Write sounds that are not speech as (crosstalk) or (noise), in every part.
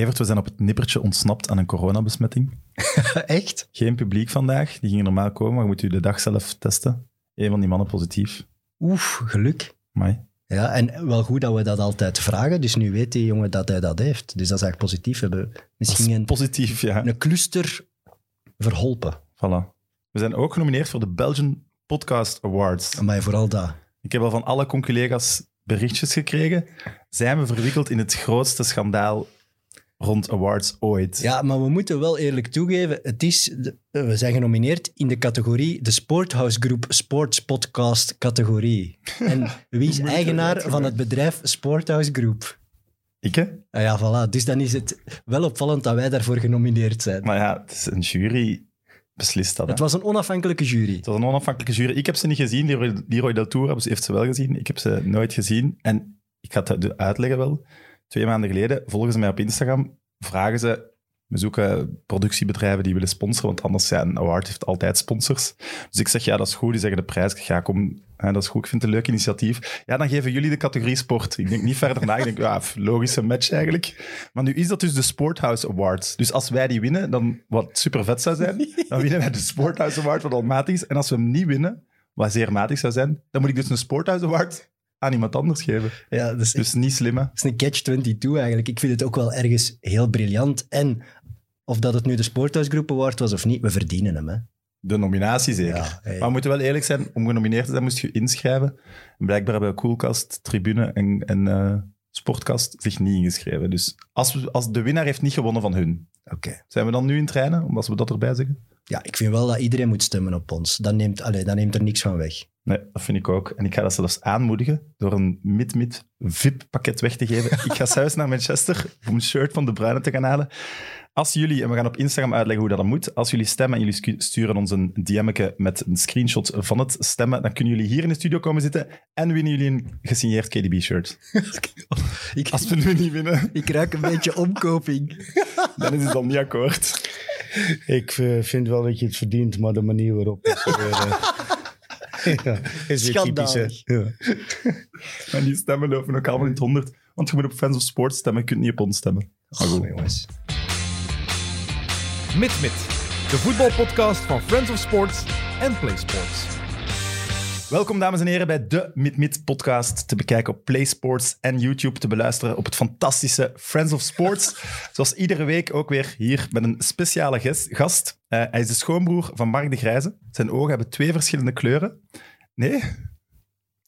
Evert, we zijn op het nippertje ontsnapt aan een coronabesmetting. (laughs) Echt? Geen publiek vandaag. Die gingen normaal komen, maar je moet u de dag zelf testen. Een van die mannen positief. Oef, geluk. Amai. Ja, en wel goed dat we dat altijd vragen. Dus nu weet die jongen dat hij dat heeft. Dus dat is eigenlijk positief. We hebben misschien is een, positief, ja. een cluster verholpen. Voilà. We zijn ook genomineerd voor de Belgian Podcast Awards. Maar vooral dat. Ik heb al van alle conculega's berichtjes gekregen. Zijn we verwikkeld in het grootste schandaal rond awards ooit? Ja, maar we moeten wel eerlijk toegeven. Het is, de- we zijn genomineerd in de categorie de Sporthouse Group Sports Podcast categorie. (laughs) En wie is eigenaar van het bedrijf Sporthouse Group? Ik, hè? Ah ja, voilà. Dus dan is het wel opvallend dat wij daarvoor genomineerd zijn. Maar ja, het is een jury beslist dat. hè. Het was een onafhankelijke jury. Het was een onafhankelijke jury. Ik heb ze niet gezien. Leroy, Leroy Del Tour heeft ze wel gezien. Ik heb ze nooit gezien. En ik ga het uitleggen wel. Twee maanden geleden volgen ze mij op Instagram. Vragen ze... We zoeken productiebedrijven die willen sponsoren, want anders zijn een award heeft altijd sponsors. Dus ik zeg, ja, dat is goed. Die zeggen de prijs. Ik zeg, ja, kom, dat is goed. Ik vind het een leuk initiatief. Ja, dan geven jullie de categorie sport. Ik denk niet verder na. Ik denk, ja, logische match eigenlijk. Maar nu is dat dus de Sporthouse Awards. Dus als wij die winnen, dan wat super vet zou zijn, dan winnen wij de Sporthouse Award, wat al matig is. En als we hem niet winnen, wat zeer matig zou zijn, dan moet ik dus een Sporthouse Award aan iemand anders geven. Ja, Dus niet slim, hè? dat is een catch-22 eigenlijk. Ik vind het ook wel ergens heel briljant. En of dat het nu de Sporthouse Group Award was of niet, we verdienen hem. Hè. De nominatie zeker. Ja, hey. Maar we moeten wel eerlijk zijn, om genomineerd te zijn moest je inschrijven. En blijkbaar hebben Coolcast, Tribune en, en eh, Sportcast zich niet ingeschreven. Dus als, we, als de winnaar heeft niet gewonnen van hun, Oké. zijn we dan nu in trainen, omdat we dat erbij zeggen? Ja, ik vind wel dat iedereen moet stemmen op ons. Dat neemt, allee, dat neemt er niks van weg. Nee, dat vind ik ook. En ik ga dat zelfs aanmoedigen door een mid-mid VIP-pakket weg te geven. ik ga (laughs) zelfs naar Manchester om een shirt van De Bruyne te gaan halen. Als jullie, en we gaan op Instagram uitleggen hoe dat dan moet, als jullie stemmen en jullie sturen ons een DM'tje met een screenshot van het stemmen, dan kunnen jullie hier in de studio komen zitten en winnen jullie een gesigneerd KDB-shirt. (laughs) Als we nu niet winnen, ik ruik een beetje omkoping. dan is het dan niet akkoord. (laughs) Ik eh, vind wel dat je het verdient, maar de manier waarop is weer, eh, (laughs) (laughs) ja, is weer typisch. hè. Ja. En die stemmen lopen ook allemaal in het honderd. Want je moet op Fans of Sports stemmen, je kunt niet op ons stemmen. Maar goed. Oh, jongens. MidMid, de voetbalpodcast van Friends of Sports en Play Sports. Welkom, dames en heren, bij de Mid-Mid podcast. Te bekijken op PlaySports en YouTube. Te beluisteren op het fantastische Friends of Sports. (laughs) Zoals iedere week ook weer hier met een speciale gast. Eh, hij is de schoonbroer van Mark de Grijze. Zijn ogen hebben twee verschillende kleuren. Nee,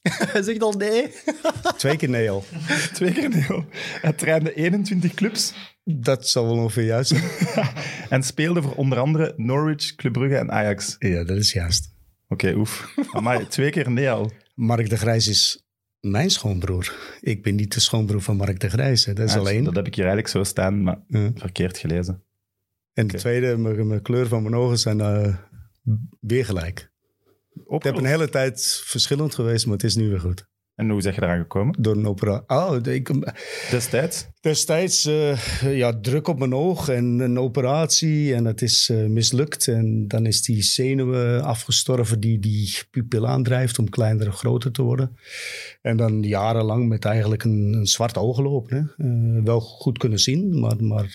(laughs) Hij zegt al nee. (laughs) Twee keer nee al. twee keer nee. hoor. Hij trainde 21 clubs Dat zal wel ongeveer juist zijn. en speelde voor onder andere Norwich, Club Brugge en Ajax. Ja, dat is juist. Oké, oef. (laughs) Maar twee keer nee al. Mark de Grijs is mijn schoonbroer. Ik ben niet de schoonbroer van Mark de Grijs. hè. Dat is Ah, alleen. Dat heb ik hier eigenlijk zo staan, maar Ja. verkeerd gelezen. En de tweede, mijn, mijn kleur van mijn ogen zijn eh, weer gelijk. Ik heb een hele tijd verschillend geweest, maar het is nu weer goed. En hoe zeg je eraan gekomen? Door een operatie. Oh, ik, Destijds? Destijds eh, ja, druk op mijn oog en een operatie en het is eh, mislukt. En dan is die zenuwen afgestorven die die pupil aandrijft om kleiner en groter te worden. En dan jarenlang met eigenlijk een, een zwart oog lopen. Hè. Eh, wel goed kunnen zien, maar, maar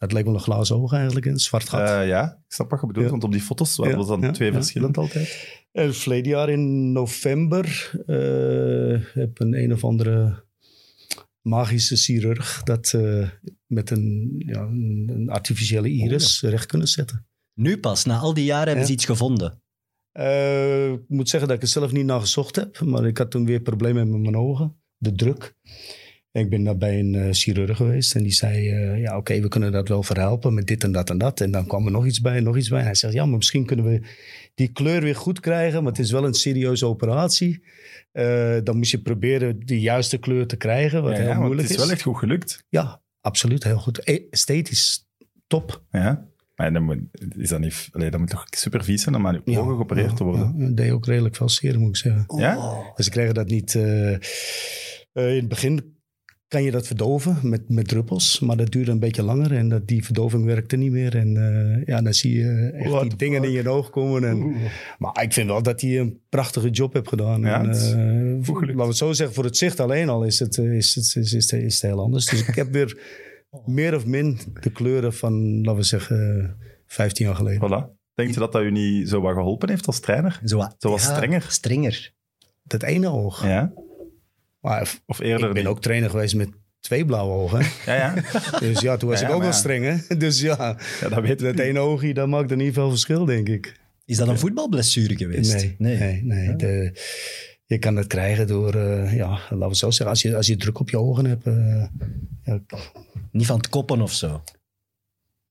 het leek wel een glazen oog eigenlijk, een zwart gat. Eh, ja, ik snap wat je bedoelt, Ja. want op die foto's waren dan ja, twee ja, verschillend altijd. En verleden jaar in november eh, heb een een of andere magische chirurg dat eh, met een, ja, een, een artificiële iris recht kunnen zetten. Nu pas, na al die jaren hebben Ja. ze iets gevonden. Eh, ik moet zeggen dat ik er zelf niet naar gezocht heb, maar ik had toen weer problemen met mijn ogen, de druk. En ik ben daar bij een eh, chirurg geweest en die zei, eh, ja oké, we kunnen dat wel verhelpen met dit en dat en dat. En dan kwam er nog iets bij, nog iets bij. En hij zegt, ja, maar misschien kunnen we die kleur weer goed krijgen, maar het is wel een serieuze operatie. Eh, dan moet je proberen de juiste kleur te krijgen, wat Ja, heel ja, moeilijk het is wel echt goed gelukt. Ja, absoluut, heel goed. E- Esthetisch, top. Ja. Maar dan moet, is dat, niet, allee, dat moet toch super vies zijn om aan je Ja, ogen geopereerd te worden? Ja, dat deed ook redelijk veel zeer, moet ik zeggen. Ja? Oh. Dus ze kregen dat niet. in het begin kan je dat verdoven met, met druppels, maar dat duurde een beetje langer en dat, die verdoving werkte niet meer. En eh, ja, dan zie je echt What die dingen in je oog komen. En, maar ik vind wel dat hij een prachtige job heeft gedaan. Ja, en, eh, laten we het zo zeggen, voor het zicht alleen al is het, eh, is het, is, is, is het heel anders. Dus ik heb weer meer of min de kleuren van, laten we zeggen, 15 jaar geleden. Voilà. Denkt je dat dat u niet zo wat geholpen heeft als trainer? Zo, wat- Zo wat strenger. Strenger. Dat ene oog. Ja? Maar Of eerder ik ben niet? ook trainer geweest met twee blauwe ogen. (laughs) Ja, ja. Dus ja, toen was Ja, ik ook wel ja. streng, hè? (laughs) Dus ja, ja dat weet dat ene oogje, dat maakt er niet veel verschil, denk ik. Is dat een voetbalblessure geweest? Nee, nee, nee. De, je kan het krijgen door, eh, ja, laten we het zo zeggen, als je, als je druk op je ogen hebt. eh, ja, Niet van het koppen of zo.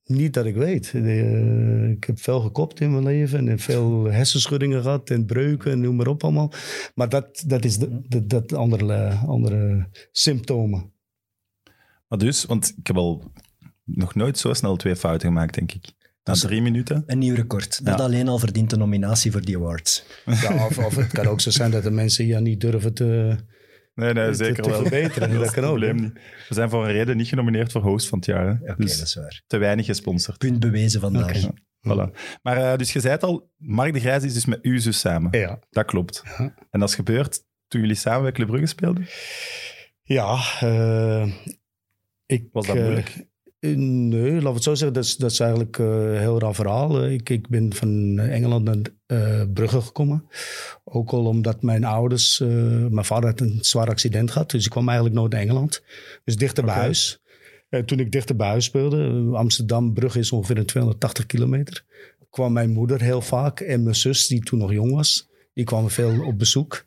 Niet dat ik weet. De, ik heb veel gekopt in mijn leven en veel hersenschuddingen gehad en breuken en noem maar op allemaal. Maar dat, dat is de, de- dat andere, andere symptomen. Maar dus, want ik heb al nog nooit zo snel twee fouten gemaakt, denk ik. Na is- drie minuten. Een nieuw record. Dat Ja. alleen al verdient een nominatie voor die awards. Ja, of, of het kan ook zo zijn dat de mensen ja, niet durven te, Nee, nee, zeker te wel. verbeteren. Dat, is kan ook. niet. We zijn voor een reden niet genomineerd voor host van het jaar. Oké, dus dat is waar. te weinig gesponsord. Punt bewezen vandaag. Oké. Voilà. Maar eh, dus je zei het al, Mark de Grijs is dus met u zus samen. Ja. Dat klopt. Ja. En dat is gebeurd toen jullie samen bij Club Brugge speelden? Ja, eh, ik, Was dat eh, moeilijk? Nee, laten we het zo zeggen. Dat is, dat is eigenlijk eh, een heel raar verhaal. Ik, ik ben van Engeland naar eh, Brugge gekomen. Ook al omdat mijn ouders... eh, mijn vader had een zwaar accident gehad. Dus ik kwam eigenlijk nooit naar Engeland. Dus dichter bij huis. Eh, toen ik dichter bij huis speelde... Amsterdam, Brugge is ongeveer een 280 kilometer. kwam mijn moeder heel vaak. En mijn zus, die toen nog jong was... Die kwamen veel op bezoek.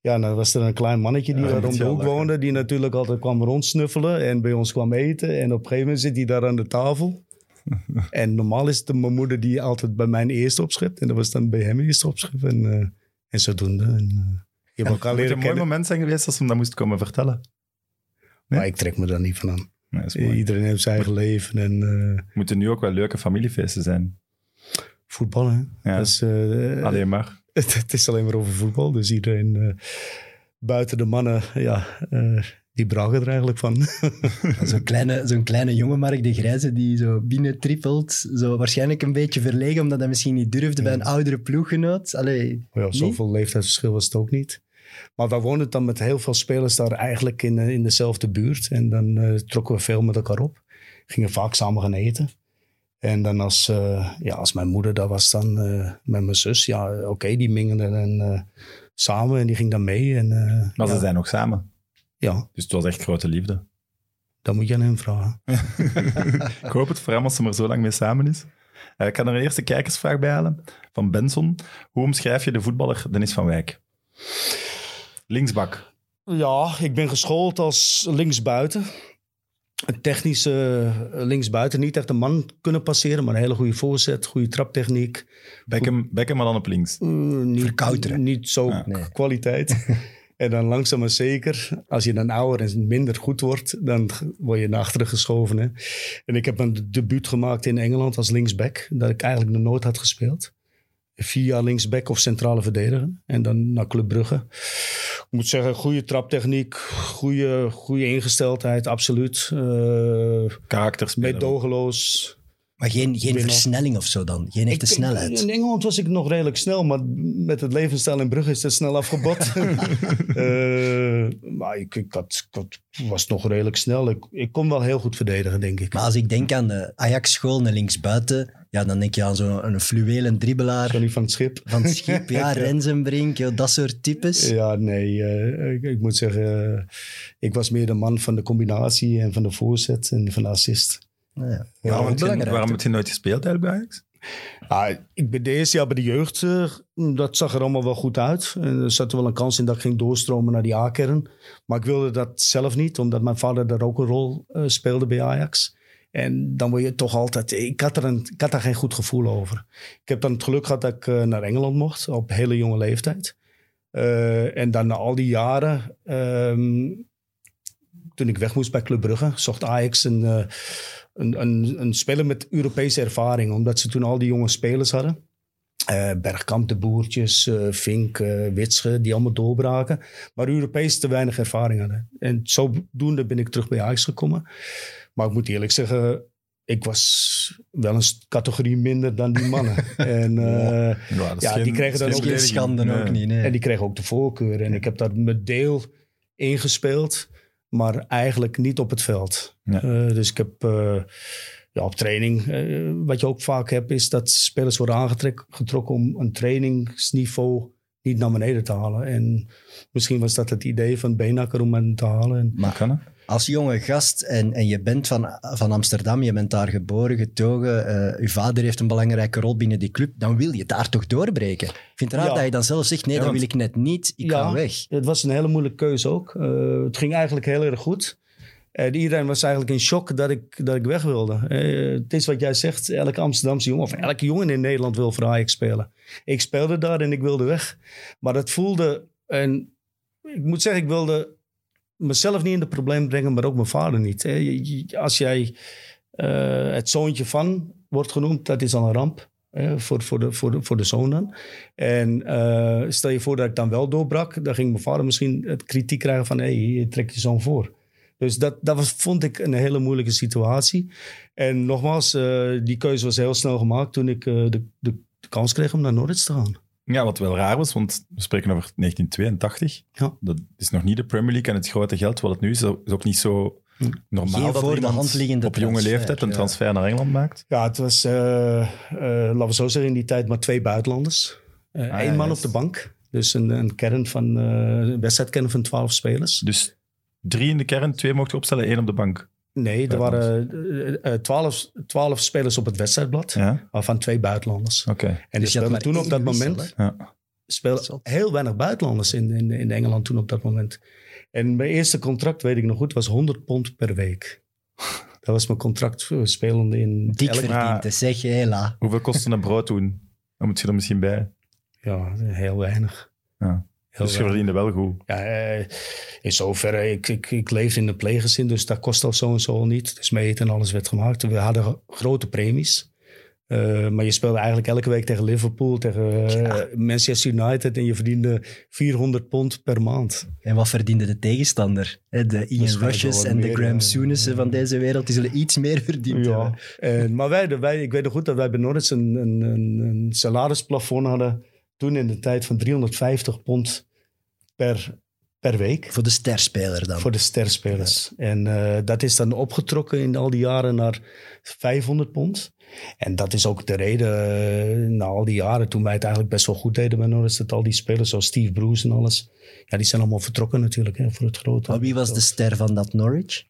Ja, dan was er een klein mannetje die Ja, daar om de hoek woonde. Die natuurlijk altijd kwam rondsnuffelen en bij ons kwam eten. En op een gegeven moment zit hij daar aan de tafel. (laughs) en normaal is het mijn moeder die altijd bij mijn eerste opschept. En dat was dan bij hem eerste opschep. En, eh, en zodoende. En, eh, je hebt elkaar een mooi moment zijn geweest als ze hem dat moest komen vertellen. Maar ik trek me daar niet van aan. Nee, dat is. Iedereen heeft zijn eigen leven en eh, moeten nu ook wel leuke familiefeesten zijn. voetballen. Ja. Dus, eh, Alleen maar. (laughs) het, het is alleen maar over voetbal. Dus iedereen eh, buiten de mannen, ja, eh, die braken er eigenlijk van. (laughs) Zo'n kleine, zo'n kleine jonge Mark de Grijze die zo binnentrippelt. Zo waarschijnlijk een beetje verlegen, omdat hij misschien niet durfde bij een oudere ploeggenoot. Allee, ja, zoveel leeftijdsverschil was het ook niet. Maar wij woonden dan met heel veel spelers daar eigenlijk in, eh, in dezelfde buurt. En dan trokken we veel met elkaar op. Gingen vaak samen gaan eten. En dan als, eh, ja, als mijn moeder daar was dan eh, met mijn zus. Ja, oké, die mingelen en, eh, samen en die ging dan mee. En, eh, Maar ja, ze zijn nog samen. ja, Dus het was echt grote liefde. dat moet je aan hem vragen. (laughs) Ik hoop het voor hem als ze maar zo lang mee samen is. Eh, ik kan er een eerste kijkersvraag bij halen. Van Benson. Hoe omschrijf je de voetballer Dennis van Wijk? Linksbak. Ja, ik ben geschoold als linksbuiten. Een technische eh, linksbuiten. Niet echt een man kunnen passeren, maar een hele goede voorzet, goede traptechniek. Beckham, Beckham maar dan op links. Eh, niet, zo. Nee. kwaliteit. (laughs) en dan langzaam maar zeker, als je dan ouder en minder goed wordt, dan word je naar achteren geschoven. Hè? En ik heb een debuut gemaakt in Engeland als linksback, dat ik eigenlijk nog nooit had gespeeld. Vier jaar linksback of centrale verdediger. En dan naar Club Brugge. Ik moet zeggen, goede traptechniek, goede, goede ingesteldheid, absoluut. Uh, Karakterspeler. meedogenloos. Maar geen, geen versnelling of zo dan. Geen echte Ik- snelheid. In Engeland was ik nog redelijk snel, maar met het levensstijl in Brugge is het snel afgebot. (laughs) Eh, maar ik, ik, had, ik had- was nog redelijk snel. Ik, ik kon wel heel goed verdedigen, denk ik. Maar als ik denk aan de Ajax-school naar linksbuiten, ja, dan denk je aan zo'n fluwelen dribbelaar van het Schip. van het schip. Ja, (laughs) Rensenbrink, joh, dat soort types. Ja, nee. eh, ik, ik moet zeggen, eh, ik was meer de man van de combinatie en van de voorzet en van de assist. Ja, Waarom, heb je, belangrijk. waarom heb je nooit gespeeld eigenlijk bij Ajax? Ah, ik ben de eerste jaar bij de jeugd, eh, dat zag er allemaal wel goed uit. En er zat wel een kans in dat ik ging doorstromen naar die A-kern. Maar ik wilde dat zelf niet, omdat mijn vader daar ook een rol eh, speelde bij Ajax. En dan word je toch altijd... Ik had, er een, ik had daar geen goed gevoel over. Ik heb dan het geluk gehad dat ik eh, naar Engeland mocht, op hele jonge leeftijd. Eh, en dan na al die jaren... ehm, toen ik weg moest bij Club Brugge, zocht Ajax een, eh, een, een, een speler met Europese ervaring. Omdat ze toen al die jonge spelers hadden. Eh, Bergkamp, de Boertjes, eh, Vink, eh, Witsche, die allemaal doorbraken. Maar Europees te weinig ervaring hadden. En zodoende ben ik terug bij Ajax gekomen. Maar ik moet eerlijk zeggen, ik was wel een categorie minder dan die mannen. (laughs) en, eh, Ja, Ja, die kregen dan dat is ook geen schande ook niet, nee. en die kreeg ook de voorkeur. En ik heb daar mijn deel ingespeeld. Maar eigenlijk niet op het veld. Ja. Eh, dus ik heb eh, ja, op training, eh, wat je ook vaak hebt, is dat spelers worden aangetrokken om een trainingsniveau niet naar beneden te halen. En misschien was dat het idee van Benakker om hem te halen. En, Maar kan hè? Als jonge gast en, en je bent van, van Amsterdam, je bent daar geboren, getogen, eh je vader heeft een belangrijke rol binnen die club, dan wil je daar toch doorbreken. Ik vind het raar Ja. dat je dan zelf zegt, nee, Ja, dat wil ik net niet, ik ga weg. Het was een hele moeilijke keuze ook. Eh, het ging eigenlijk heel erg goed. En iedereen was eigenlijk in shock dat ik, dat ik weg wilde. Eh, het is wat jij zegt, elke Amsterdamse jongen, of elke jongen in Nederland wil voor Ajax spelen. Ik speelde daar en ik wilde weg. Maar dat voelde, en ik moet zeggen, ik wilde mezelf niet in de probleem brengen, maar ook mijn vader niet. hè. Als jij eh, het zoontje van wordt genoemd, dat is al een ramp. voor, voor, de, voor, de, voor de zoon dan. En eh, stel je voor dat ik dan wel doorbrak, dan ging mijn vader misschien het kritiek krijgen van hé, hey, je trekt je zoon voor. Dus dat, dat was, vond ik een hele moeilijke situatie. En nogmaals, eh, die keuze was heel snel gemaakt toen ik de, de, de kans kreeg om naar Norwich te gaan. Ja, wat wel raar was, want we spreken over 1982. Ja. Dat is nog niet de Premier League en het grote geld wat het nu is. Dat is ook niet zo Hm. normaal Geen dat voor de hand liggende op jonge transfer, leeftijd een ja. transfer naar Engeland maakt. Ja, het was, eh, eh, laten we zo zeggen, in die tijd maar twee buitenlanders. Eén Ah, ja, man yes. op de bank. Dus een, een kern van, eh, een wedstrijdkern van twaalf spelers. Dus drie in de kern, twee mocht je opstellen, één op de bank. Nee, er waren eh, eh, twaalf, twaalf spelers op het wedstrijdblad. Ja, Waarvan twee buitenlanders. oké. En Dus je speelden toen op dat wissel, moment... Ja. speelden heel weinig buitenlanders in, in, in Engeland toen op dat moment. En mijn eerste contract, weet ik nog goed, was 100 pond per week. (laughs) Dat was mijn contract eh, spelende in... Dik elk- verdiend, hè, zeg hela. Hoeveel kostte een brood toen? Dan moet je er misschien bij. Ja, heel weinig. Ja. Heel Dus je verdiende wel goed. Ja, eh, in zoverre, ik, ik, ik leefde in een pleeggezin, dus dat kost al zo en zo al niet. Dus mee eten en alles werd gemaakt. We hadden grote premies. Eh, maar je speelde eigenlijk elke week tegen Liverpool, tegen eh, Manchester United en je verdiende 400 pond per maand. En wat verdiende de tegenstander? Hè, De Ian Rushes en de Graham van deze wereld, die zullen iets meer verdiend Ja. hebben. En, maar wij, wij, ik weet nog goed dat wij bij Norwich een, een, een, een salarisplafond hadden. Toen in de tijd van 350 pond per, per week. Voor de sterspeler dan. Voor de sterspelers. En eh, dat is dan opgetrokken in al die jaren naar 500 pond. En dat is ook de reden, eh, na al die jaren, toen wij het eigenlijk best wel goed deden bij Norwich, dat al die spelers zoals Steve Bruce en alles, ja, die zijn allemaal vertrokken natuurlijk hè, voor het grote. Maar wie was de ster van dat Norwich?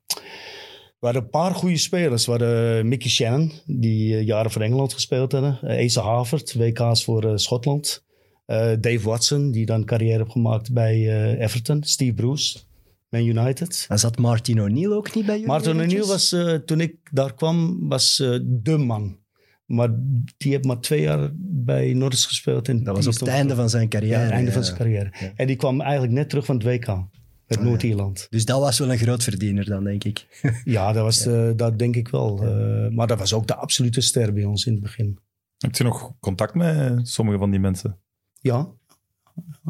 We hadden een paar goede spelers. We hadden Mickey Shannon, die eh, jaren voor Engeland gespeeld hadden. Asa Havert, WK's voor eh, Schotland. Eh, Dave Watson, die dan carrière heeft gemaakt bij eh, Everton. Steve Bruce, Man United. En zat Martin O'Neill ook niet bij jullie? Martin O'Neill was, eh, toen ik daar kwam, was de man. Maar die heeft maar twee jaar bij Norris gespeeld. En Dat was die op het einde van zijn ja, carrière. het einde van zijn carrière. Ja. En die kwam eigenlijk net terug van het WK. Met ja. Noord-Ierland. Dus dat was wel een groot verdiener dan, denk ik. (laughs) Ja, dat, was, eh, dat denk ik wel. Eh, maar dat was ook de absolute ster bij ons in het begin. Heb je nog contact met sommige van die mensen? Ja,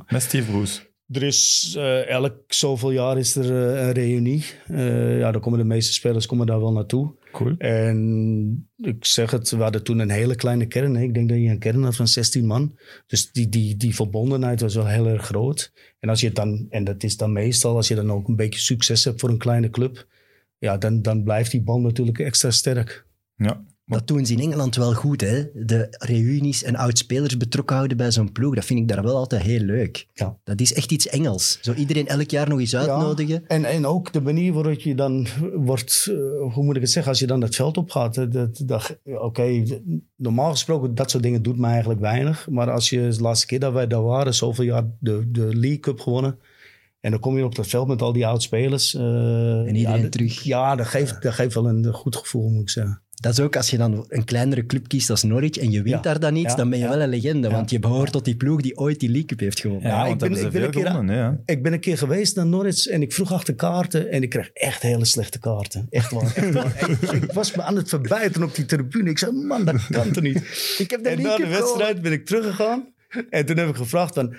Met Steve Bruce? er is eh, elk zoveel jaar is er eh, een reunie. Eh, ja, dan komen de meeste spelers komen daar wel naartoe. Cool. En ik zeg het, we hadden toen een hele kleine kern. Hè. Ik denk dat je een kern had van 16 man. Dus die, die, die verbondenheid was wel heel erg groot. En als je dan, en dat is dan meestal, als je dan ook een beetje succes hebt voor een kleine club, ja, dan, dan blijft die band natuurlijk extra sterk. Ja. Dat doen ze in Engeland wel goed, hè? De reunies en oud-spelers betrokken houden bij zo'n ploeg. Dat vind ik daar wel altijd heel leuk. Ja. Dat is echt iets Engels. Zo iedereen elk jaar nog eens uitnodigen. En, en ook de manier waarop je dan wordt, eh, hoe moet ik het zeggen, als je dan het veld op gaat. Dat, dat, dat- Oké, normaal gesproken, dat soort dingen doet me eigenlijk weinig. Maar als je de laatste keer dat wij daar waren, zoveel jaar de, de League Cup gewonnen. En dan kom je op dat veld met al die oud-spelers. eh, En iedereen ja, terug. Ja, dat geeft, dat geeft wel een goed gevoel, moet ik zeggen. Dat is ook als je dan een kleinere club kiest als Norwich en je wint Ja. daar dan iets, Ja. dan ben je Ja. wel een legende. Ja. Want je behoort tot die ploeg die ooit die League Cup heeft gewonnen. Ja, ik ben- ik ben een keer aan- gewonnen, ja. Ik ben een keer geweest naar Norwich en ik vroeg achter kaarten. En ik kreeg echt hele slechte kaarten. Echt waar. Echt waar. ik, (laughs) ik was me aan het verbijten op die tribune. Ik zei, man, dat kan toch niet? (laughs) Ik heb de En na de wedstrijd ben ik teruggegaan. En toen heb ik gevraagd van...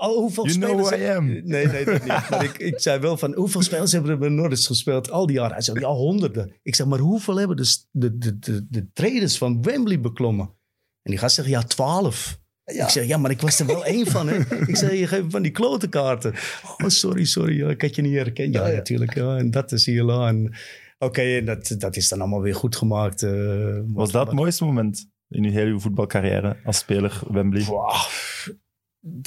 Oh, hoeveel You know spelers... who I am. Nee, nee, dat niet. Maar ik, ik zei wel van... Hoeveel spelers hebben er bij Norwich gespeeld al die jaren? Hij zei, ja, honderden. Ik zeg, maar hoeveel hebben de, de, de, de, de traders van Wembley beklommen? En die gast zegt, ja, twaalf. Ik zeg, ja, maar ik was er wel één van. Hè? Ik zei, je geeft van die klote kaarten. Oh, sorry, sorry. ja, Ik had je niet herkend. Ja, natuurlijk. Ja, en dat is hier la. En Oké, en dat, dat is dan allemaal weer goed gemaakt. eh, Was dat het mooiste moment in uw hele voetbalcarrière als speler Wembley?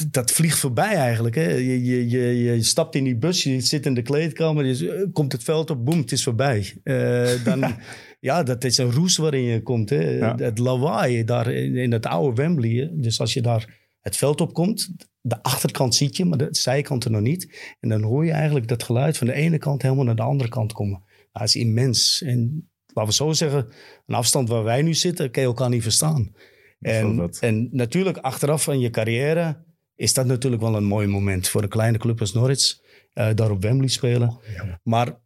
Dat vliegt voorbij eigenlijk. Hè? Je, je, je, je stapt in die bus, je zit in de kleedkamer, je, komt het veld op, boem, het is voorbij. Eh, dan, (laughs) ja, dat is een roes waarin je komt. Hè? Ja. Het lawaai daar in, in het oude Wembley. Hè? Dus als je daar het veld op komt, de achterkant ziet je, maar de zijkant er nog niet. En dan hoor je eigenlijk dat geluid van de ene kant helemaal naar de andere kant komen. Dat is immens. En laten we zo zeggen, een afstand waar wij nu zitten, kan je elkaar niet verstaan. En, en natuurlijk, achteraf van je carrière is dat natuurlijk wel een mooi moment voor een kleine club als Norwich. eh, daar op Wembley spelen. maar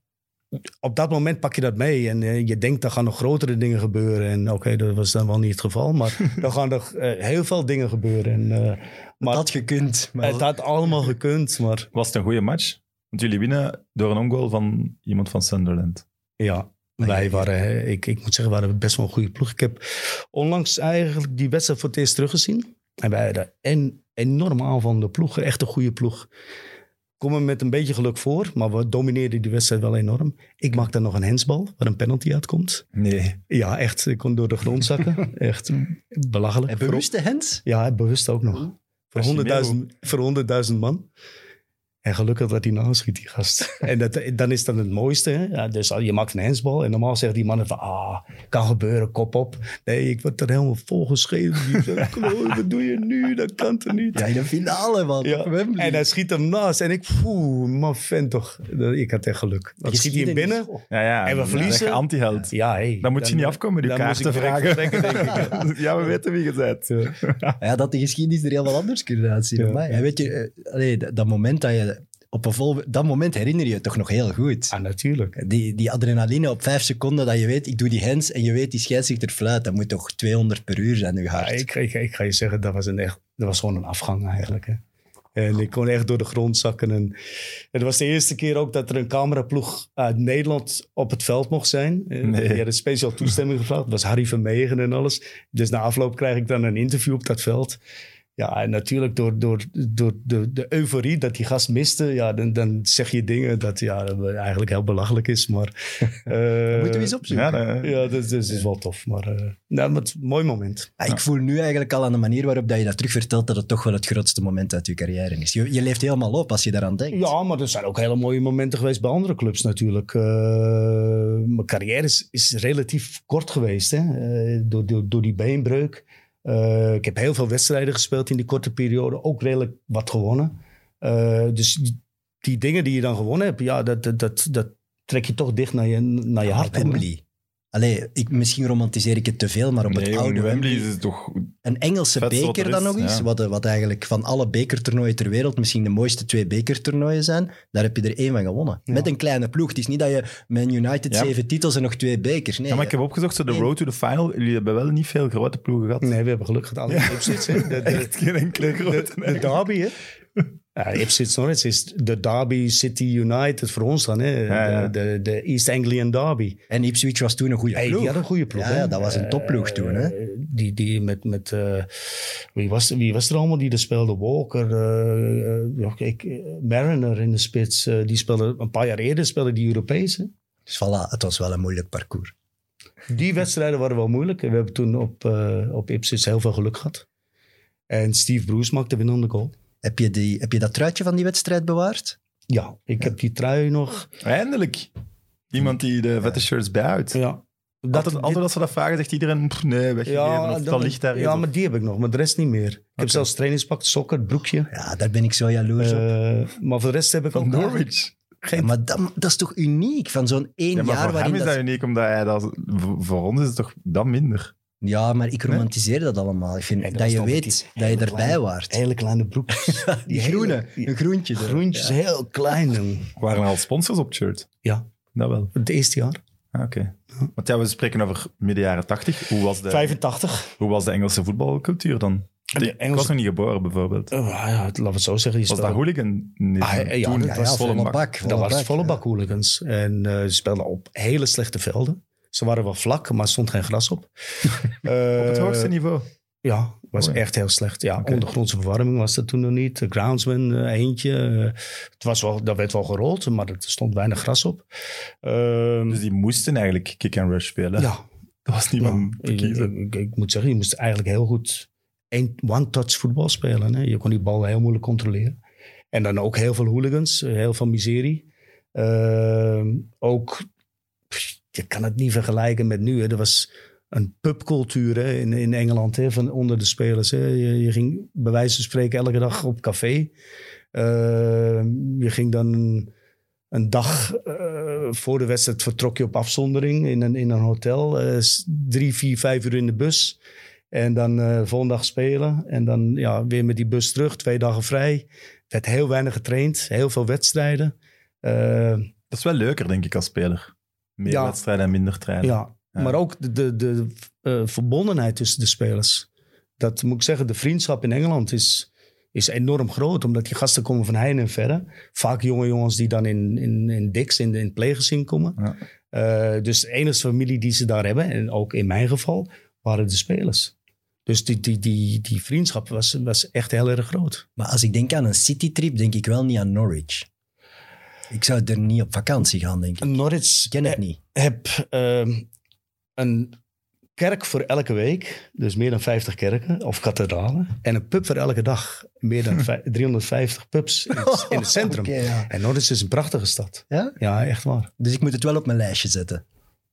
op dat moment pak je dat mee en eh, je denkt, er gaan nog grotere dingen gebeuren. En oké, dat was dan wel niet het geval, maar (laughs) er gaan nog eh, heel veel dingen gebeuren. En, eh, maar Dat gekund. Maar het had allemaal gekund, maar Was het een goede match? Want jullie winnen door een ongoal van iemand van Sunderland. Ja, wij waren, ik, ik moet zeggen, we waren best wel een goede ploeg. Ik heb onlangs eigenlijk die wedstrijd voor het eerst teruggezien. En wij hadden enorm aanvallende ploeg, echt een goede ploeg. Komen met een beetje geluk voor, maar we domineerden die wedstrijd wel enorm. Ik maakte nog een hensbal, waar een penalty uitkomt. Nee. Ja, echt, ik kon door de grond zakken. (laughs) echt belachelijk. En bewuste hands? Ja, bewust ook nog. Voor Casimiro. 100.000 voor 100.000 man. En gelukkig dat hij nou schiet, die gast. (laughs) en dat, dan is dat het mooiste. Hè? Ja, dus je maakt een hensbal. En normaal zeggen die mannen van... Ah, kan gebeuren, kop op. Nee, ik word er helemaal volgeschreven. Die zegt, "Klooi, wat doe je nu? Dat kan toch niet? Ja, in de finale, man. Ja. En hij schiet hem naast. En ik, poeh, man, vent toch. Ik had echt geluk. Dan schiet hij hem binnen. Ja, ja. En we verliezen. Anti-held. Ja, hey, Dan moet je niet afkomen met je dan kaart moet te vragen. denk ik. (laughs) (laughs) ja, we weten wie je bent. Ja, dat de geschiedenis er helemaal anders kunnen uitzien. Ja. En weet je, eh, allee, dat dat moment dat je op een vol... Dat moment herinner je je toch nog heel goed. Ah, natuurlijk. Die, die adrenaline op vijf seconden dat je weet, ik doe die hands en je weet, die scheidsrechter fluit. Dat moet toch 200 per uur zijn, Ja, hart. ik, ik, ik ga je zeggen, dat was, een echt, dat was gewoon een afgang eigenlijk. Hè. En ik kon echt door de grond zakken. En het was de eerste keer ook dat er een cameraploeg uit Nederland op het veld mocht zijn. Eh, Nee. Die hadden speciaal toestemming gevraagd. Dat was Harry Vermegen en alles. Dus na afloop krijg ik dan een interview op dat veld. Ja, en natuurlijk door, door, door de, de euforie dat die gast miste, ja, dan, dan zeg je dingen dat ja, dat eigenlijk heel belachelijk is. Maar, (laughs) eh, Moeten we eens opzoeken. Ja, dat- Ja, dat, dat is wel tof. Maar, eh, nou, maar het is een mooi moment. Ik voel nu eigenlijk al aan de manier waarop dat je dat terug vertelt, dat het toch wel het grootste moment uit je carrière is. Je, je leeft helemaal op als je daaraan denkt. Ja, maar er zijn ook hele mooie momenten geweest bij andere clubs natuurlijk. Eh, mijn carrière is, is relatief kort geweest, hè? Eh, door, door, door die beenbreuk. Eh, ik heb heel veel wedstrijden gespeeld in die korte periode, ook redelijk wat gewonnen. Eh, dus die, die dingen die je dan gewonnen hebt, ja, dat, dat, dat, dat trek je toch dicht naar je, naar je Ah, hart. toe. Allee, ik, misschien romantiseer ik het te veel, maar op Nee, het oude Wembley is het toch... Een Engelse beker er dan is, nog eens, ja. wat, wat eigenlijk van alle bekertoernooien ter wereld misschien de mooiste twee bekertoernooien zijn. Daar heb je er één van gewonnen. Ja. Met een kleine ploeg. Het is niet dat je met United Ja. zeven titels en nog twee bekers. Nee, Ja, maar ik heb opgezocht, zo de road to the final. Jullie hebben wel niet veel grote ploegen gehad. Nee, we hebben geluk gehad. Alle de, (laughs) Echt geen enkele grote. de, de derby, hè? Ja, Ipswich Norwich is de derby City United voor ons dan, hè? Ja. De, de, de East Anglian derby. En Ipswich was toen een goede Hey, ploeg. die had een goede ploeg. Ja, dat was een topploeg toen, hè? Eh, Die, die met, met eh, wie, was, wie was er allemaal die er speelde? Walker, eh, eh, eh, Mariner in de spits. eh, die speelde een paar jaar eerder speelde die Europees. hè? Dus voilà, het was wel een moeilijk parcours. Die wedstrijden waren wel moeilijk. We hebben toen op, eh op Ipswich heel veel geluk gehad. En Steve Bruce maakte de winnende goal. Heb je, die, heb je dat truitje van die wedstrijd bewaard? Ja, ik heb die trui nog. Eindelijk. Iemand die de vette shirts bijhoudt. Ja, dat, altijd, altijd als ze dat vragen, zegt iedereen, "Pff, nee, weggegeven. Ja, of dat- dat ligt daar. ja, maar die heb ik nog, maar de rest niet meer. Ik heb zelfs trainingspak, sokken, broekje. Ja, daar ben ik zo jaloers op. Eh, maar voor de rest heb ik Van ook Norwich. Ja, maar dat, dat is toch uniek? Van zo'n één Ja, maar jaar voor waarin hem is dat... dat uniek, omdat hij dat... voor- Voor ons is het toch dat minder. Ja, maar ik romantiseer dat allemaal. Ik vind dat je weet dat je erbij kleine- waart. Hele kleine broekjes. (laughs) Die groene, die een groentje. er. groentjes, Ja. heel klein. jong. Waren er al sponsors op het shirt? Ja, Dat wel. het eerste jaar. Ah, Oké. Want ja, we spreken over midden jaren tachtig. Hoe was de, 85. hoe was de Engelse voetbalcultuur dan? De Ik Engelse- was nog niet geboren, bijvoorbeeld. Oh, ja, laten we het zo zeggen. Was dat hooligan? Nee, Ah, ja, dat was volle bak. Dat was volle bak hooligans. En eh, ze speelden op hele slechte velden. Ze waren wel vlak, maar er stond geen gras op. (laughs) Op het hoogste niveau. Ja, was Oh ja. echt heel slecht. Ja, ondergrondse verwarming was dat toen nog niet. De groundsman eh, eentje. eh, het was wel, dat werd wel gerold, maar er stond weinig gras op. Ehm, Dus die moesten eigenlijk kick and rush spelen. ja, Dat was niet van te ik, kiezen. ik, ik moet zeggen, je moest eigenlijk heel goed one-touch voetbal spelen. Hè? Je kon die bal heel moeilijk controleren. En dan ook heel veel hooligans, heel veel miserie. Ehm, ook, je kan het niet vergelijken met nu. Hè? Er was een pubcultuur in, in Engeland hè, van onder de spelers. Hè? Je, ging bij wijze van spreken elke dag op café. Ehm, je ging dan een dag eh, voor de wedstrijd vertrok je op afzondering in een, in een hotel. Eh, drie, vier, vijf uur in de bus. En dan eh volgende dag spelen. En dan ja, weer met die bus terug. Twee dagen vrij. Werd heel weinig getraind. Heel veel wedstrijden. Eh, Dat is wel leuker, denk ik, als speler. Meer Ja. wedstrijden en minder trainen. ja. Ja. maar ook de, de, de eh, verbondenheid tussen de spelers. Dat moet ik zeggen, de vriendschap in Engeland is, is enorm groot. Omdat die gasten komen van heine en verre. Vaak jonge jongens die dan in, in, in Dix, in, in het pleeggezin komen. Ja. Eh, dus de enige familie die ze daar hebben, en ook in mijn geval, waren de spelers. Dus die, die, die, die vriendschap was, was echt heel erg groot. Maar als ik denk aan een citytrip, denk ik wel niet aan Norwich. Ik zou er niet op vakantie gaan, denk ik. Norwich Ik ken het niet. heb ehm, een kerk voor elke week, dus meer dan 50 kerken of kathedralen. En een pub voor elke dag, meer dan (laughs) vij- 350 pubs in het, in het centrum. (laughs) Ja. En Norwich is een prachtige stad. Ja? Ja, echt waar. Dus ik moet het wel op mijn lijstje zetten.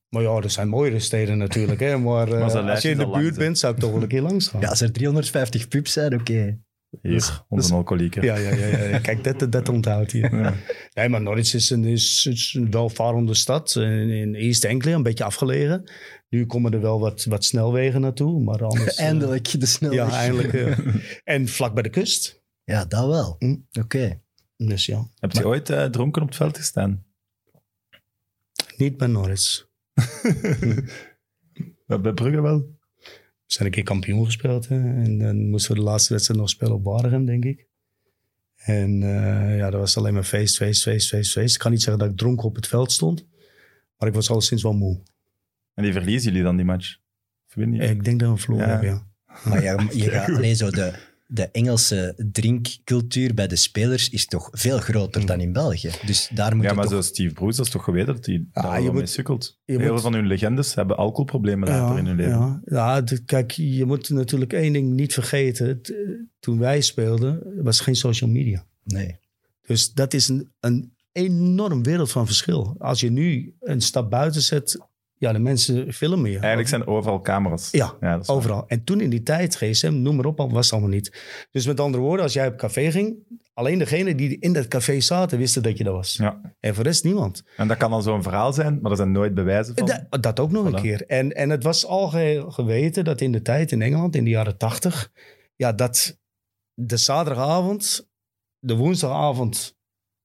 Maar ja, er zijn mooiere steden natuurlijk. Hè? Maar, (laughs) eh, Maar als je in de buurt bent, zou ik toch wel een keer langs gaan. Ja, als er 350 pubs zijn, oké. Hier, onze alcoholieker. Ja, ja, ja, ja. Kijk, dat, dat onthoudt hier. Ja. Nee, maar Norwich is een, is, is een welvarende stad. In, in East Anglia, een beetje afgelegen. Nu komen er wel wat, wat snelwegen naartoe, maar anders... eh, (laughs) Eindelijk de snelweg. Ja, eindelijk. ja. (laughs) en vlak bij de kust. Ja, dat wel. Hm. Oké. Dus ja, Heb je ooit eh, dronken op het veld gestaan? niet bij Norwich. (laughs) Bij bij Brugge wel? We zijn een keer kampioen gespeeld. Hè? En dan moesten we de laatste wedstrijd nog spelen op Waregem, denk ik. En eh, ja, dat was alleen maar feest, feest, feest, feest, feest. Ik kan niet zeggen dat ik dronken op het veld stond. Maar ik was al sinds wel moe. En die verliezen jullie dan die match? Je? Ik denk dat we verloren Ja. hebben, ja. Maar ja, je (laughs) gaat, alleen zo de, de Engelse drinkcultuur bij de spelers is toch veel groter dan in België. Dus daar moet Ja, maar toch... zo Steve Bruce, dat is toch geweten dat hij daar je wel mee moet- sukkelt. je Heel veel moet- van hun legendes hebben alcoholproblemen later in hun leven. Ja, ja kijk, je moet natuurlijk één ding niet vergeten. T- Toen wij speelden, was er geen social media. Nee. Dus dat is een, een enorm wereld van verschil. Als je nu een stap buiten zet, ja, de mensen filmen je. Eigenlijk zijn overal camera's. Ja, waar. overal. En toen in die tijd, gsm, noem maar op, was het allemaal niet. Dus met andere woorden, als jij op café ging, alleen degenen die in dat café zaten, wisten dat je dat was. Ja. En voor de rest niemand. En dat kan dan zo'n verhaal zijn, maar er zijn nooit bewijzen van. Dat, dat ook nog Voilà. een keer. En, en het was al geweten dat in de tijd in Engeland, in de jaren tachtig, ja, dat de zaterdagavond, de woensdagavond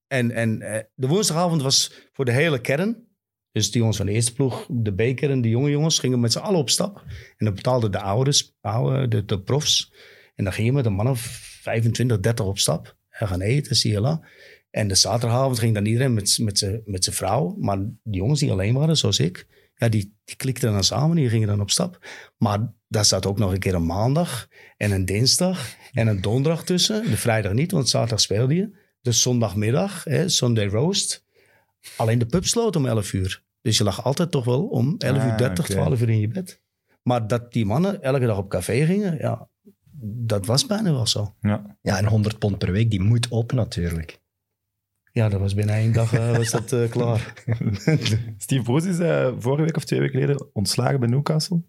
en, en eh, de woensdagavond was voor de hele kern. Dus die jongens van de eerste ploeg, de B-kern, de jonge jongens, gingen met z'n allen op stap. En dan betaalden de ouders, oude, de, de profs. En dan ging je met een man of 25, 30 op stap. En gaan eten, zie je. En de zaterdagavond ging dan iedereen met, met zijn vrouw. Maar die jongens die alleen waren, zoals ik, ja, die, die klikten dan samen, die gingen dan op stap. Maar daar zat ook nog een keer een maandag en een dinsdag en een donderdag tussen. De vrijdag niet, want zaterdag speelde je. Dus zondagmiddag, hè, Sunday roast. Alleen de pub sloot om 11 uur. Dus je lag altijd toch wel om 11 uur Ah, 30, oké. 12 uur in je bed. Maar dat die mannen elke dag op café gingen, ja, dat was bijna wel zo. Ja. Ja, en 100 pond per week, die moet op natuurlijk. Ja, dat was binnen één dag eh, was dat eh, (laughs) klaar. Steve Bruce is eh, vorige week of twee weken geleden ontslagen bij Newcastle.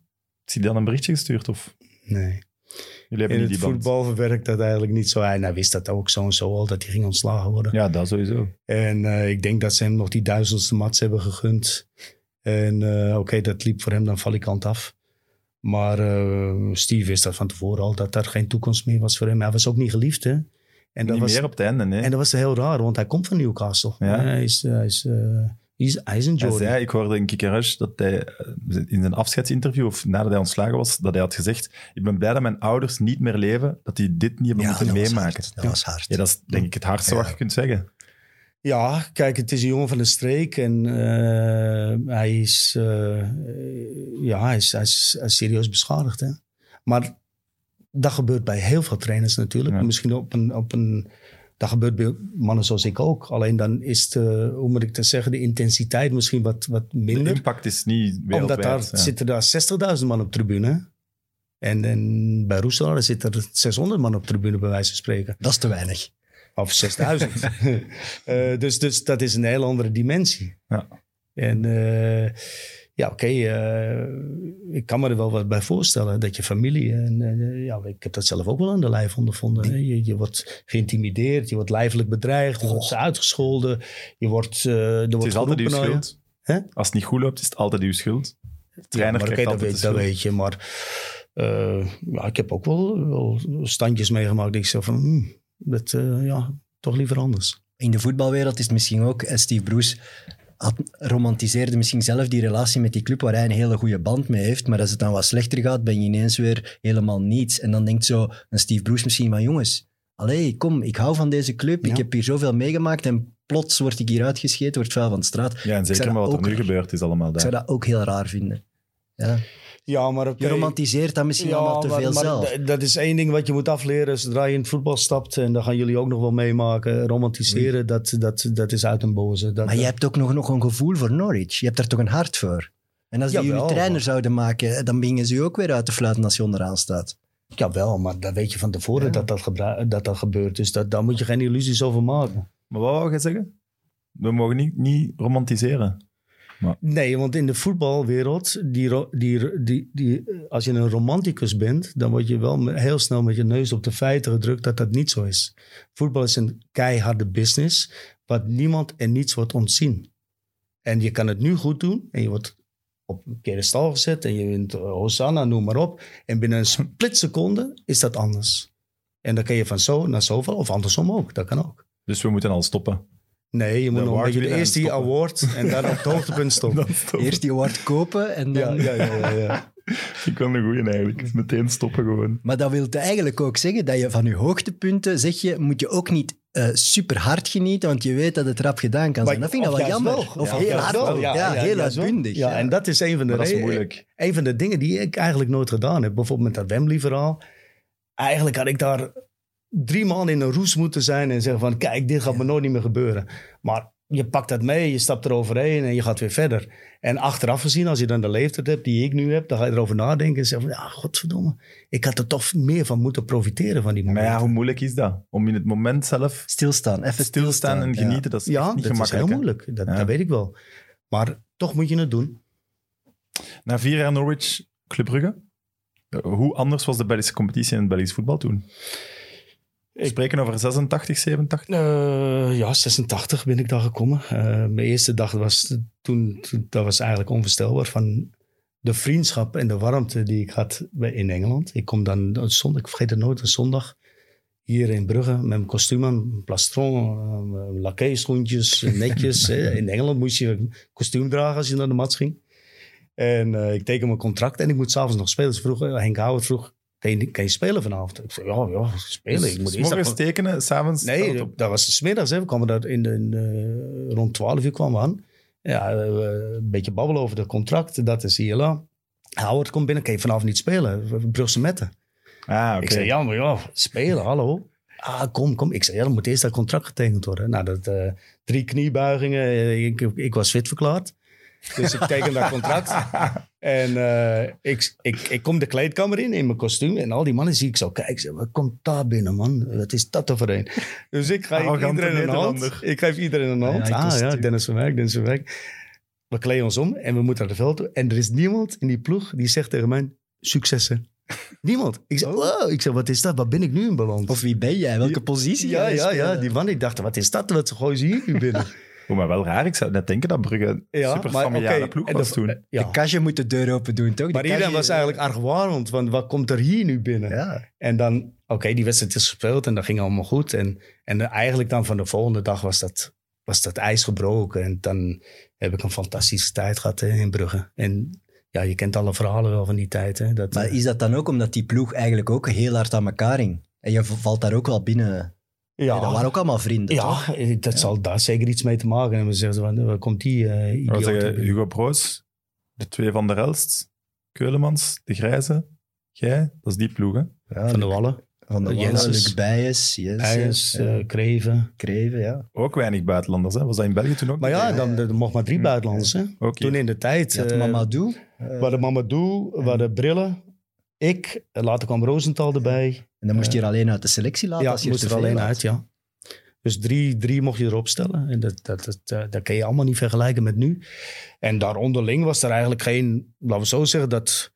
Is hij dan een berichtje gestuurd? Of Nee. Jullie hebben In niet het die band? voetbal verwerkt dat eigenlijk niet zo. Hij nou, wist dat ook zo en zo al, dat hij ging ontslagen worden. Ja, dat sowieso. En eh, ik denk dat ze hem nog die duizendste mats hebben gegund. En eh, oké, dat liep voor hem dan valikant af. Maar eh, Steve wist dat van tevoren al, dat er geen toekomst meer was voor hem. Hij was ook niet geliefd, hè. En dat, niet was, meer op het einde, nee. en dat was heel raar, want hij komt van Newcastle. Ja. Hij, is, hij, is, is, hij is een Hij Jordan. zei, ik hoorde in Rush dat hij eh, in zijn afscheidsinterview, of nadat hij ontslagen was, dat hij had gezegd, ik ben blij dat mijn ouders niet meer leven, dat die dit niet hebben moeten dat was meemaken. hard. Dat was hard. Ja, dat is denk ik het hardste Ja. wat je kunt zeggen. Ja, kijk, het is een jongen van de streek en eh, hij, is, eh, ja, hij, is, hij, is, hij is serieus beschadigd. Hè? Maar dat gebeurt bij heel veel trainers natuurlijk. Ja. Misschien op een, op een... Dat gebeurt bij mannen zoals ik ook. Alleen dan is de, hoe moet ik dat zeggen, de intensiteit misschien wat, wat De minder. impact is niet wereldwijd. Omdat daar ja. zitten daar 60.000 man op tribune. En, en bij Roeselaar zitten er 600 man op tribune, bij wijze van spreken. Dat is te weinig. Of 6000. (laughs) Eh, dus, dus dat is een heel andere dimensie. Ja. En eh, ja, oké, eh, ik kan me er wel wat bij voorstellen. Dat je familie, en eh, ja, ik heb dat zelf ook wel aan de lijf ondervonden. Je, je wordt geïntimideerd, je wordt lijfelijk bedreigd, je wordt uitgescholden. Je wordt, eh er Het wordt is altijd uw schuld. Hè? Als het niet goed loopt, is het altijd uw schuld. De Ja, trainer maar dat, altijd weet, de dat schuld. weet je. Maar eh, ja, ik heb ook wel, wel standjes meegemaakt. Ik zeg van, hmm, dat, eh, ja, toch liever anders. In de voetbalwereld is het misschien ook, Steve Bruce had, romantiseerde misschien zelf die relatie met die club waar hij een hele goede band mee heeft. Maar als het dan wat slechter gaat, ben je ineens weer helemaal niets. En dan denkt zo een Steve Bruce misschien van jongens, allee, kom, ik hou van deze club. Ja. Ik heb hier zoveel meegemaakt en plots word ik hier uitgescheten, word vuil van de straat. Ja, en Ik zeker dat wat er nu raar- gebeurd is allemaal Ik daar. zou dat ook heel raar vinden. Ja. Ja, maar. Je romantiseert dat misschien allemaal te maar- veel maar zelf. Dat is één ding wat je moet afleren zodra je in het voetbal stapt. En dat gaan jullie ook nog wel meemaken. Romantiseren, dat, dat, dat is uit een boze. Dat, Maar je hebt ook nog, nog een gevoel voor Norwich. Je hebt daar toch een hart voor. En als die jullie trainer maar- zouden maken, dan bingen ze je ook weer uit de fluiten als je onderaan staat. Jawel, maar dat weet je van tevoren dat, dat, dat dat gebeurt. Dus dat, daar moet je geen illusies over maken. Maar wat wou je zeggen? We mogen niet, niet romantiseren. Nee, want in de voetbalwereld, die, die, die, die, als je een romanticus bent, dan word je wel heel snel met je neus op de feiten gedrukt dat dat niet zo is. Voetbal is een keiharde business, wat niemand en niets wordt ontzien. En je kan het nu goed doen en je wordt op een pedestal gezet en je wint eh, Hosanna, noem maar op. En binnen een splitseconde is dat anders. En dan kan je van zo naar zoveel, of andersom ook, dat kan ook. Dus we moeten al stoppen. Nee, je moet De nog een beetje eerst die award en dan op het hoogtepunt (laughs) stoppen. Eerst die award kopen en dan... ja, ja, ja, ja. (laughs) Ik kan een goeie eigenlijk. Meteen stoppen gewoon. Maar dat wil eigenlijk ook zeggen dat je van je hoogtepunten, zeg je, moet je ook niet eh, super hard genieten, want je weet dat het rap gedaan kan zijn. Maar- dat vind ik wel jammer. wel. Of Ja, heel hard. wel. Ja, heel uitbundig. Ja, en dat is een van de Maar dat is re- moeilijk. Een van de dingen die ik eigenlijk nooit gedaan heb. Bijvoorbeeld met dat Wembley-verhaal. Eigenlijk had ik daar drie maanden in een roes moeten zijn en zeggen van... Kijk, dit gaat me nooit niet meer gebeuren. Maar je pakt dat mee, je stapt eroverheen en je gaat weer verder. En achteraf gezien, als je dan de leeftijd hebt die ik nu heb... dan ga je erover nadenken en zeggen van... Ja, godverdomme. Ik had er toch meer van moeten profiteren van die Maar ja, hoe moeilijk is dat? Om in het moment zelf Stilstaan, even stilstaan en ja. genieten, dat is Ja, niet dat is gemakkelijk. heel hè? moeilijk. Dat, Ja. dat weet ik wel. Maar toch moet je het doen. Na vier jaar Norwich, Club Brugge. Eh, Hoe anders was de Belgische competitie en het Belgisch voetbal toen? We Ik- spreken over 86, 87? Eh, ja, 86 ben ik daar gekomen. Eh, mijn eerste dag was toen, dat was eigenlijk onvoorstelbaar van de vriendschap en de warmte die ik had bij, in Engeland. Ik kom dan een zondag, ik vergeet het nooit, een zondag hier in Brugge met mijn kostuum aan, plastron, uh, lakkei schoentjes, (laughs) netjes. In Engeland moest je kostuum dragen als je naar de match ging. En ik teken mijn contract en ik moet s'avonds nog spelen. Ze vroeg, Henk Houwer vroeg, kan je, kan je spelen vanavond? Ik zei, ja, ja, spelen. ik moet Dus eerst tekenen, s'avonds... Nee, dat, dat was 's middags. Hè. We kwamen daar in de, in de- rond 12 uur kwamen we aan. Ja, eh, een beetje babbelen over het contract. Dat is ILA. Howard komt binnen. Kan je vanavond niet spelen? Brugse Metten. Ah, oké. Ik zei, ja, maar ja, spelen, hallo. Ah, kom, kom. Ik zei, ja, dan moet eerst dat contract getekend worden. Nou, dat, eh, drie kniebuigingen. Eh, Ik, ik was fit verklaard. Dus ik teken dat contract. En eh, ik, ik, ik kom de kleedkamer in, in mijn kostuum. En al die mannen zie ik zo kijken. Zeg, wat komt daar binnen, man? Wat is dat er voor een? Dus ik ga Arrogante iedereen een hand. Ik geef iedereen een hand. Ja, ah ja. Dennis van Wijk, Dennis van Wijk. We kleden ons om en we moeten naar de veld toe. En er is niemand in die ploeg die zegt tegen mij, successen. Niemand. Ik zeg, wow. Ik zeg, wat is dat? Waar ben ik nu in beland? Of wie ben jij? Welke positie? ja, ja, ja. Die man, ik dacht, wat is dat? Wat gooien ze hier nu binnen? (laughs) Oh, maar wel raar. Ik zou net denken dat Brugge een Ja, super maar familiale ploeg en was de- toen. Ja. De kastje moet de deur open doen, toch? De Maar iedereen was eigenlijk argwanend, want wat komt er hier nu binnen? Ja. En dan, oké, die wedstrijd is gespeeld en dat ging allemaal goed. En, en eigenlijk dan van de volgende dag was dat, was dat ijs gebroken. En dan heb ik een fantastische tijd gehad hè, in Brugge. En ja, je kent alle verhalen wel van die tijd. Hè, dat, Maar eh, is dat dan ook omdat die ploeg eigenlijk ook heel hard aan elkaar hing? En je valt daar ook wel binnen. Ja, dat waren ook allemaal vrienden, ja, toch? eh, dat zal daar zeker iets mee te maken hebben. Zeggen ze, van, waar komt die eh idioot zeggen? Hugo Broos, de twee van der Elst, Keulemans, de Grijze. Jij, dat is die ploeg, hè? Ja, Van de Wallen. van de Luc Bijes, ja, eh, Kreven. Kreven, ja. Ook weinig buitenlanders, hè? Was dat in België toen ook? Maar ja, dan, er mocht maar drie buitenlanders. Hè? Toen in de tijd. Eh, Mamadou. we hadden Mamadou, we hadden Brillen, ik, en later kwam Rosenthal erbij. En dan moest je er alleen uit de selectie laten ja, als je moest er alleen uit, ja. Dus drie, drie mocht je erop stellen. En dat, dat, dat, eh, dat kan je allemaal niet vergelijken met nu. En daaronderling was er eigenlijk geen... Laten we zo zeggen dat,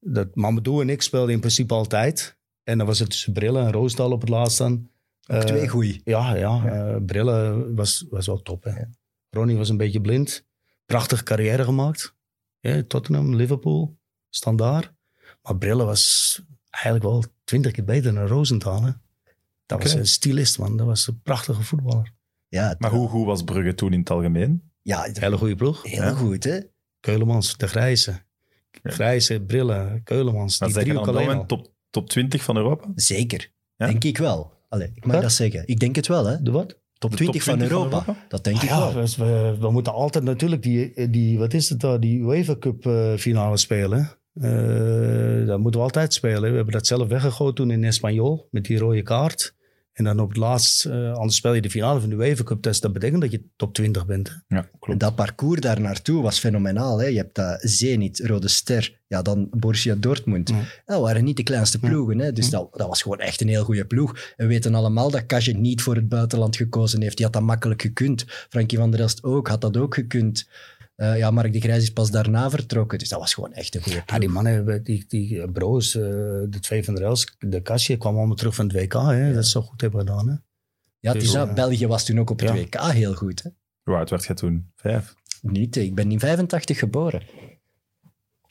dat Mamadou en ik speelden in principe altijd. En dan was het tussen Brillen en Roosdal op het laatst dan. Ook Eh, twee goeie. Ja, ja, eh, Brillen was, was wel top. Hè. Ronnie was een beetje blind. Prachtige carrière gemaakt. Ja, Tottenham, Liverpool, standaard. Maar Brillen was eigenlijk wel twintig keer beter dan Rosenthal. Hè. Dat was een stylist, man. Dat was een prachtige voetballer. Ja, het- Maar hoe goed was Brugge toen in het algemeen? ja Hele goede ploeg. heel Ja. goed, hè? Keulemans, de Grijze. Grijze, Brillen, Keulemans. Die dan alleen alleen al. top, top 20 van Europa? Zeker. Ja? Denk ik wel. Allee, ik mag dat zeggen. Ik denk het wel, hè? De wat? Top De 20, top van, 20 van Europa. Europa? Dat denk ik ja, wel. we, we moeten altijd natuurlijk die, die wat is het daar, die UEFA Cup eh, finale spelen. Eh, dat moeten we altijd spelen. We hebben dat zelf weggegooid toen in Espanyol met die rode kaart. En dan op het laatst, eh, anders speel je de finale van de UEFA Cup. Dus dat betekent dat je top 20 bent. hè. Ja, En klopt. dat parcours daar naartoe was fenomenaal. Hè? Je hebt dat Zenit, Rode Ster, ja, dan Borussia Dortmund. Ja. Dat waren niet de kleinste ploegen. Hè? Dus dat, dat was gewoon echt een heel goede ploeg. En we weten allemaal dat Kaje niet voor het buitenland gekozen heeft. Die had dat makkelijk gekund. Frankie van der Elst ook, had dat ook gekund. Eh, ja, Mark de Grijs is pas daarna vertrokken. Dus dat was gewoon echt een goede Ja, ploeg. die mannen, die, die eh, broers, eh, de twee van de Rels, de Kastje, kwam allemaal terug van het WK. Hè? Dat is zo goed hebben gedaan. Hè? Ja, het is dat. België was toen ook op het ja. WK heel goed. Hè? Hoe oud werd jij toen? Vijf. Niet, ik ben in 85 geboren.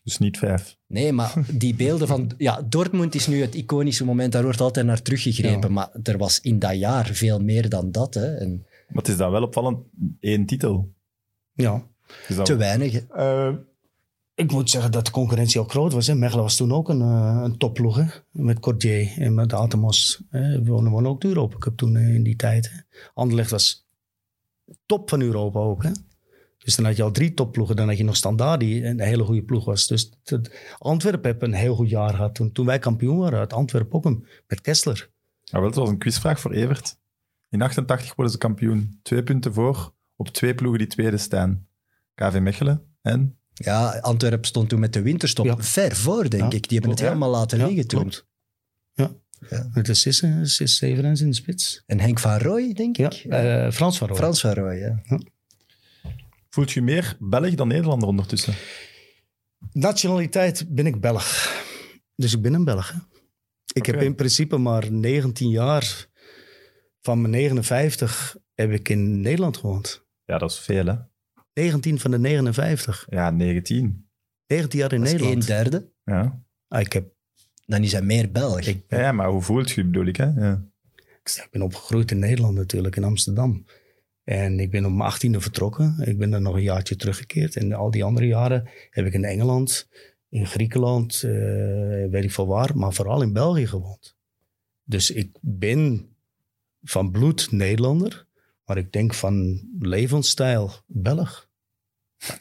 Dus niet vijf. Nee, maar die beelden van... Ja, Dortmund is nu het iconische moment, daar wordt altijd naar teruggegrepen. Ja. Maar er was in dat jaar veel meer dan dat. Hè. En Maar het is dan wel opvallend, één titel. Ja. Dat- te weinig. Eh, ik moet zeggen dat de concurrentie ook groot was. Hè. Mechelen was toen ook een, eh, een topploeg. Hè. Met Cordier en met Atemos. Hè. We wonnen wonnen ook de Europa Cup toen eh, in die tijd. Hè. Anderlecht was top van Europa ook. Hè. Dus dan had je al drie topploegen. Dan had je nog Standaard die een hele goede ploeg was. Dus het, Antwerpen heb een heel goed jaar gehad. Toen, toen wij kampioen waren uit Antwerpen ook een, met Kessler. Ah, wel, het was een quizvraag voor Evert. In 88 worden ze kampioen. Twee punten voor op twee ploegen die tweede staan. KV Mechelen en... Ja, Antwerpen stond toen met de winterstop Ja. ver voor, denk Ja, ik. Die hebben het helemaal laten Ja, liggen toen. klopt. Ja. Ja. Met de Sissen, Sis Severens in de spits. En Henk van Rooij, denk Ja, ik. eh, Frans van Rooij. Frans van Rooij, ja. Voelt je meer Belg dan Nederlander ondertussen? Nationaliteit ben ik Belg. Dus ik ben een Belg. hè. Ik heb in principe maar 19 jaar. Van mijn 59 heb ik in Nederland gewoond. Ja, dat is veel, hè? 19 van de 59. Ja, 19. 19 jaar in Dat is Nederland. een derde. Ja. Ah, ik, heb, Dan is hij meer Belg. ik, Ja, ja, maar hoe voelt je, bedoel ik, hè? Ja. ik ben opgegroeid in Nederland natuurlijk, in Amsterdam. En ik ben op mijn 18e vertrokken. Ik ben dan nog een jaartje teruggekeerd. En al die andere jaren heb ik in Engeland, in Griekenland, eh, weet ik veel waar, maar vooral in België gewoond. Dus ik ben van bloed Nederlander, maar ik denk van levensstijl Belg.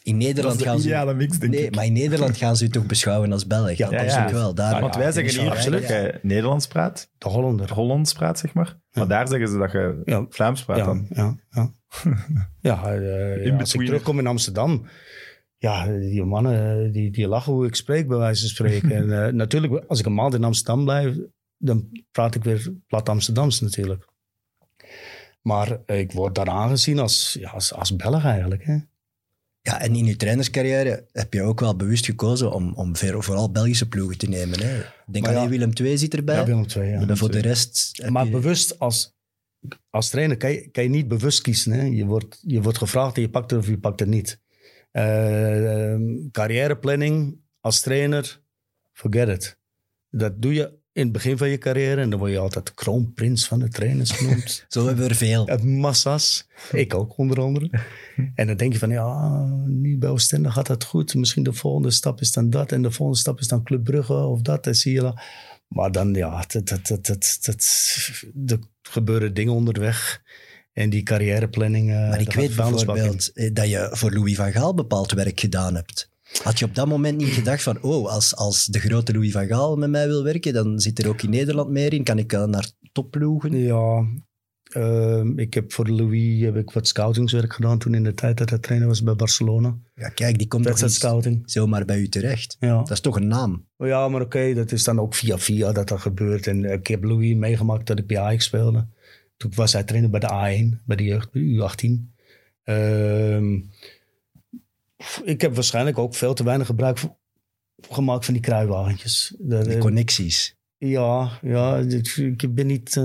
In Dat Nederland is de gaan ze... mix, denk Nee, ik. maar in Nederland gaan ze u toch beschouwen als Belg? Ja, dat ja. wel. Daar, Want wij zeggen hier absoluut. dat je Nederlands praat, De Hollander. Hollands praat, zeg maar. Maar daar zeggen ze dat je Ja. Vlaams praat Ja, dan. ja, ja. (laughs) ja, eh, ja, als ik terugkom in Amsterdam, ja, die mannen die, die lachen hoe ik spreek, bij wijze van spreken. (laughs) en, eh, natuurlijk, als ik een maand in Amsterdam blijf, dan praat ik weer plat Amsterdams natuurlijk. Maar eh, ik word daar aangezien als, ja, als, als Belg eigenlijk. Hè? Ja, en in je trainerscarrière heb je ook wel bewust gekozen om, om vooral Belgische ploegen te nemen. Hè? Ik denk Maar ja- Willem II zit erbij. Ja, Willem II, ja. maar voor de rest... Maar je- bewust als, als trainer kan je, kan je niet bewust kiezen. Hè? Je, wordt, je wordt gevraagd en je pakt het of je pakt het niet. Eh, ehm, carrièreplanning als trainer, forget it. Dat doe je in het begin van je carrière en dan word je altijd kroonprins van de trainers genoemd. (laughs) Zo hebben we er veel. Uit massa's. Ik ook onder andere. (laughs) En dan denk je van ja, nu bij Oostende gaat het goed. Misschien de volgende stap is dan dat. En de volgende stap is dan Club Brugge of dat. En zie je dat. Maar dan ja, dat, dat, dat, dat, dat, er gebeuren dingen onderweg. En die carrièreplanning. eh, Maar ik weet bijvoorbeeld eh, dat je voor Louis van Gaal bepaald werk gedaan hebt. Had je op dat moment niet gedacht van, oh, als, als de grote Louis van Gaal met mij wil werken, dan zit er ook in Nederland meer in. Kan ik uh, naar topploegen? Ja, ehm, ik heb voor Louis heb ik wat scoutingswerk gedaan toen in de tijd dat hij trainer was bij Barcelona. Ja, kijk, die komt scouting. zomaar bij u terecht. Ja. Dat is toch een naam. Ja, maar oké, dat is dan ook via via dat dat gebeurt. En ik heb Louis meegemaakt dat ik bij Ajax speelde. Toen was hij trainer bij de A1, bij de jeugd, bij de U18. Ehm, ik heb waarschijnlijk ook veel te weinig gebruik gemaakt van die kruiwagentjes. Die eh, connecties. ja, ja, ik- ik ben niet eh,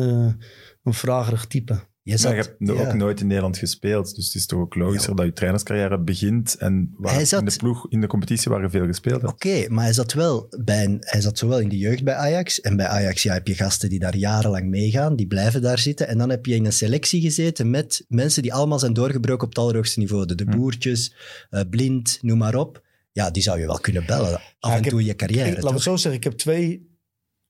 een vragerig type. Je Maar zat, je hebt ja. ook nooit in Nederland gespeeld, dus het is toch ook logischer dat je trainerscarrière begint en waar zat- in de ploeg, in de competitie waar je veel gespeeld hebt. Oké, maar hij zat wel bij een, hij zat zowel in de jeugd bij Ajax. En bij Ajax ja, heb je gasten die daar jarenlang meegaan, die blijven daar zitten. En dan heb je in een selectie gezeten met mensen die allemaal zijn doorgebroken op het allerhoogste niveau. De, de Hm. Boertjes, eh, Blind, noem maar op. Ja, die zou je wel kunnen bellen. Af Ja, en heb- toe je carrière. Ik, laat me zo zeggen, ik heb twee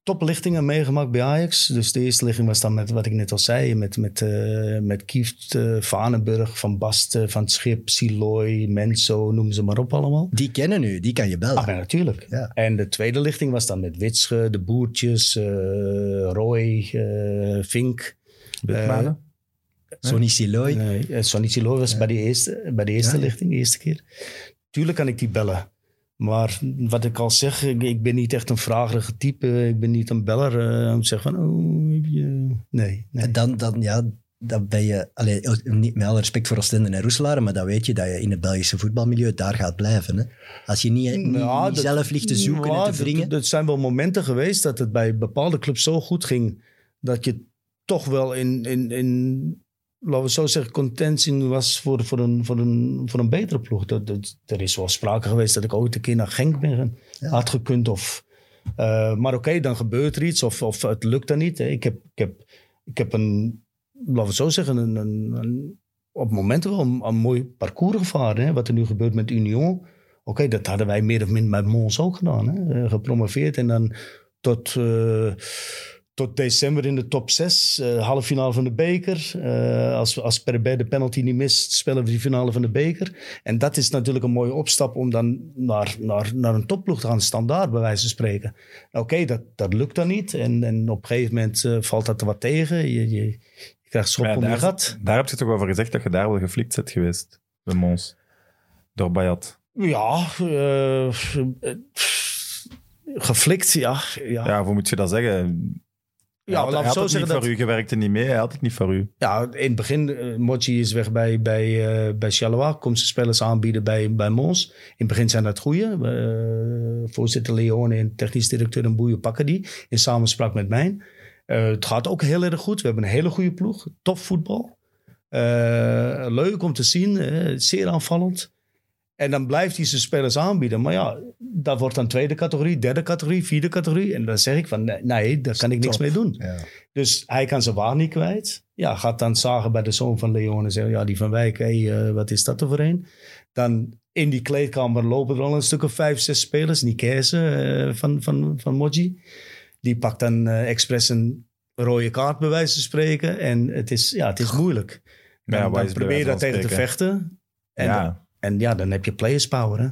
toplichtingen meegemaakt bij Ajax. Dus de eerste lichting was dan met wat ik net al zei, met, met, eh, met Kieft, eh, Vanenburg, Van Basten, Van het Schip, Siloy, Menso, noem ze maar op allemaal. Die kennen u, die kan je bellen. Ah, ja, natuurlijk. Ja. En de tweede lichting was dan met Witsche, de Boertjes, eh, Roy, eh, Vink. Witmanen. Sonny Siloy. Nee, eh, Sonny Siloy was bij de eerste, bij de eerste lichting, de eerste keer. Tuurlijk kan ik die bellen. Maar wat ik al zeg, ik, ik ben niet echt een vragerige type. Ik ben niet een beller eh, om te zeggen van, oh, heb je... Nee, nee. En dan, dan, ja, dan ben je, allee, niet met alle respect voor Oostende en Roeselaar, maar dan weet je dat je in het Belgische voetbalmilieu daar gaat blijven. Hè? Als je niet, niet, Ja, niet dat- zelf ligt te zoeken ja, en te wringen. Dat zijn wel momenten geweest dat het bij bepaalde clubs zo goed ging. Dat je toch wel in, in, in laten we zo zeggen, contentie was voor, voor, een, voor, een, voor een betere ploeg. Dat, dat, er is wel sprake geweest dat ik ooit een keer naar Genk ben. Ja. Had gekund of... eh, maar oké, dan gebeurt er iets of, of het lukt dan niet. hè. Ik heb, ik heb, ik heb een, laten we zo zeggen, een, een, een- op momenten wel een, een mooi parcours gevaren. Hè? Wat er nu gebeurt met Union. Oké, dat hadden wij meer of minder bij Mons ook gedaan. Hè? Eh, gepromoveerd en dan tot, eh, tot december in de top 6. halve finale van de beker. Eh, als, als Perber de penalty niet mist, spelen we die finale van de beker. En dat is natuurlijk een mooie opstap om dan naar, naar, naar een topploeg te gaan. Standaard, bij wijze van spreken. Oké, dat, dat lukt dan niet. En, en op een gegeven moment eh, valt dat er wat tegen. Je, je, je krijgt schop ja, om je daar, gat. daar heb je toch over gezegd dat je daar wel geflikt bent geweest, bij Mons. Door Bayat. Ja, eh, eh, geflikt, ja. Ja, Ja, hoe moet je dat zeggen? Ja, hij had, laat had zo het niet zeggen voor dat- u, je werkte niet mee, hij had het niet voor u. Ja, in het begin, uh, Mochi is weg bij, bij, eh bij Charleroi. Komt zijn spelers aanbieden bij, bij Mons. In het begin zijn dat goeie. Eh, voorzitter Leone en technisch directeur een boeien pakken die. In samenspraak met mij. Eh, het gaat ook heel erg goed. We hebben een hele goede ploeg. Top voetbal. Eh, leuk om te zien. eh, zeer aanvallend. En dan blijft hij zijn spelers aanbieden. Maar ja, dat wordt dan tweede categorie, derde categorie, vierde categorie. En dan zeg ik van, nee, nee daar kan ik niks Top. mee doen. Ja. Dus hij kan zijn waar niet kwijt. Ja, gaat dan zagen bij de zoon van Leon en zeggen... ja, die van Wijk, hé, eh, wat is dat er voor een? Dan in die kleedkamer lopen er al een stuk of vijf, zes spelers. Nikese eh van, van, van Moji. Die pakt dan eh expres een rode kaart bij wijze van spreken. En het is, ja, het is moeilijk. Dan, Ja, dan probeer je daar tegen te vechten. En, ja, en ja, dan heb je players power, hè.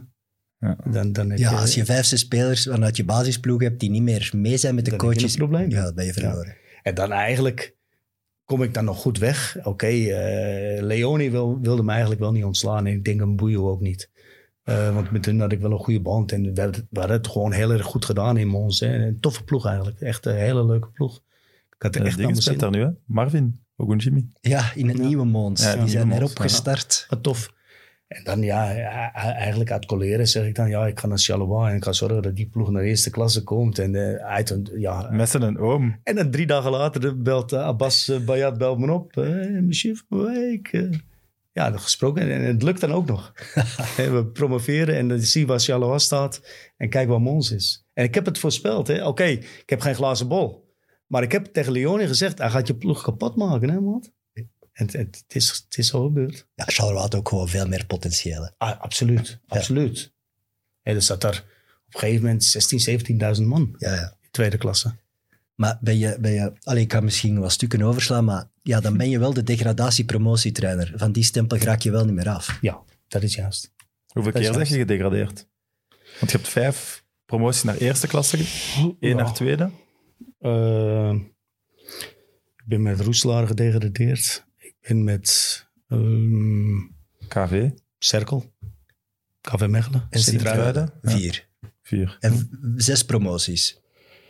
Ja. Dan, dan heb Ja, je, als je vijf, zes spelers vanuit je basisploeg hebt die niet meer mee zijn met de Dan heb je coaches, een probleem. ja, dan ben je verloren. En dan eigenlijk kom ik dan nog goed weg. Oké, eh, Leoni wil, wilde me eigenlijk wel niet ontslaan. En ik denk een Boeio ook niet. Eh, want met hun had ik wel een goede band. En we, hadden het gewoon heel erg goed gedaan in Mons. Hè. Een toffe ploeg eigenlijk. Echt een hele leuke ploeg. Ik had er de echt speelt zin. daar nu, hè? Marvin Ogunjimi. Ja, in het Ja. nieuwe Mons. Ja, die nieuwe zijn Mons, erop gestart. Wat tof. En dan ja, eigenlijk uit coleren zeg ik dan... Ja, ik ga naar Charleroi en ik ga zorgen dat die ploeg naar de eerste klasse komt. En, eh, uit, een- ja, Messen en oom. En dan drie dagen later belt eh, Abbas uh, Bayat belt me op. Uh, monsieur Van Wijk. eh. ja, gesproken. En, het lukt dan ook nog. (laughs) We promoveren en dan zie je waar Charleroi staat. En kijk waar Mons is. En ik heb het voorspeld. hè. Oké, ik heb geen glazen bol. Maar ik heb tegen Leone gezegd, hij gaat je ploeg kapot maken, hè, man. En het, het, het is, het is zo gebeurd. Ja, Charleroi had ook gewoon veel meer potentieel. Ah, absoluut, absoluut. En er zat daar op een gegeven moment 16, 17.000 man Ja, ja. in tweede klasse. Maar ben je, ben je allee, ik kan misschien wat stukken overslaan, maar ja, dan ben je wel de degradatie-promotietrainer. Van die stempel raak je wel niet meer af. Ja, dat is juist. Hoeveel Dat is keer zeg je gedegradeerd? Want je hebt vijf promoties naar eerste klasse, één Ja. naar tweede. Eh, ik ben met Roeselaar gedegradeerd. Ben met ehm KV, Cerkel, KV Mechelen, En Sint-Truiden. Vier. vier. En zes promoties.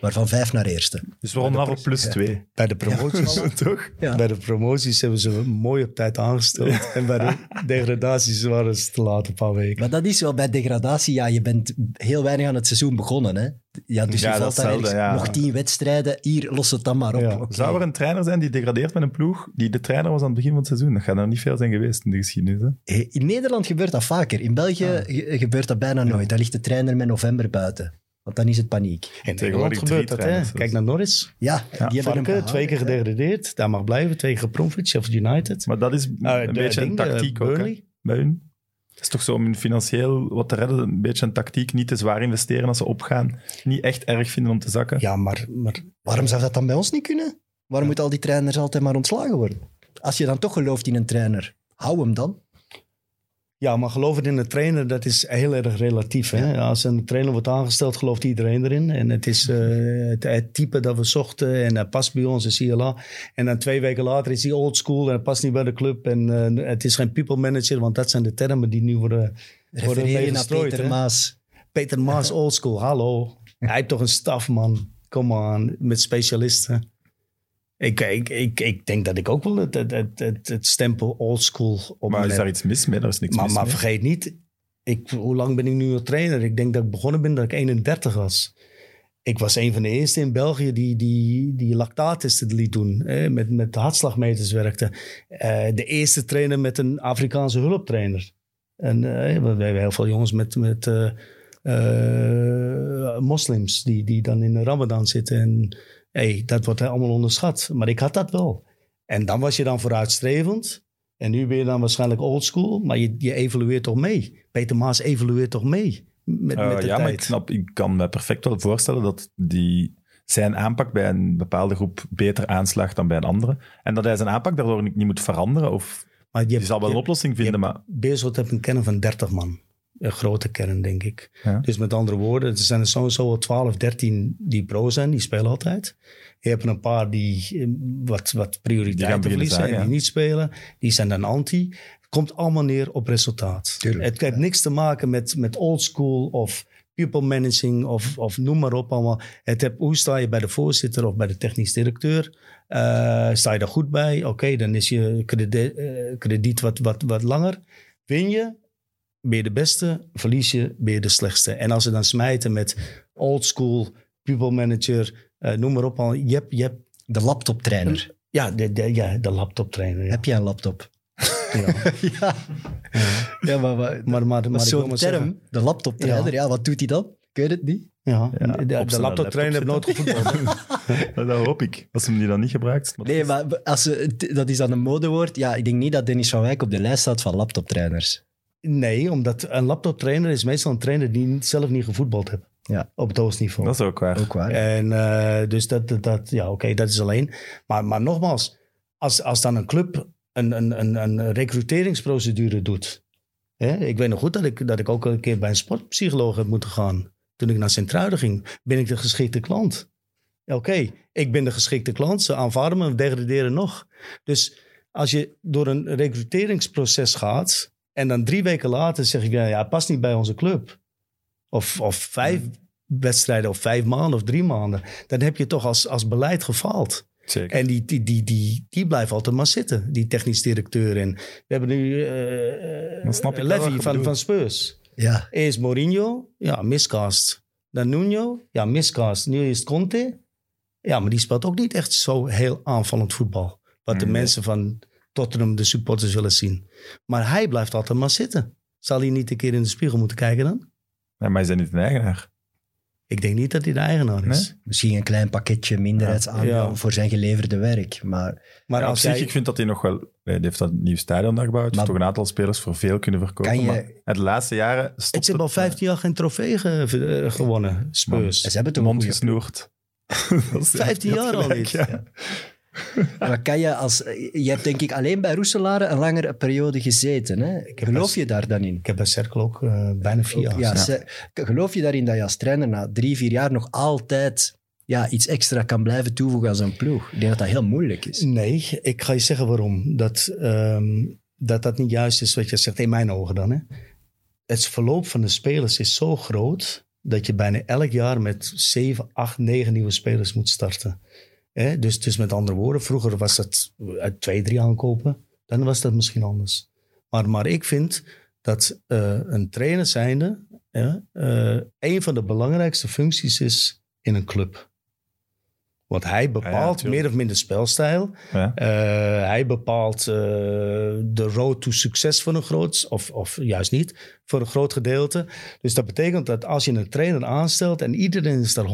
Waarvan vijf naar eerste. Dus we ronden af op plus twee. Bij de promoties, (laughs) Toch? Ja. bij de promoties hebben ze mooi op tijd aangesteld. en bij de degradaties waren ze te laat, een paar weken. Maar dat is wel bij degradatie. Ja, je bent heel weinig aan het seizoen begonnen. Hè? Ja, dus Ja, je dat valt daar nog tien wedstrijden. Hier, los het dan maar op. Zou er een trainer zijn die degradeert met een ploeg die de trainer was aan het begin van het seizoen? Dat gaat er niet veel zijn geweest in de geschiedenis. Hè? In Nederland gebeurt dat vaker. In België ge- gebeurt dat bijna nooit. Dan ligt de trainer met november buiten. Want dan is het paniek. En Tegenwoordig gebeurt dat, hè. Kijk naar Norris. Ja, Ja, die hebben Varken, twee keer gedegradeerd. Daar mag blijven. Twee keer gepromoveerd, Sheffield United. Maar dat is Eh, een de- beetje een ding, eh, tactiek ook hè, bij hun. Het is toch zo om hun financieel wat te redden, een beetje een tactiek. Niet te zwaar investeren als ze opgaan. Niet echt erg vinden om te zakken. Ja, maar, maar Waarom zou dat dan bij ons niet kunnen? Waarom moeten al die trainers altijd maar ontslagen worden? Als je dan toch gelooft in een trainer, hou hem dan. Ja, maar geloven in een trainer, dat is heel erg relatief. Hè? Als een trainer wordt aangesteld, gelooft iedereen erin. En het is eh, het, het type dat we zochten en hij past bij ons, en CLA. En dan twee weken later is hij old school en hij past niet bij de club. En eh, het is geen people manager, want dat zijn de termen die nu worden, worden naar meegestrooid, Peter hè? Maas. Peter Maas, (laughs) old school, hallo. Hij heeft toch een staf, man. Kom aan, met specialisten. Ik, ik, ik, ik denk dat ik ook wel het, het, het, het, stempel old school op maar is daar iets mis mee? Daar is niks Maar, mis maar mee. vergeet niet, ik, hoe lang ben ik nu al trainer? Ik denk dat ik begonnen ben dat ik 31 was. Ik was een van de eerste in België die, die, die lactaattesten liet doen. Hè, met, met hartslagmeters werkte. Eh, de eerste trainer met een Afrikaanse hulptrainer. En eh, we we hebben heel veel jongens met, met eh, moslims die, die dan in de ramadan zitten. En hey, dat wordt allemaal onderschat. Maar ik had dat wel. En dan was je dan vooruitstrevend. En nu ben je dan waarschijnlijk oldschool, maar je, je evolueert toch mee. Peter Maas evolueert toch mee met, Eh, met de ja, maar ik snap, ik kan me perfect wel voorstellen dat die, zijn aanpak bij een bepaalde groep beter aanslaagt dan bij een andere. En dat hij zijn aanpak daardoor niet, niet moet veranderen. Of maar je, je zal wel je een oplossing vinden, maar Beerschot heeft een kern van 30 man. Een grote kern, denk ik. Ja. Dus met andere woorden, er zijn er sowieso wel 12, 13 die pro zijn. Die spelen altijd. Je hebt er een paar die eh, wat, wat prioriteiten verliezen en die ja. niet spelen. Die zijn dan anti. Het komt allemaal neer op resultaat. Tuurlijk, het heeft niks te maken met, met old school of people managing of, of noem maar op allemaal. Het heb, hoe sta je bij de voorzitter of bij de technisch directeur? Eh, sta je daar goed bij? Oké, dan is je krediet, eh, krediet wat, wat, wat langer. Win je, ben je de beste. Verlies je, ben je de slechtste. En als ze dan smijten met old school, people manager, eh, noem maar op. Al, je hebt, je hebt, De laptoptrainer. ja, de, de, ja, de laptoptrainer. Ja. Heb jij een laptop? Ja. (laughs) ja. ja, maar, maar, Maar, ik zo'n term, zeggen- de laptoptrainer, ja. wat doet hij dan? Kun je het niet? Ja, Ja, de, laptoptrainer heeft nooit gevoetbald. (laughs) dat hoop ik. Als hem die dan niet gebruikt. Maar Nee, maar als ze, dat is dan een modewoord. Ja, ik denk niet dat Dennis van Wijk op de lijst staat van laptoptrainers. Nee, omdat een laptoptrainer is meestal een trainer die zelf niet gevoetbald heeft. Ja. Op het hoogste niveau. Dat is ook waar. Ook waar. En eh, dus dat, dat, dat ja, oké, dat is alleen. Maar, maar nogmaals, als, als dan een club een, een, een, een recruteringsprocedure doet. Hè? Ik weet nog goed dat ik, dat ik ook een keer bij een sportpsycholoog heb moeten gaan. Toen ik naar Sint-Truiden ging, ben ik de geschikte klant. Oké, ik ben de geschikte klant. Ze aanvaarden me, degraderen nog. Dus als je door een recruteringsproces gaat en dan drie weken later zeg ik, ja, ja past niet bij onze club. Of, of vijf wedstrijden of vijf maanden of drie maanden. Dan heb je toch als, als beleid gefaald. Zeker. En die, die, die, die, die blijven altijd maar zitten, die technisch directeur. En we hebben nu eh ik wel wat Levy van, van Spurs. Ja. Eerst Mourinho, ja, miscast. Dan Nuno, ja, miscast. Nu is Conte. Ja, maar die speelt ook niet echt zo heel aanvallend voetbal. Wat de mensen van Tottenham, de supporters, willen zien. Maar hij blijft altijd maar zitten. Zal hij niet een keer in de spiegel moeten kijken dan? Ja, maar is niet een eigenaar? Ik denk niet dat hij de eigenaar is. Misschien een klein pakketje minderheidsaandeel Ja. voor zijn geleverde werk. Maar Maar Ja, op als zich, jij... ik vind dat hij nog wel... Hij heeft dat nieuw stadion daar gebouwd. Maar- toch een aantal spelers voor veel kunnen verkopen. Kan je- Maar de laatste jaren heb al 15 jaar geen trofee ge- eh, gewonnen, Spurs. ze hebben toch mond gesnoerd. (laughs) Dat is 15 dat jaar al niet. ja. Wat kan je als... Je hebt denk ik alleen bij Roeselare een langere periode gezeten. Hè? Geloof je daar dan in? Ik heb bij Cerkel ook eh, bijna vier jaar. Ja, geloof je daarin dat je als trainer na drie, vier jaar nog altijd ja, iets extra kan blijven toevoegen aan zo'n ploeg? Ik denk dat dat heel moeilijk is. Nee, ik ga je zeggen waarom. Dat, ehm, dat dat niet juist is wat je zegt, in mijn ogen dan. Hè. Het verloop van de spelers is zo groot dat je bijna elk jaar met 7, 8, 9 nieuwe spelers moet starten. Dus, dus met andere woorden, vroeger was dat uit twee, drie aankopen. Dan was dat misschien anders. Maar, maar ik vind dat eh, een trainer zijnde eh, een van de belangrijkste functies is in een club. Want hij bepaalt meer of minder spelstijl. Ja. Eh, hij bepaalt eh, de road to succes voor een groot, of, of juist niet, voor een groot gedeelte. Dus dat betekent dat als je een trainer aanstelt en iedereen is er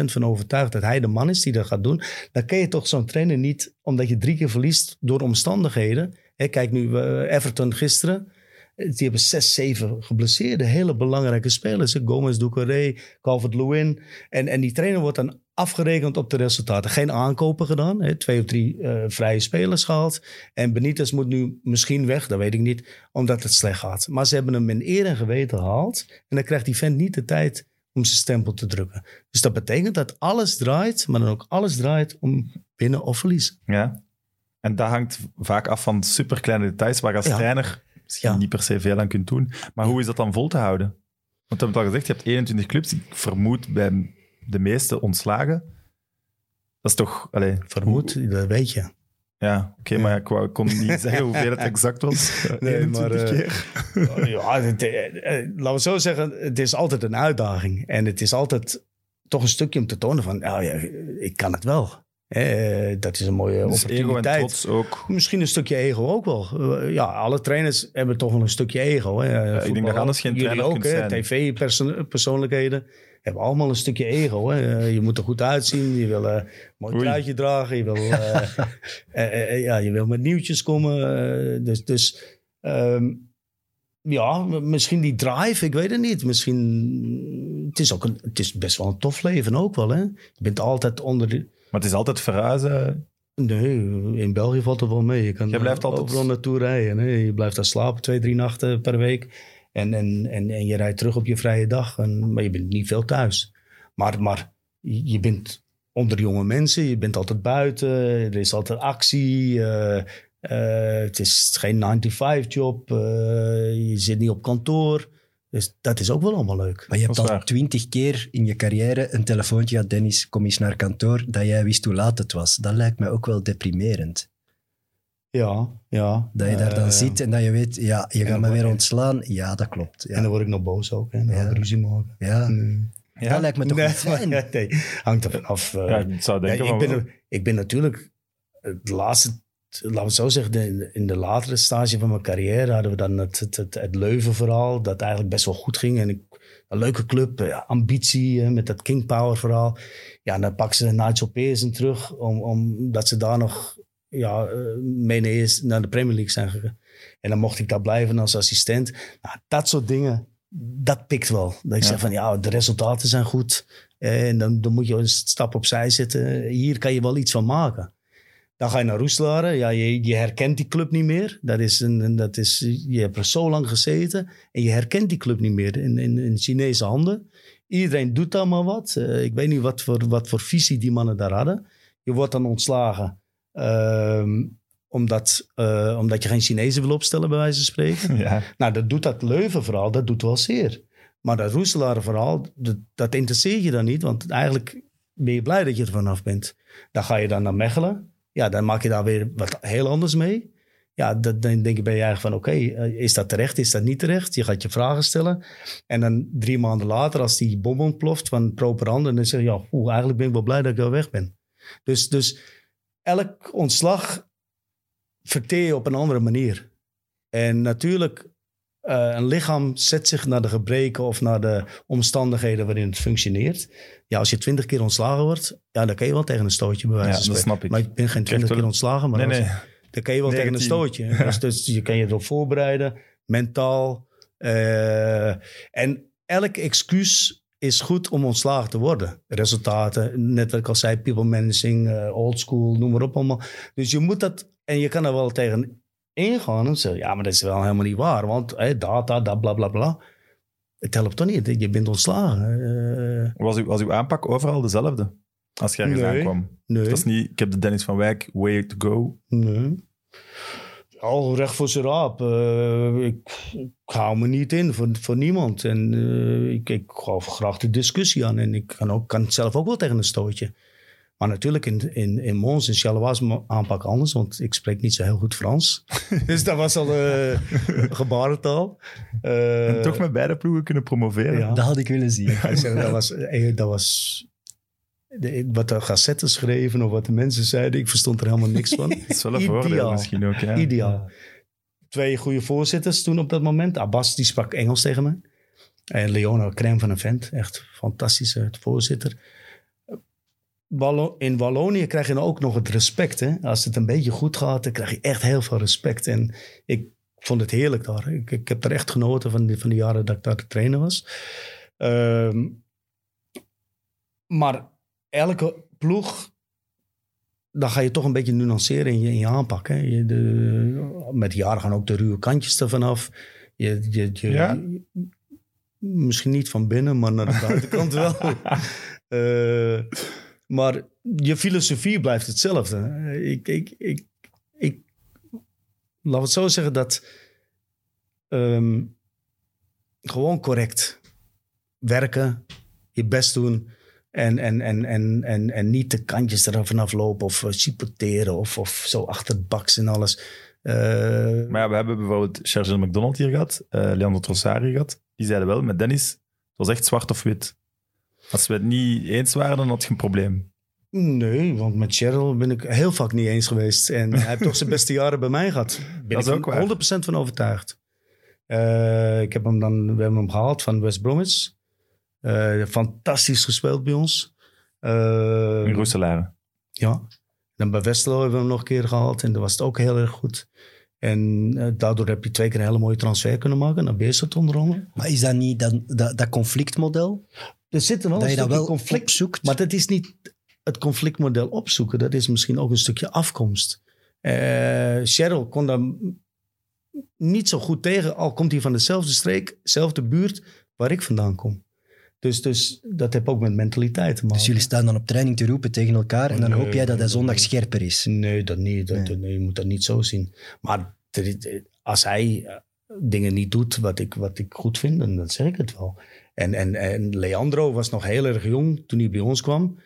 100% van overtuigd dat hij de man is die dat gaat doen, dan kun je toch zo'n trainer niet, omdat je drie keer verliest door omstandigheden. Hè, kijk nu, eh, Everton gisteren. Die hebben zes, zeven geblesseerde, hele belangrijke spelers. Gomez, Doucouré, Calvert-Lewin. En, en die trainer wordt dan afgerekend op de resultaten. Geen aankopen gedaan. Hè. Twee of drie eh, vrije spelers gehaald. En Benitez moet nu misschien weg, dat weet ik niet. Omdat het slecht gaat. Maar ze hebben hem in eer en geweten gehaald. En dan krijgt die vent niet de tijd om zijn stempel te drukken. Dus dat betekent dat alles draait, maar dan ook alles draait om winnen of verliezen. Ja. En dat hangt vaak af van superkleine details waar als Ja. trainer misschien Ja. niet per se veel aan kunt doen. Maar hoe is dat dan vol te houden? Want we hebben het al gezegd, je hebt 21 clubs. Ik vermoed bij de meeste ontslagen. Dat is toch... Allez, Vermoed, dat weet je. Ja, oké, Ja. maar ik, wou, ik kon niet (laughs) zeggen hoeveel het exact was. Nee, 21 maar, eh, keer. (laughs) ja, het, eh, eh, laten we zo zeggen, het is altijd een uitdaging. En het is altijd toch een stukje om te tonen van, nou ja, ik kan het wel. Eh, dat is een mooie Dus ego en opportuniteit. trots ook. Misschien een stukje ego ook wel. Eh, ja, alle trainers hebben toch wel een stukje ego. Hè. ik denk dat anders geen Jullie trainer ook, hè. TV-persoonlijkheden hebben allemaal een stukje ego. Hè. Eh, je moet er goed uitzien. Je wil een mooi truitje dragen. Je wil, (laughs) ja, je wil met nieuwtjes komen. dus dus ehm, ja, misschien die drive, ik weet het niet. Misschien, het is, ook een, het is best wel een tof leven ook wel. Hè. Je bent altijd onder de, Maar het is altijd verhuizen. Nee, in België valt het wel mee. Je kan Jij blijft altijd- overal naartoe rijden. Hè? Je blijft daar slapen twee, drie nachten per week. En, en, en, en je rijdt terug op je vrije dag. En, maar je bent niet veel thuis. Maar, maar je je bent onder jonge mensen. Je bent altijd buiten. Er is altijd actie. eh, eh, het is geen 9-to-5-job. je zit niet op kantoor. Dus dat is ook wel allemaal leuk. Maar je hebt al twintig keer in je carrière een telefoontje gehad, Dennis, kom eens naar kantoor, dat jij wist hoe laat het was. Dat lijkt mij ook wel deprimerend. Ja, ja. Dat je daar dan Eh, zit en dat je weet, ja, je gaat me weer ontslaan. Ja, dat klopt. En dan Ja, word ik nog boos ook. Hè? Dan Ja. ruzie maken. ja. Nee. dat lijkt me toch nee, niet fijn. (laughs) nee, hangt er vanaf. eh, Ja, ik zou ja, denken ik, ben, ik ben natuurlijk het laatste, laten we het zo zeggen, in de latere stage van mijn carrière hadden we dan het, het, het, het Leuven-verhaal, dat eigenlijk best wel goed ging. En ik, een leuke club, eh, ambitie eh, met dat King Power-verhaal. Ja, en dan pakken ze Nigel Pearson terug, om, omdat ze daar nog ja, eh, mee naar, de Premier League zijn gegaan. En dan mocht ik daar blijven als assistent. Nou, dat soort dingen, dat pikt wel. Dat ik Ja. zeg van, ja, de resultaten zijn goed. En dan, dan moet je een stap opzij zetten. Hier kan je wel iets van maken. Dan ga je naar Roeselare. Ja, je, je herkent die club niet meer. Dat is een, dat is, je hebt er zo lang gezeten. En je herkent die club niet meer in, in, in Chinese handen. Iedereen doet daar maar wat. Eh, ik weet niet wat voor, wat voor visie die mannen daar hadden. Je wordt dan ontslagen. ehm, omdat, eh, omdat je geen Chinezen wil opstellen, bij wijze van spreken. (laughs) Ja, Nou, dat doet dat Leuven-verhaal, dat doet wel zeer. Maar dat Roeselaar-verhaal, dat, dat interesseert je dan niet. Want eigenlijk ben je blij dat je er vanaf bent. Dan ga je dan naar Mechelen. Ja, dan maak je daar weer wat heel anders mee. Ja, dan denk je bij je eigen van, oké, eh, is dat terecht, is dat niet terecht? Je gaat je vragen stellen. En dan drie maanden later, als die bom ontploft van properande, dan zeg je, ja, eigenlijk ben ik wel blij dat ik wel weg ben. Dus, dus elk ontslag verteer je op een andere manier. En natuurlijk, eh, een lichaam zet zich naar de gebreken of naar de omstandigheden waarin het functioneert. Ja, als je twintig keer ontslagen wordt, ja, dan kan je wel tegen een stootje bij wijze Ja, dat spreken. snap ik. Maar ik ben geen twintig keer ontslagen, maar nee, nee. dan kan je wel tegen een 19. stootje. (laughs) Dus, dus je kan je erop voorbereiden, mentaal. eh, en elk excuus is goed om ontslagen te worden. Resultaten, net wat ik al zei, people managing, uh, old school, noem maar op allemaal. Dus je moet dat, en je kan er wel tegen ingaan en zeggen, ja, maar dat is wel helemaal niet waar, want hey, data, dat, bla, bla, bla. Het helpt toch niet, je bent ontslagen. Uh, was, uw, was uw aanpak overal dezelfde? Als je ergens Nee. aankwam? nee. Dat is niet, ik heb de Dennis van Wijk, way to go. Nee. Al recht voor zijn raap. Eh, ik, ik hou me niet in voor, voor niemand. En eh, ik, ik ga graag de discussie aan. En ik kan, ook, kan zelf ook wel tegen een stootje. Maar natuurlijk in, in, in Mons, in Charleroi is mijn aanpak anders. Want ik spreek niet zo heel goed Frans. (laughs) dus dat was al eh, (laughs) gebarentaal. Eh, en toch met beide ploegen kunnen promoveren. ja. Dat had ik willen zien. (laughs) Dat was, eh, dat was de- wat de gazetten schreven of wat de mensen zeiden. Ik verstond er helemaal niks van. Dat is wel een voordeel Ideaal. misschien ook. Ja. Ideaal. Twee goede voorzitters toen op dat moment. Abbas, die sprak Engels tegen me. En Leona, crème van een vent. Echt fantastische voorzitter. In Wallonië krijg je dan ook nog het respect. Hè? Als het een beetje goed gaat, dan krijg je echt heel veel respect. En ik vond het heerlijk daar. Ik, ik heb er echt genoten van die, van jaren dat ik daar de trainer was. Ehm, maar elke ploeg dan ga je toch een beetje nuanceren in je, in je aanpak. Hè? Je de, met de jaren gaan ook de ruwe kantjes ervan af. Je, je, je, Ja? misschien niet van binnen, maar naar de buitenkant wel. (laughs) Eh, maar je filosofie blijft hetzelfde. Ik, ik, ik, ik, laat het zo zeggen dat ehm, gewoon correct werken, je best doen. En, en, en, en, en, en niet de kantjes er vanaf lopen of uh, chipoteren of, of zo achter het baks en alles. Eh, Maar ja, we hebben bijvoorbeeld Sergio McDonald hier gehad, eh Leandro Trossard hier gehad. Die zeiden wel, met Dennis, het was echt zwart of wit. Als we het niet eens waren, dan had je een probleem. Nee, want met Cheryl ben ik heel vaak niet eens geweest. En hij heeft toch zijn beste (laughs) jaren bij mij gehad. Ben Dat is ik ook waar. 100% van overtuigd. Eh, ik heb hem dan, we hebben hem gehaald van West Bromwich. Eh, fantastisch gespeeld bij ons. Eh, In Roeselare. Ja. Dan bij Westerlo hebben we hem nog een keer gehaald. En dat was het ook heel erg goed. En daardoor heb je twee keer een hele mooie transfer kunnen maken. Naar Beerschot onder andere. Maar is dat niet dat, dat, dat conflictmodel? Er zit er wel dat een stukje wel conflict opzoekt? Maar dat is niet het conflictmodel opzoeken. Dat is misschien ook een stukje afkomst. Eh Cheryl kon daar niet zo goed tegen. Al komt hij van dezelfde streek, dezelfde buurt waar ik vandaan kom. Dus, dus dat heeft ook met mentaliteit te maken. Dus jullie staan dan op training te roepen tegen elkaar en dan Nee, hoop jij dat hij zondag scherper is. Nee, dat niet. Dat, Nee. je moet dat niet zo zien. Maar er- als hij eh, dingen niet doet wat ik, wat ik goed vind, dan zeg ik het wel. En, en, en Leandro was nog heel erg jong toen hij bij ons kwam.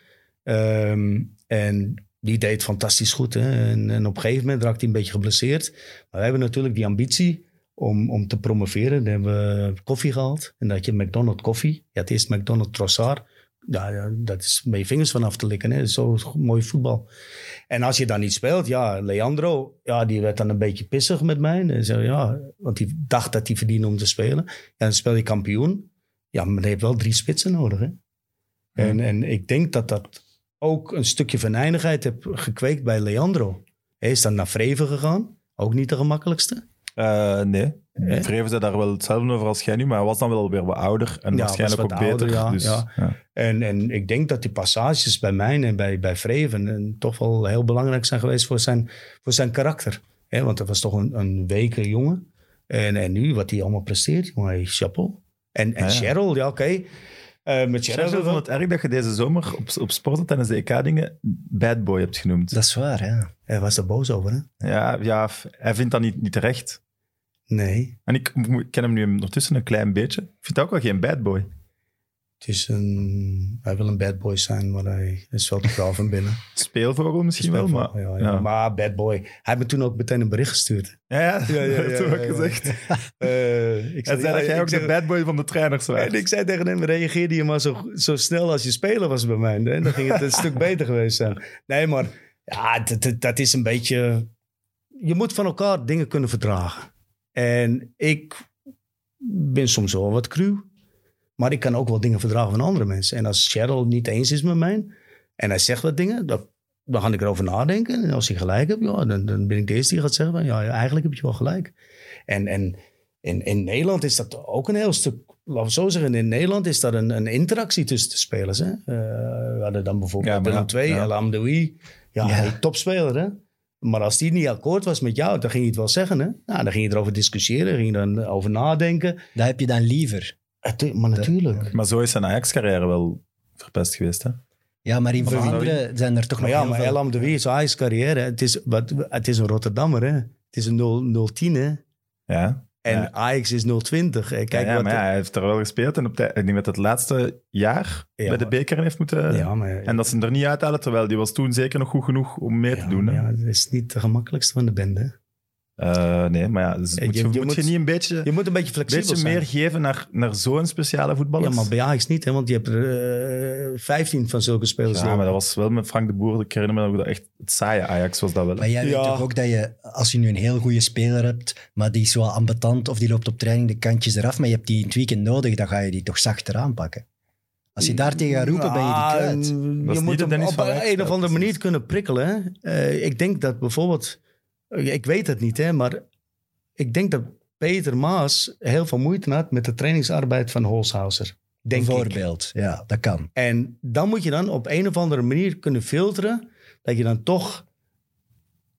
Ehm, en die deed fantastisch goed. Hè? En, op een gegeven moment raakte hij een beetje geblesseerd. Maar we hebben natuurlijk die ambitie om, om te promoveren. Dan hebben we koffie gehaald. En dat je McDonald's koffie. Je had eerst McDonald's Trossard. Ja, ja, dat is met je vingers vanaf te likken. Hè? Zo mooi voetbal. En als je dan niet speelt, ja, Leandro, ja, die werd dan een beetje pissig met mij. En zei, ja, want hij dacht dat hij verdiende om te spelen. En dan speel je kampioen. Ja, maar je hebt wel drie spitsen nodig. Hè? En, en ik denk dat dat ook een stukje venijnigheid heeft gekweekt bij Leandro. Hij is dan naar Vreven gegaan. Ook niet de gemakkelijkste. Eh, nee, Hè? Vreven zei daar wel hetzelfde over als jij nu, maar hij was dan wel weer wat ouder en Ja, waarschijnlijk ook beter. ja, dus, ja. ja. En, en ik denk dat die passages bij mij en bij, bij Vreven en toch wel heel belangrijk zijn geweest voor zijn, voor zijn karakter. Hè, want dat was toch een, een weke jongen. En, en nu, wat hij allemaal presteert, jongen, hey, chapeau. En, en Ja, ja. Cheryl, ja oké. Eh, met Cheryl, vond het erg dat je deze zomer op, op sporten tijdens de EK-dingen bad boy hebt genoemd. Dat is waar, ja. Hij was er boos over, hè? Ja, ja, hij vindt dat niet, niet terecht. Nee, En ik, ik ken hem nu ondertussen een klein beetje. Ik vind dat ook wel geen bad boy. Het is een, hij wil een bad boy zijn, maar hij is wel te braaf van binnen. (laughs) Speelvogel misschien wel, maar... ja, ja. ja. Maar bad boy. Hij heeft me toen ook meteen een bericht gestuurd. Ja, ja, Ja, ja, (laughs) dat heb ja. gezegd. (laughs) Eh, ik zei dat jij ik ook de bad boy van de trainers was. En ik zei tegen hem, reageerde je maar zo, zo snel als je speler was bij mij. Dan ging het een stuk beter geweest zijn. Nee, maar ja, dat, dat, dat is een beetje... Je moet van elkaar dingen kunnen verdragen. En ik ben soms wel wat cru. Maar ik kan ook wel dingen verdragen van andere mensen. En als Cheryl het niet eens is met mij... en hij zegt wat dingen... Dan, dan ga ik erover nadenken. En als hij gelijk heeft... Ja, dan, dan ben ik de eerste die gaat zeggen... van, ja, eigenlijk heb je wel gelijk. En, en in, in Nederland is dat ook een heel stuk laten we zo zeggen, in Nederland is daar een, een interactie tussen de spelers. Hè? Eh, we hadden dan bijvoorbeeld Willem ja, II, ja. El Amdoui. Ja, Ja. hey, topspeler hè. Maar als die niet akkoord was met jou, dan ging je het wel zeggen. Hè? Nou, dan ging je erover discussiëren, ging je dan over nadenken. Dat heb je dan liever. Eh, Maar natuurlijk. Maar zo is zijn Ajax-carrière wel verpest geweest. Hè? Ja, maar in Vlaanderen zijn er toch Maar nog ja, heel maar veel... El Amdoui is Ajax carrière. Het is, wat, het is een Rotterdammer, hè. Het is een 0 010, hè. Ja. En Ja. Ajax is 020. hè. Kijk, ja, ja, wat maar ja, hij heeft er wel gespeeld. En op de, ik denk dat het laatste jaar Ja, bij de beker heeft moeten... ja, maar, En dat ze hem er niet uithalen, terwijl die was toen zeker nog goed genoeg om mee te doen. Hè? ja, dat is niet de gemakkelijkste van de bende. Eh, nee, maar ja, dus Je- moet je, je moet je moet- niet een beetje, Je moet een beetje flexibel beetje zijn. meer geven naar, naar zo'n speciale voetballer? Ja, maar bij Ajax niet, hè, want je hebt er eh 15 van zulke spelers. Ja, maar dat was wel met Frank de Boer. Ik herinner me dat echt het saaie Ajax was dat wel. Maar jij weet Ja. toch ook dat je, als je nu een heel goede speler hebt, maar die is wel ambetant of die loopt op training de kantjes eraf, maar je hebt die in het weekend nodig, dan ga je die toch zachter aanpakken. Als je daar tegen gaat roepen, ben je die Ja, kwijt. Je niet moet hem op een, of andere manier kunnen prikkelen. Hè? Eh, ik denk dat bijvoorbeeld... Ik weet het niet, hè, maar ik denk dat Peter Maas heel veel moeite had met de trainingsarbeid van Holshouser. Denk ik. Bijvoorbeeld, ja, dat kan. En dan moet je dan op een of andere manier kunnen filteren dat je dan toch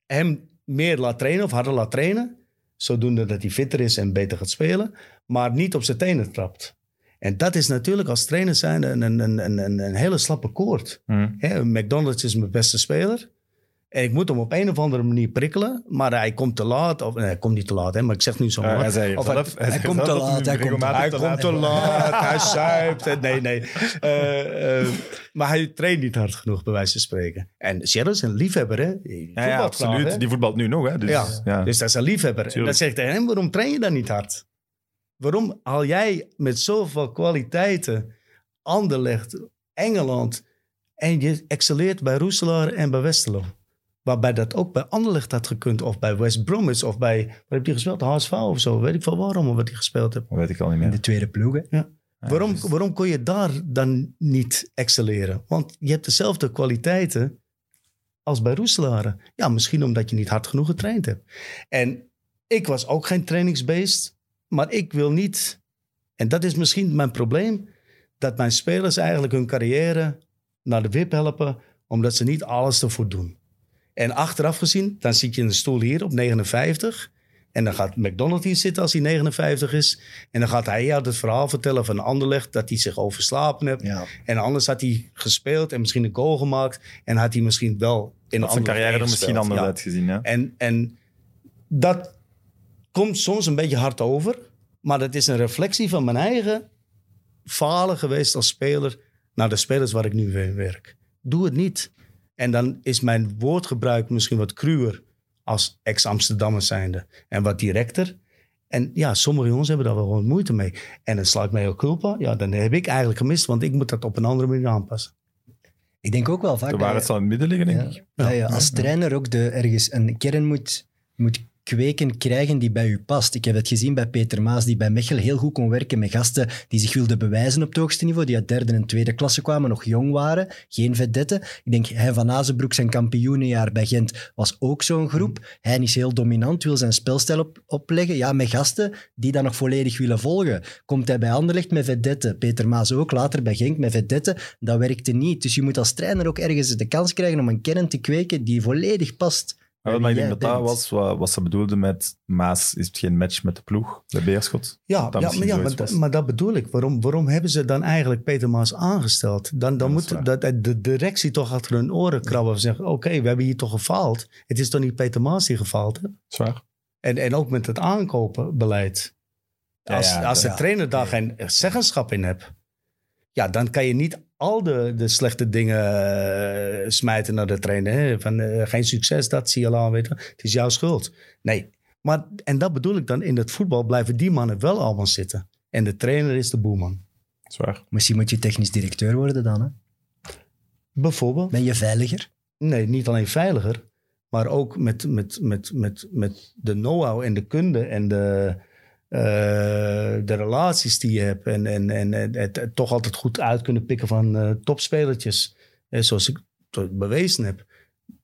hem meer laat trainen of harder laat trainen. Zodoende dat hij fitter is en beter gaat spelen. Maar niet op zijn tenen trapt. En dat is natuurlijk als trainer zijn een, een, een, een, een hele slappe koord. Hè, McDonald's is mijn beste speler. En ik moet hem op een of andere manier prikkelen. Maar hij komt te laat. Of, nee, hij komt niet te laat, hè, maar ik zeg nu zo maar. hij zei Of zelf, hij komt te dat laat, hij komt te regelmatig hij komt te laat, (laughs) hij zuipt. Nee, nee. Eh, eh, maar hij traint niet hard genoeg, bij wijze van spreken. En Cheryl is een liefhebber, hè? Die Ja, ja, absoluut. hè? Die voetbalt nu nog. Hè? Dus, Ja, ja. Dus dat is een liefhebber. En Tuurlijk. dan zeg ik tegen hem, waarom train je dan niet hard? Waarom haal jij met zoveel kwaliteiten Anderlecht, Engeland... en je excelleert bij Roeselaar en bij Westerlo? Waarbij dat ook bij Anderlecht had gekund. Of bij West Bromwich. Of bij, waar heb je gespeeld? HSV of zo. Weet ik veel waarom wat hij gespeeld heeft. Dat weet ik al niet In meer. de tweede ploeg, hè. Ja, Waarom, dus- waarom kon je daar dan niet excelleren? Want je hebt dezelfde kwaliteiten als bij Roeselaren. Ja, misschien omdat je niet hard genoeg getraind hebt. En ik was ook geen trainingsbeest, maar ik wil niet... En dat is misschien mijn probleem, dat mijn spelers eigenlijk hun carrière naar de wip helpen, omdat ze niet alles ervoor doen. En achteraf gezien, dan zit je in de stoel hier op 59... En dan gaat McDonald hier zitten als hij 59 is. En dan gaat hij jou het verhaal vertellen van Anderlecht... dat hij zich overslapen heeft. Ja. En anders had hij gespeeld en misschien een goal gemaakt. En had hij misschien wel in een zijn carrière er misschien anders ja. uitgezien. Ja. En, en dat komt soms een beetje hard over. Maar dat is een reflectie van mijn eigen falen geweest als speler... naar de spelers waar ik nu mee werk. Doe het niet. En dan is mijn woordgebruik misschien wat cruwer... als ex-Amsterdammer zijnde. En wat directer. En ja, sommige jongens hebben daar wel wat moeite mee. En dan sla ik mij ook culpa. Ja, dan heb ik eigenlijk gemist... want ik moet dat op een andere manier aanpassen. Ik denk ook wel vaak De dat waarheid je- zal in het midden liggen, denk Ja, ik. dat je als trainer ook de, ergens een kern moet, moet kweken, krijgen die bij u past. Ik heb het gezien bij Peter Maas, die bij Mechelen heel goed kon werken met gasten die zich wilden bewijzen op het hoogste niveau, die uit derde en tweede klasse kwamen, nog jong waren, geen vedetten. Ik denk, hij van Azenbroek, zijn kampioenenjaar bij Gent, was ook zo'n groep. Hij is heel dominant, wil zijn spelstijl op, opleggen. Ja, met gasten die dat nog volledig willen volgen. Komt hij bij Anderlecht met vedetten, Peter Maas ook, later bij Genk met vedetten, dat werkte niet. Dus je moet als trainer ook ergens de kans krijgen om een kern te kweken die volledig past. Maar, ik denk dat dat was wat, wat ze bedoelde met Maas. Is het geen match met de ploeg, de Beerschot? Ja, Dat ja, maar, ja maar, dat bedoel ik. Waarom, waarom hebben ze dan eigenlijk Peter Maas aangesteld? Dan, dan Ja, moet dat, de directie toch achter hun oren krabben en zeggen... oké, we hebben hier toch gefaald. Het is toch niet Peter Maas die gefaald heeft? Zwaar. En, en ook met het aankopenbeleid. Als, ja, als de ja. trainer daar geen zeggenschap in hebt... ja, dan kan je niet al de, de slechte dingen eh, smijten naar de trainer. Hè? Van eh, geen succes, dat zie je al aan. Weet je. wel. Het is jouw schuld. Nee, maar, en dat bedoel ik dan. In het voetbal blijven die mannen wel allemaal zitten. En de trainer is de boeman. Zwaar. Misschien moet je technisch directeur worden dan. Hè? Bijvoorbeeld. Ben je veiliger? Nee, niet alleen veiliger, maar ook met, met, met, met, met de know-how en de kunde en de, eh, de relaties die je hebt. En, en, en het, het, het toch altijd goed uit kunnen pikken van eh, topspelertjes. Zoals ik bewezen heb.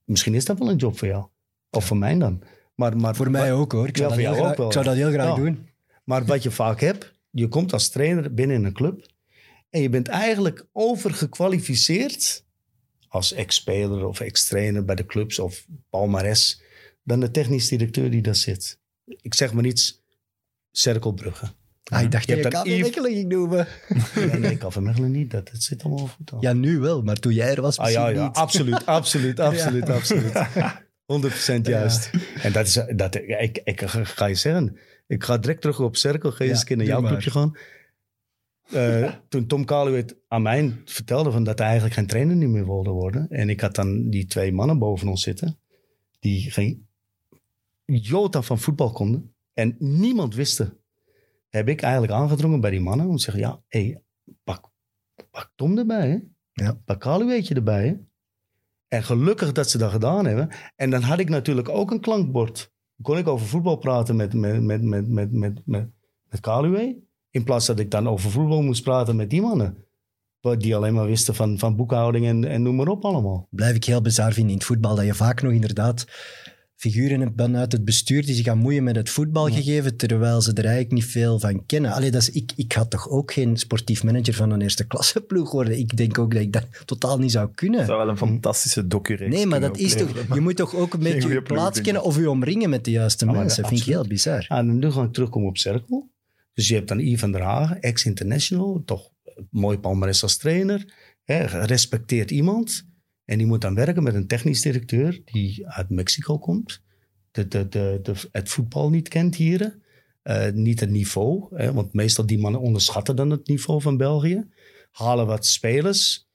Misschien is dat wel een job voor jou. Of voor mij dan. Maar, maar, Voor mij ook hoor. Ik zou, Ja, dat, heel graag, ook wel, ik zou ja. dat heel graag Ja. doen. Maar wat je vaak hebt, je komt als trainer binnen in een club en je bent eigenlijk overgekwalificeerd als ex-speler of ex-trainer bij de clubs of palmares dan de technisch directeur die daar zit. Ik zeg maar iets, Cirkelbrugge. Ah, ik dacht Je Yves- Mechelen ging noemen. Ja, (laughs) nee, Kaffe Mechelen niet, dat, dat zit allemaal goed aan. Ja, nu wel, maar toen jij er was Ah, ja, ja, niet. absoluut, (laughs) absoluut, absoluut, absoluut. 100% juist. En dat is, dat, ik, ik ga- je zeggen, ik ga direct terug op Cirkel, ga eens een keer naar jouw maar. clubje gaan. Eh, toen Tom Kalu het aan mij vertelde van dat hij eigenlijk geen trainer niet meer wilde worden. En ik had dan die twee mannen boven ons zitten, die geen jota van voetbal konden. En niemand wist het. Heb ik eigenlijk aangedrongen bij die mannen om te zeggen, ja, hey, pak, pak Tom erbij, hè? Ja. Pak Kalu eentje erbij, hè? En gelukkig dat ze dat gedaan hebben. En dan had ik natuurlijk ook een klankbord. Kon ik over voetbal praten met, met, met, met, met, met, met, met Kaluwe. In plaats dat ik dan over voetbal moest praten met die mannen. Die alleen maar wisten van, van boekhouding en, en noem maar op allemaal. Blijf ik heel bizar vinden in het voetbal, dat je vaak nog inderdaad figuren hebt vanuit het bestuur die zich gaan moeien met het voetbalgegeven, terwijl ze er eigenlijk niet veel van kennen. Allee, dat is, ik, ik had toch ook geen sportief manager van een eerste klasse ploeg worden. Ik denk ook dat ik dat totaal niet zou kunnen. Dat zou wel een fantastische docu Nee, maar dat is toch... Je moet toch ook een beetje je plaats kennen of je omringen met de juiste Ah, mensen. dat- vind ik heel bizar. Ah, en nu ga ik terugkomen op Cirkel. Dus je hebt dan Ivan der Hagen, ex-international. Toch mooi palmares als trainer. Hè, gerespecteerd iemand. En die moet dan werken met een technisch directeur die uit Mexico komt. De, de, de, de, het voetbal niet kent hier. Eh, niet het niveau. Hè, want meestal die mannen onderschatten dan het niveau van België. Halen wat spelers.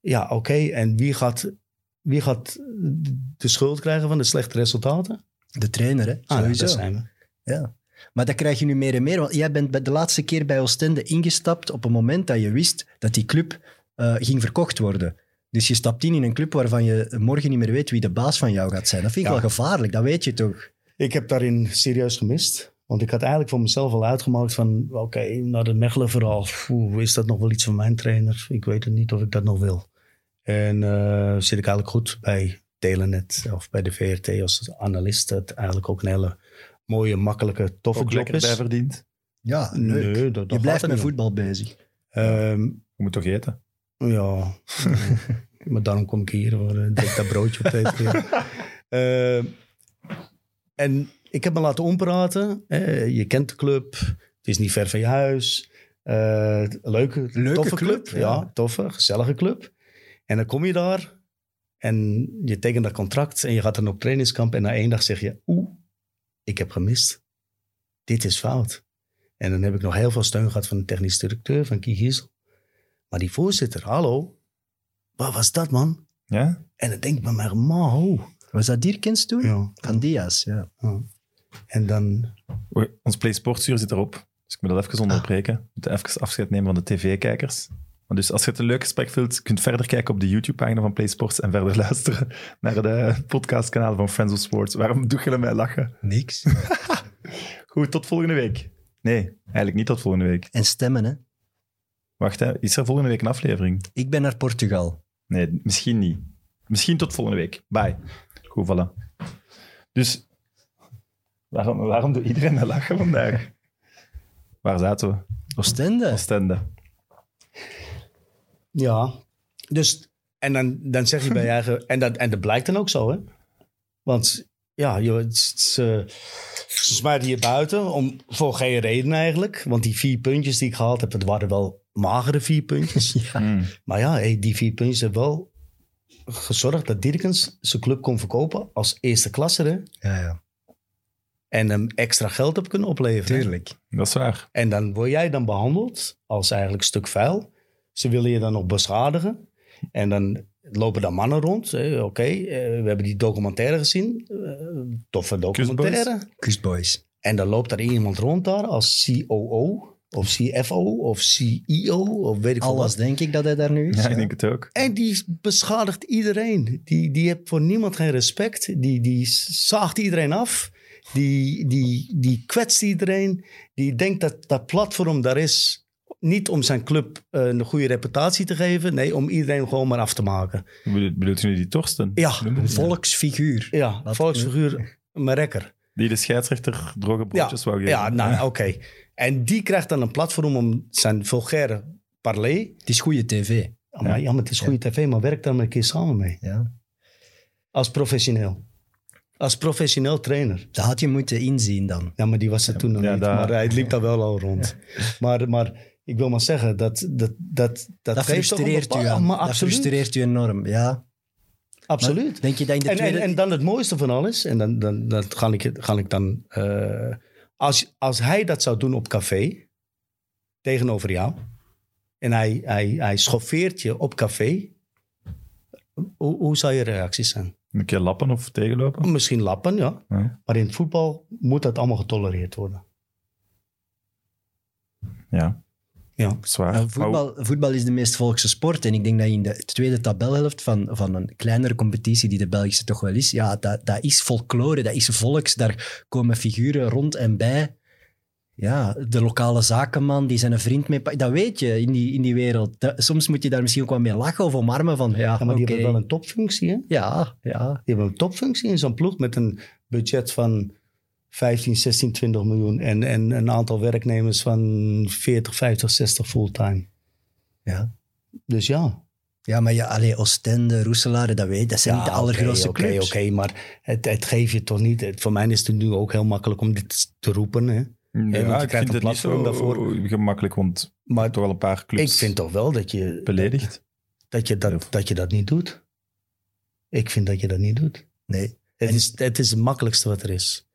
Ja, oké. En wie gaat, wie gaat de schuld krijgen van de slechte resultaten? De trainer, hè? Ah, Sowieso. dat zijn we. Ja. Maar dat krijg je nu meer en meer. Want jij bent bij de laatste keer bij Oostende ingestapt op een moment dat je wist dat die club eh, ging verkocht worden. Dus je stapt in in een club waarvan je morgen niet meer weet wie de baas van jou gaat zijn. Dat vind ik Ja. wel gevaarlijk, dat weet je toch? Ik heb daarin serieus gemist. Want ik had eigenlijk voor mezelf al uitgemaakt van... Oké, naar de Mechelen verhaal. Oeh, is dat nog wel iets van mijn trainer? Ik weet het niet of ik dat nog wil. En eh, zit ik eigenlijk goed bij Telenet of bij de VRT als analist. Dat eigenlijk ook een hele mooie, makkelijke, toffe ook job is. bij verdiend. Ja, Nee, leuk. dat, dat je blijft met voetbal bezig. Ehm, Je moet toch eten? Ja, (laughs) maar daarom kom ik hier voor uh, dat broodje op tijd. (laughs) Ehm, en ik heb me laten ompraten. je kent de club. Het is niet ver van je huis. Eh, leuke, Leuke toffe club, club. ja. Ja. toffe, gezellige club. En dan kom je daar en je tekent dat contract en je gaat dan op trainingskamp en na één dag zeg je, oeh, ik heb gemist. Dit is fout. En dan heb ik nog heel veel steun gehad van de technisch directeur, van Kie Giesel. Maar die voorzitter, hallo, wat was dat man? Ja? En dan denk ik bij mij, man. Was dat Dierkens toen? Ja. Van Diaz, ja. ja. En dan, Oei, Ons Play Sportsuur zit erop. Dus ik moet dat even onderbreken. We moeten even afscheid nemen van de tv-kijkers. Dus als je het een leuk gesprek vindt, kunt verder kijken op de YouTube-pagina van Play Sports en verder (laughs) luisteren naar de podcastkanaal van Friends of Sports. Waarom doe je mij lachen? Niks. (laughs) Goed, tot volgende week. Nee, eigenlijk niet tot volgende week. En stemmen, hè. Wacht, hè. is er volgende week een aflevering? Ik ben naar Portugal. Nee, misschien niet. Misschien tot volgende week. Bye. Goed, voilà. Dus, waarom, waarom doet iedereen mij lachen vandaag? (laughs) Waar zaten we? Oostende. Oostende. ja. Dus, en dan, dan zeg je bij (laughs) je eigen, en dat, en dat blijkt dan ook zo, hè. Want, ja, je, het is, eh, ze smijten je buiten, om, voor geen reden eigenlijk. Want die vier puntjes die ik gehaald heb, het waren wel magere vier puntjes. (laughs) Ja. Hmm. Maar ja, hey, die vier puntjes hebben wel gezorgd dat Dirkens zijn club kon verkopen als eerste klasse. Hè? ja, ja. En hem extra geld op kunnen opleveren. hè. Tuurlijk. Dat is waar. En dan word jij dan behandeld als eigenlijk stuk vuil. Ze willen je dan nog beschadigen. En dan lopen daar mannen rond. hè. Oké, eh, we hebben die documentaire gezien. Eh, toffe documentaire. Kustboys. En dan loopt daar iemand rond daar als COO of CFO of CEO of weet ik veel Alles wat. denk ik dat hij daar nu is. Ja, ik denk het ook. En die beschadigt iedereen. Die, die heeft voor niemand geen respect. Die, die zaagt iedereen af. Die, die, die kwetst iedereen. Die denkt dat dat platform daar is. Niet om zijn club eh, een goede reputatie te geven. Nee, om iedereen gewoon maar af te maken. Bedoelt bedoelt u nu die Torsten? Ja. Een volksfiguur. Ja, volksfiguur, maar rekker. Die de scheidsrechter droge broodjes wou geven. Ja, nou oké. En die krijgt dan een platform om zijn vulgaire parley... Het is goede tv. Ja, maar, ja, maar het is goede tv, maar werk daar maar een keer samen mee. Ja. Als professioneel. Als professioneel trainer. Dat had je moeten inzien dan. Ja, maar die was er toen nog ja, niet. daar- Maar hij liep daar wel al rond. Maar, maar ik wil maar zeggen, dat, dat, dat, dat, Dat frustreert u. Maar Dat absoluut. frustreert u enorm, ja. absoluut. Maar Denk je dat in de En, en, tweede... en dan het mooiste van alles, en dan, dan, dan ga ik, ga ik dan... eh, als, als hij dat zou doen op café, tegenover jou, en hij, hij, hij schoffeert je op café, hoe, hoe zou je reacties zijn? Een keer lappen of tegenlopen? Misschien lappen, ja. Ja. Maar in het voetbal moet dat allemaal getolereerd worden. Ja, Ja. zwaar. Ja, voetbal, voetbal is de meest volkse sport. En ik denk dat je in de tweede tabelhelft van, van een kleinere competitie, die de Belgische toch wel is, ja, dat, dat is folklore, dat is volks. Daar komen figuren rond en bij. Ja, de lokale zakenman die zijn een vriend mee... Dat weet je in die, in die wereld. Dat- soms moet je daar misschien ook wel mee lachen of omarmen van, ja, Ja, maar die hebben wel een topfunctie, hè? Ja, ja. Die hebben een topfunctie in zo'n ploeg met een budget van 15, 16, 20 miljoen. En, en een aantal werknemers van 40, 50, 60 fulltime. ja. Dus ja. Ja, maar ja, allee, Oostende, Roeselare, dat weet dat zijn Ja, niet de oké, allergrootste Oké, clubs. oké, maar het, het geeft je toch niet... het- voor mij is het nu ook heel makkelijk om dit te roepen, hè? Ja, ik vind het niet platform zo daarvoor. gemakkelijk, want Maar toch wel een paar ik clubs vind toch wel dat je... beledigd. Dat je dat, dat je dat niet doet. Ik vind dat je dat niet doet. Nee. Het is, het is het makkelijkste wat er is.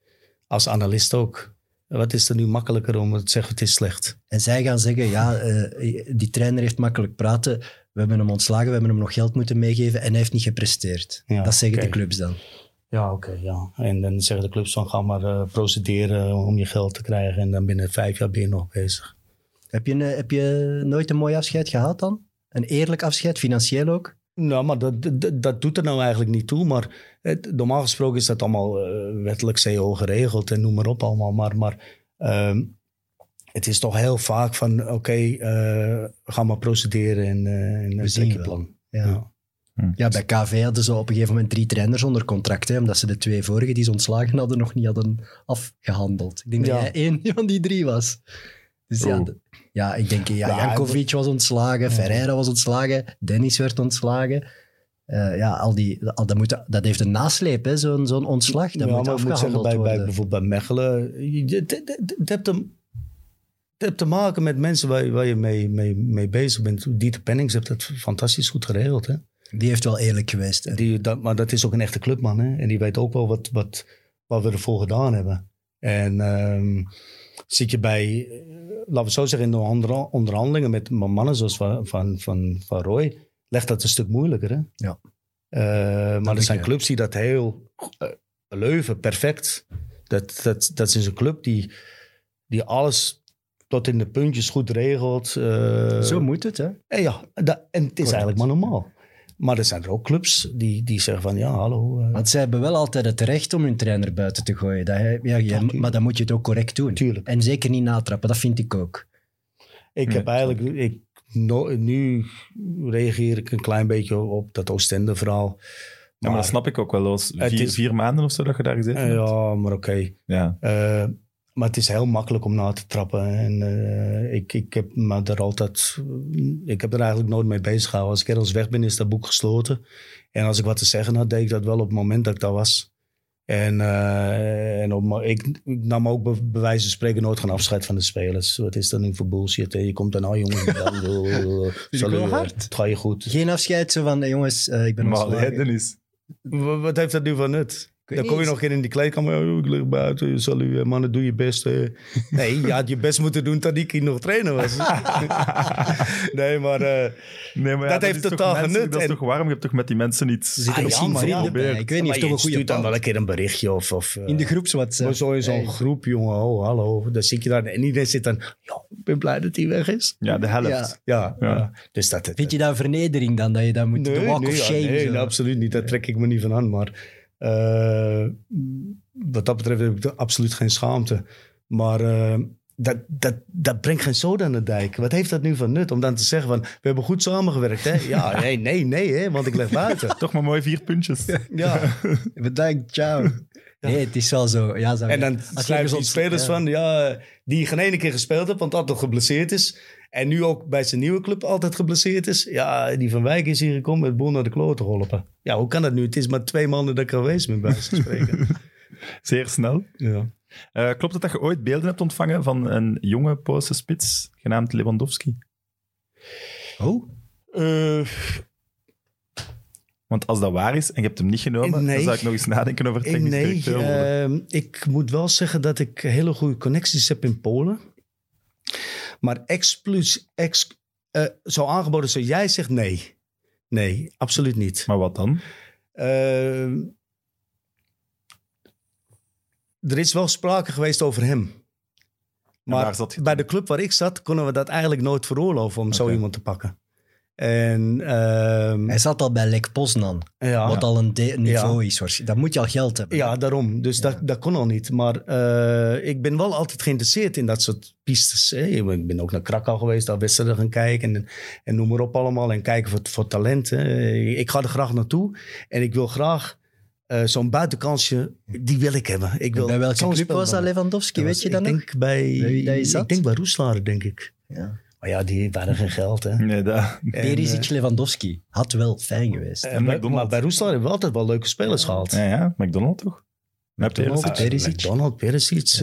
Als analist ook. Wat is er nu makkelijker om te zeggen het is slecht? En zij gaan zeggen, ja, eh, die trainer heeft makkelijk praten. We hebben hem ontslagen, we hebben hem nog geld moeten meegeven en hij heeft niet gepresteerd. Ja, dat zeggen de clubs dan. Ja, oké, ja. En dan zeggen de clubs van ga maar eh, procederen om je geld te krijgen. En dan binnen vijf jaar ben je nog bezig. Heb je, een- heb je nooit een mooi afscheid gehad dan? Een eerlijk afscheid, financieel ook? Nou, maar dat, dat, dat doet er nou eigenlijk niet toe. Maar het, normaal gesproken is dat allemaal eh, wettelijk CO geregeld en noem maar op allemaal. Maar, maar ehm, het is toch heel vaak van oké, eh, ga maar procederen en, eh en We zien je plan. Ja. Ja. Ja, bij KV hadden ze op een gegeven moment drie trainers onder contract, hè, omdat ze de twee vorige die ze ontslagen hadden nog niet hadden afgehandeld. Ik denk Ja. dat jij één van die drie was. Dus ja, Oh. Ja, ik denk, ja, Ja, Jankovic was ontslagen, Ferreira was ontslagen, Dennis werd ontslagen. Eh, ja, al die, al, dat, moet, dat heeft een nasleep, hè, zo'n zo'n ontslag. Dat ja, moet maar ik moet zeggen, bij, bij, bijvoorbeeld bij Mechelen, het het heeft te, maken met mensen waar, je- waar je mee, mee, mee bezig bent. Dieter Pennings heeft het fantastisch goed geregeld. Hè? Die heeft wel eerlijk geweest. Hè. Die, dat, maar dat is ook een echte clubman. Hè? En die weet ook wel wat, wat, wat we ervoor gedaan hebben. En ehm, zit je bij, laten we zo zeggen, in de onder, onderhandelingen met mannen zoals van, van, van, van Roy, legt dat een stuk moeilijker. Hè? Ja. Eh, maar er zijn clubs die dat heel... eh, Leuven, perfect. Dat, dat, dat is een club die, die alles tot in de puntjes goed regelt. eh, Zo moet het, hè? en ja, dat, en het is eigenlijk maar normaal. Maar er zijn er ook clubs die, die zeggen van ja, hallo. eh, Want zij hebben wel altijd het recht om hun trainer buiten te gooien. Dat, ja, maar dan moet je het ook correct doen. Tuurlijk. En zeker niet natrappen, dat vind ik ook. ik Nee, heb eigenlijk, ik, no- nu reageer ik een klein beetje op dat Oostende verhaal. Ja, maar dat snap ik ook wel. Los. Het Vier, is- vier maanden of zo dat je daar gezeten hebt. Ja, maar oké. Ja. Eh, maar het is heel makkelijk om na te trappen. En eh, ik, ik heb me er altijd. Ik heb er eigenlijk nooit mee bezig gehouden. Als ik ergens weg ben, is dat boek gesloten. En als ik wat te zeggen had, deed ik dat wel op het moment dat ik daar was. En, eh, en op, maar ik, ik nam ook bij, bij wijze van spreken nooit geen afscheid van de spelers. Wat is dat nu voor bullshit? hè? Je komt (laughs) dan, oh jongens, dan, eh, hard. het gaat je goed. Geen afscheid zo van, jongens, eh, ik ben Maar ontslagen. wat heeft dat nu van nut? Dan kom je niet. nog een keer in die kleedkamer. Oh, ik lig buiten. Salut, eh, mannen, doe je best. eh. (laughs) Nee, je had je best moeten doen tot ik nog trainer was. (laughs) nee, maar... eh, Nee, maar Dat heeft totaal genut Dat is en- toch warm? Je hebt toch met die mensen iets... zitten Ah, misschien ja, maar ja. Ik weet niet, maar of toch je een goede stuurt dan wel een keer een berichtje of... of In de groepswhatsapp. maar zo in zo'n Hey. groep, jongen. Oh, hallo. Dan zit je daar en iedereen zit dan... Ja, ik ben blij dat hij weg is. Ja, de helft. Ja. Ja, Ja. ja. dus dat... Vind je dat een vernedering dan, dat je dat moet, de walk nee, of shame? nee, absoluut niet. Daar trek ik me niet van aan. Maar eh, wat dat betreft heb ik er absoluut geen schaamte. Maar eh, dat, dat, dat brengt geen zoden aan de dijk. Wat heeft dat nu van nut om dan te zeggen van... We hebben goed samengewerkt, hè? Ja, (laughs) nee, nee, nee, hè, want ik leg buiten. Toch maar mooi vier puntjes. Ja, (laughs) Bedankt, ciao. Nee, het is wel zo. Ja, zou En dan schrijven die gezond- spelers ja. van, ja, die geen ene keer gespeeld heeft, want altijd geblesseerd is. En nu ook bij zijn nieuwe club altijd geblesseerd is. Ja, die Van Wijk is hier gekomen met boel naar de kloten geholpen. Ja, hoe kan dat nu? Het is maar twee maanden dat ik geweest ben, bij spreken. (laughs) Zeer snel. ja. Eh, klopt het dat je ooit beelden hebt ontvangen van een jonge Poolse spits genaamd Lewandowski? Oh, Eh, Want als dat waar is en je hebt hem niet genomen, Nee. dan zou ik nog eens nadenken over ik- technisch nee, directeur worden. ehm, ik moet wel zeggen dat ik hele goede connecties heb in Polen. Maar exclus, ex, eh, zo aangeboden zoals jij zegt, nee. Nee, absoluut niet. Maar wat dan? Er is wel sprake geweest over hem. Maar bij de club waar ik zat, konden we dat eigenlijk nooit veroorloven om zo iemand te pakken. En ehm, hij zat al bij Lek Poznan, ja, wat al een niveau is. Dan moet je al geld hebben. ja, daarom. Dus Dat, dat kon al niet. Maar eh, ik ben wel altijd geïnteresseerd in dat soort pistes. Hè. Ik ben ook naar Krakau geweest, daar wedstrijden gaan kijken. En, en noem maar op allemaal. En kijken voor, voor talent. hè. Ik ga er graag naartoe. En ik wil graag eh, zo'n buitenkansje, die wil ik hebben. Ik wil bij welke club was dat. Lewandowski? Dat weet was- je dat ik nog? denk bij, Bij dat Ik denk bij Roeslaar, denk ik. Ja. Maar ja, die waren geen geld, hè. Nee, Perisic, eh, Lewandowski. Had wel fijn geweest. eh, En bij- McDonald's. maar bij Roeslaar hebben we altijd wel leuke spelers gehaald. Ja, ja, McDonald toch? McDonald, Perisic. Perisic. McDonald, Perisic,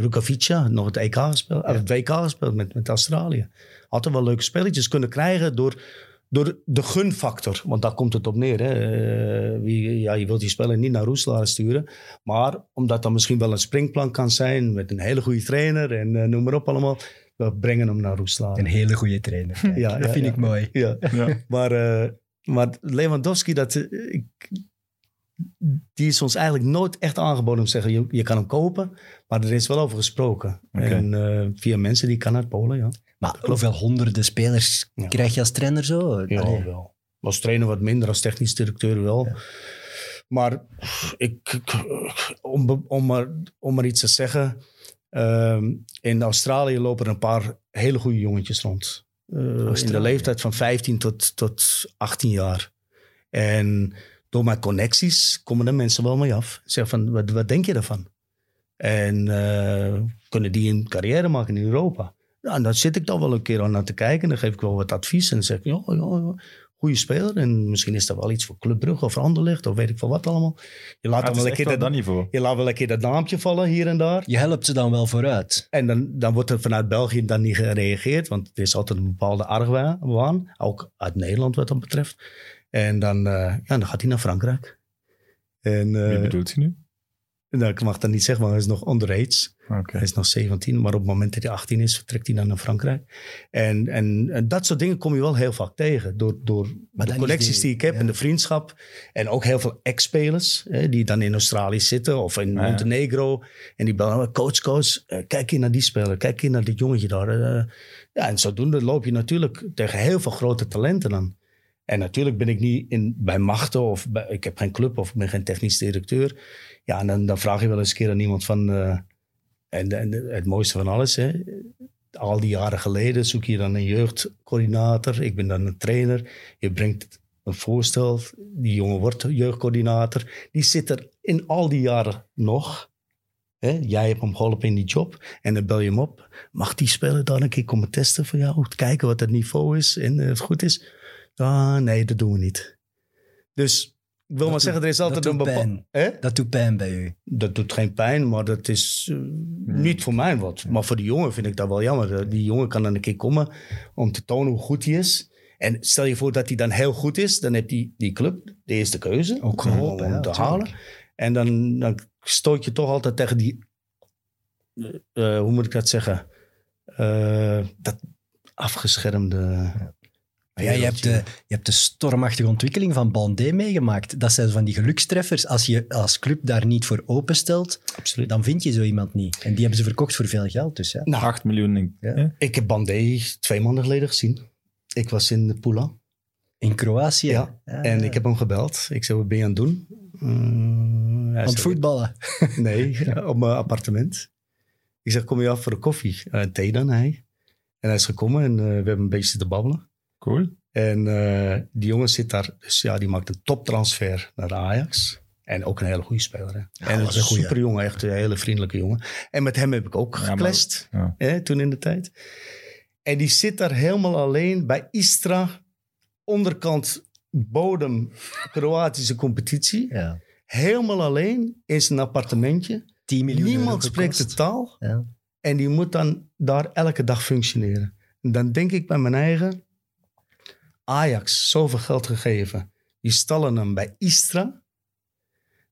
Rukavica, nog het EK gespeeld, of het WK gespeeld met, met Australië. Altijd wel leuke spelletjes kunnen krijgen door, door de gunfactor. Want daar komt het op neer. Hè. Eh, wie, ja, je wilt die speler niet naar Roeslaar sturen. Maar omdat dat misschien wel een springplank kan zijn met een hele goede trainer en noem maar op allemaal. We brengen hem naar Roeslaar. Een hele goede trainer. Kijk, (laughs) Ja, dat ja, vind ja. ik mooi. Ja. Ja. Maar, eh, maar Lewandowski, dat, eh, ik, die is ons eigenlijk nooit echt aangeboden om te zeggen, je, je kan hem kopen. Maar er is wel over gesproken. En eh, via mensen die kan uit Polen, ja. Maar hoeveel honderden spelers Ja. krijg je als trainer zo? Ja, Allee. wel. Als trainer wat minder, als technisch directeur wel. Maar ik, ik- om, om, maar, om maar iets te zeggen. Ehm, in Australië lopen er een paar hele goede jongetjes rond. Eh, in de leeftijd van 15 tot, tot 18 jaar. En door mijn connecties komen er mensen wel mee af. Zeggen van, wat, wat denk je daarvan? En eh, kunnen die een carrière maken in Europa? En dan zit ik dan wel een keer aan naar te kijken. Dan geef ik wel wat advies. En dan zeg ik, ja, ja, ja goede speler. En misschien is dat wel iets voor Club Brugge of Anderlecht. Of weet ik veel wat allemaal. Je laat, dan het wel een keer dat, dat niveau. je laat wel een keer dat naampje vallen hier en daar. Je helpt ze dan wel vooruit. En dan, dan wordt er vanuit België dan niet gereageerd. Want er is altijd een bepaalde argwaan. Ook uit Nederland wat dat betreft. En dan, eh, ja, dan gaat hij naar Frankrijk. En, eh, Wie bedoelt je nu? Nou, ik mag dat niet zeggen, maar hij is nog underage. Oké. Hij is nog 17, maar op het moment dat hij 18 is, vertrekt hij dan naar Frankrijk. En, en, en dat soort dingen kom je wel heel vaak tegen. Door, door Maar de dan is connecties die- die ik heb ja. en de vriendschap. En ook heel veel ex-spelers hè, die dan in Australië zitten of in ja. Montenegro. En die bellen, coach, coach, eh, kijk hier naar die speler. Kijk hier naar dit jongetje daar. eh. ja, en zodoende loop je natuurlijk tegen heel veel grote talenten aan. En natuurlijk ben ik niet in, bij machten of bij- ik heb geen club of ik ben geen technisch directeur. Ja, en dan, vraag je wel eens een keer aan iemand van... eh, en, het mooiste van alles, hè, al die jaren geleden zoek je dan een jeugdcoördinator. Ik ben dan een trainer. Je brengt een voorstel. Die jongen wordt jeugdcoördinator. Die zit er in al die jaren nog. Jij hebt hem geholpen in die job. En dan bel je hem op. Mag die speler dan een keer komen testen voor jou? Kijken wat het niveau is en eh, het goed is? Ah, nee, dat doen we niet. Dus ik wil maar zeggen, er is altijd dat een doet bepaald... pijn. Dat doet pijn bij u. Dat doet geen pijn, maar dat is eh, niet voor mij wat. Maar voor die jongen vind ik dat wel jammer. Die jongen kan dan een keer komen om te tonen hoe goed hij is. En stel je voor dat hij dan heel goed is, dan heeft die, die club de eerste keuze. Ook om- geholpen, om ja, te tuurlijk. halen. En dan, dan stoot je toch altijd tegen die, eh, eh, hoe moet ik dat zeggen? Eh, dat afgeschermde. Maar ja, je, hebt de, je hebt de stormachtige ontwikkeling van Bandé meegemaakt. Dat zijn van die gelukstreffers. Als je als club daar niet voor openstelt, Absoluut. dan vind je zo iemand niet. En die hebben ze verkocht voor veel geld. Dus ja. Nou, 8 miljoen. denk ik. Ja. ik heb Bandé twee maanden geleden gezien. Ik was in Pula. In Kroatië. Ja, En ik heb hem gebeld. Ik zei, wat ben je aan het doen? Uh, Aan het voetballen. (laughs) Nee, (laughs) op mijn appartement. Ik zeg, kom je af voor een koffie? Eh, thee dan, hij. En hij is gekomen en eh, we hebben een beetje zitten babbelen. Cool. En eh, die jongen zit daar, dus ja, die maakt een toptransfer naar Ajax. En ook een hele goede speler. Hè? Ja, en was een een goeie. super jongen, echt een hele vriendelijke jongen. En met hem heb ik ook maar- geclashed ja. hè, toen in de tijd. En die zit daar helemaal alleen bij Istra, onderkant bodem Kroatische competitie. Ja. Helemaal alleen in zijn appartementje. 10 miljoen Niemand euro spreekt de taal. Ja. En die moet dan daar elke dag functioneren. En dan denk ik bij mijn eigen... Ajax, zoveel geld gegeven. Die stallen hem bij Istra.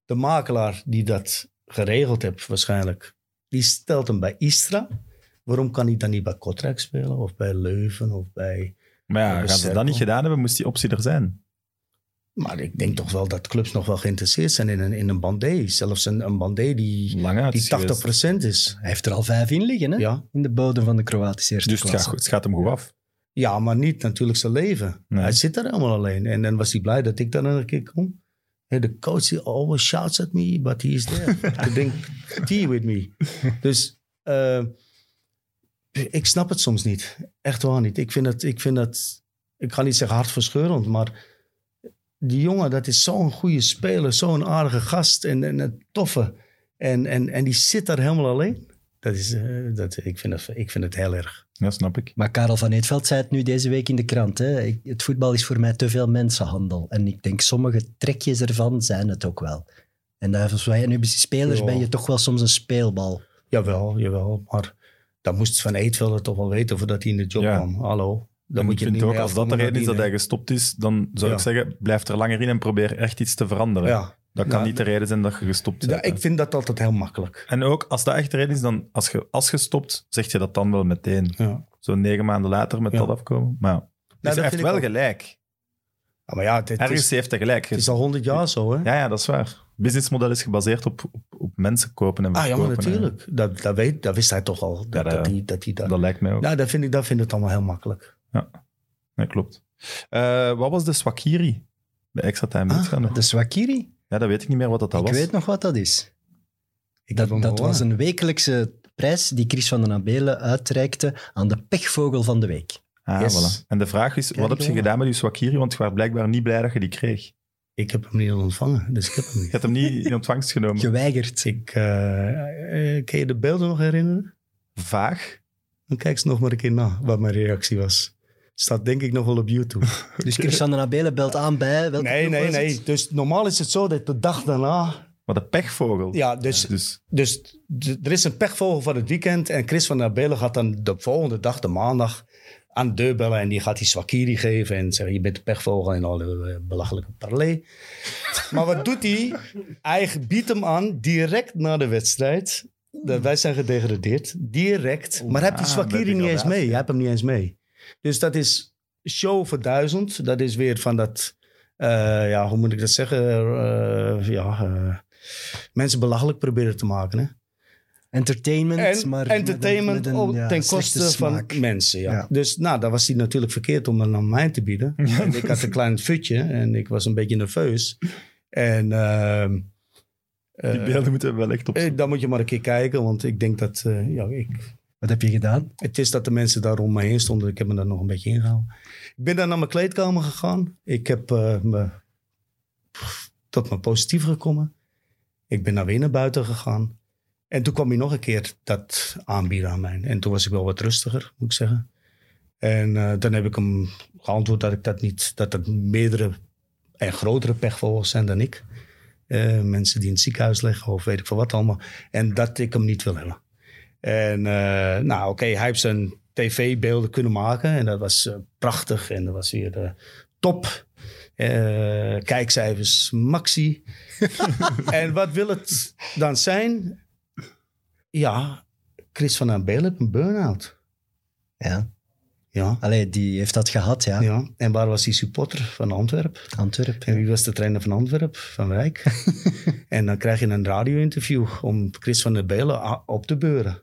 De makelaar die dat geregeld heeft waarschijnlijk... die stelt hem bij Istra. Waarom kan hij dan niet bij Kortrijk spelen? Of bij Leuven? Of bij... Maar ja, de ze dat niet gedaan hebben, moest die optie er zijn. Maar ik denk toch wel dat clubs nog wel geïnteresseerd zijn in een, in een bandé. Zelfs een, een bandé die, die geweest. 80% is. Hij heeft er al vijf in liggen, hè? Ja. In de bodem van de Kroatische eerste Dus het gaat, het gaat hem goed af. Ja, maar niet natuurlijk zijn leven. Nee. Hij zit daar helemaal alleen. En dan was hij blij dat ik daar een keer kom. En de coach die always shouts at me, but he is there (laughs) to drink tea with me. Dus eh, ik snap het soms niet. Echt waar niet. Ik vind het, ik vind het, ik ga niet zeggen hartverscheurend, maar die jongen, dat is zo'n goede speler, zo'n aardige gast en, en een toffe. En, en, en die zit daar helemaal alleen. Dat is, eh, dat, ik, vind het, ik vind het heel erg. Ja, snap ik. Maar Karel van Eetveld zei het nu deze week in de krant. Hè? Ik- Het voetbal is voor mij te veel mensenhandel. En ik denk sommige trekjes ervan zijn het ook wel. En dat- als wij nu spelers Ja. ben je toch wel soms een speelbal. Jawel, jawel. Maar dan moest Van Eetveld het toch wel weten voordat hij in de job Ja. kwam. Hallo. Dan moet ik je vind niet ook, als dat de reden is dat hij gestopt is, dan zou Ja. ik zeggen, blijf er langer in en probeer echt iets te veranderen. Ja. Dat kan Ja. niet de reden zijn dat je gestopt Ja, bent. ik vind dat altijd heel makkelijk. En ook, als dat echt de reden is, dan als je, als je stopt, zeg je dat dan wel meteen. Ja. Zo negen maanden later met Ja. dat afkomen. Maar ja. Dus dat hij heeft wel ook. gelijk. Ja, maar ja, het Ergens is, heeft hij gelijk. het is al honderd jaar zo, hè? Ja, ja, dat is waar. businessmodel is gebaseerd op, op, op mensen kopen en ah, ja, maar verkopen. natuurlijk. Dat, dat, weet, dat wist hij toch al. Dat, Ja, dat- dat, die, dat, die dat, Dat lijkt mij ook. nou, dat, vind ik, dat vind ik allemaal heel makkelijk. Nee, klopt. Eh, wat was de Swakiri? Bij extra time Ah. De Swakiri? Ja, dat weet ik niet meer wat dat, dat ik was. weet nog wat dat is. Ik Dat, dat was een wekelijkse prijs die Chris van den Abelen uitreikte aan de pechvogel van de week. Ah, Yes. voilà. En de vraag is, Kijk wat heb je gedaan met je Swakiri? Want je was blijkbaar niet blij dat je die kreeg. Ik heb hem niet ontvangen, dus ik heb hem (laughs) Je niet. hebt hem niet in ontvangst genomen. Geweigerd. Ik, eh, kan je de beelden nog herinneren? Vaag. Dan kijk eens nog maar een keer na wat mijn reactie was. Staat denk ik nog wel op YouTube. (laughs) Dus Chris van den Abelen belt aan bij... welke nee, nee, nee. Dus normaal is het zo dat de dag daarna... Wat een pechvogel. Ja, dus, Dus dus er is een pechvogel van het weekend. En Chris van der Belen gaat dan de volgende dag, de maandag, aan de deur bellen. En die gaat die Swakiri geven. En zeggen, je bent de pechvogel en al die belachelijke parley. (laughs) maar wat doet hij? Hij biedt hem aan direct na de wedstrijd. Dat wij zijn gedegradeerd. Direct. Maar hij heeft die ah, Swakiri niet eens mee. Hij heeft hem niet eens mee. Dus dat is show voor duizend. Dat is weer van dat... eh, ja, hoe moet ik dat zeggen? Eh, ja, eh, mensen belachelijk proberen te maken. Hè? Entertainment, En maar... entertainment met een- met op- een, ja, ten koste van mensen. Ja. Ja. Dus nou, dat was hij natuurlijk verkeerd om hem aan mij te bieden. En ik had een klein futje en ik was een beetje nerveus. En ehm, die beelden moeten we wel echt op. eh, dan moet je maar een keer kijken, want ik denk dat... eh, ja, ik, Wat heb je gedaan? het is dat de mensen daar om me heen stonden. Ik heb me daar nog een beetje ingehouden. Ik ben dan naar mijn kleedkamer gegaan. Ik heb eh, me tot mijn positief gekomen. Ik ben naar weer naar buiten gegaan. En toen kwam hij nog een keer dat aanbieden aan mij. En toen was ik wel wat rustiger, moet ik zeggen. En eh, dan heb ik hem geantwoord dat ik dat niet, dat het meerdere en grotere pechvogels zijn dan ik. Eh, mensen die in het ziekenhuis liggen of weet ik veel wat allemaal. En dat ik hem niet wil hebben. En eh, nou oké, hij heeft zijn tv-beelden kunnen maken. En dat was eh, prachtig. En dat was weer eh, top. Eh, kijkcijfers maxi. (laughs) en wat wil het dan zijn? Ja, Chris van den Beel heeft een burn-out. Ja. Ja, Allee, die heeft dat gehad, ja. ja. En waar was die supporter van Antwerpen? Antwerpen. En wie was de trainer van Antwerpen? Van Wijk. (laughs) en dan krijg je een radio-interview om Chris van der Belen op te beuren.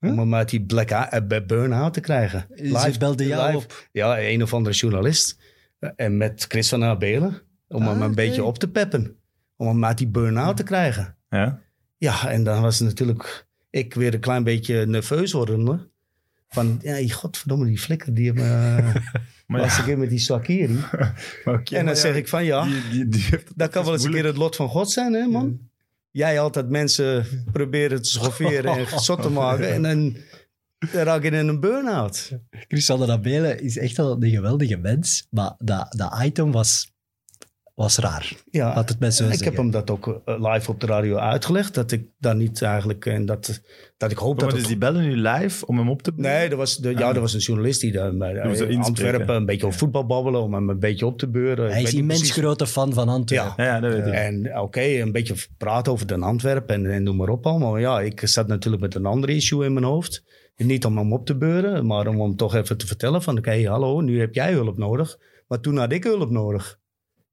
Om hem uit die black eye- eh, burn-out te krijgen. Ze belde jou live. op. Ja, een of andere journalist. Eh, En met Chris van der Belen. Om Ah, hem een oké. beetje op te peppen. Om hem uit die burn-out te krijgen. Ja? Ja, en dan was het natuurlijk ik weer een klein beetje nerveus wordende. Van, ja, godverdomme, die flikker, die hebben (laughs) Maar was ja, een keer met die Swakiri. (laughs) en dan zeg ja, ik van, ja, Die, die, die heeft dat kan wel eens een keer het lot van God zijn, hè, man. Jij altijd mensen proberen te schofferen en (laughs) zot te maken. En dan, raak je in een burn-out. Christian Rabele is echt wel een geweldige mens, maar dat, dat item was, was raar. Ja, Laat het mij zo ik zeggen. heb hem dat ook eh, live op de radio uitgelegd. Dat ik daar niet eigenlijk... En dat, dat ik hoop Maar dat dus het die bellen nu live om hem op te bellen? Nee, er was, de, ja, er was een journalist die daar bij Doen ze in. Antwerpen een beetje over voetbal babbelen, om hem een beetje op te beuren. Ik Hij is immens precies- grote fan van Antwerpen. Ja. Ja, ja, dat weet ik. En oké, een beetje praten over Den Antwerpen en, en noem maar op allemaal. Maar ja, ik zat natuurlijk met een ander issue in mijn hoofd. Niet om hem op te beuren, maar om hem toch even te vertellen van... Oké, hallo, nu heb jij hulp nodig. Maar toen had ik hulp nodig.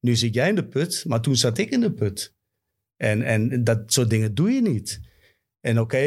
Nu zit jij in de put, maar toen zat ik in de put. En, en dat soort dingen doe je niet. En oké,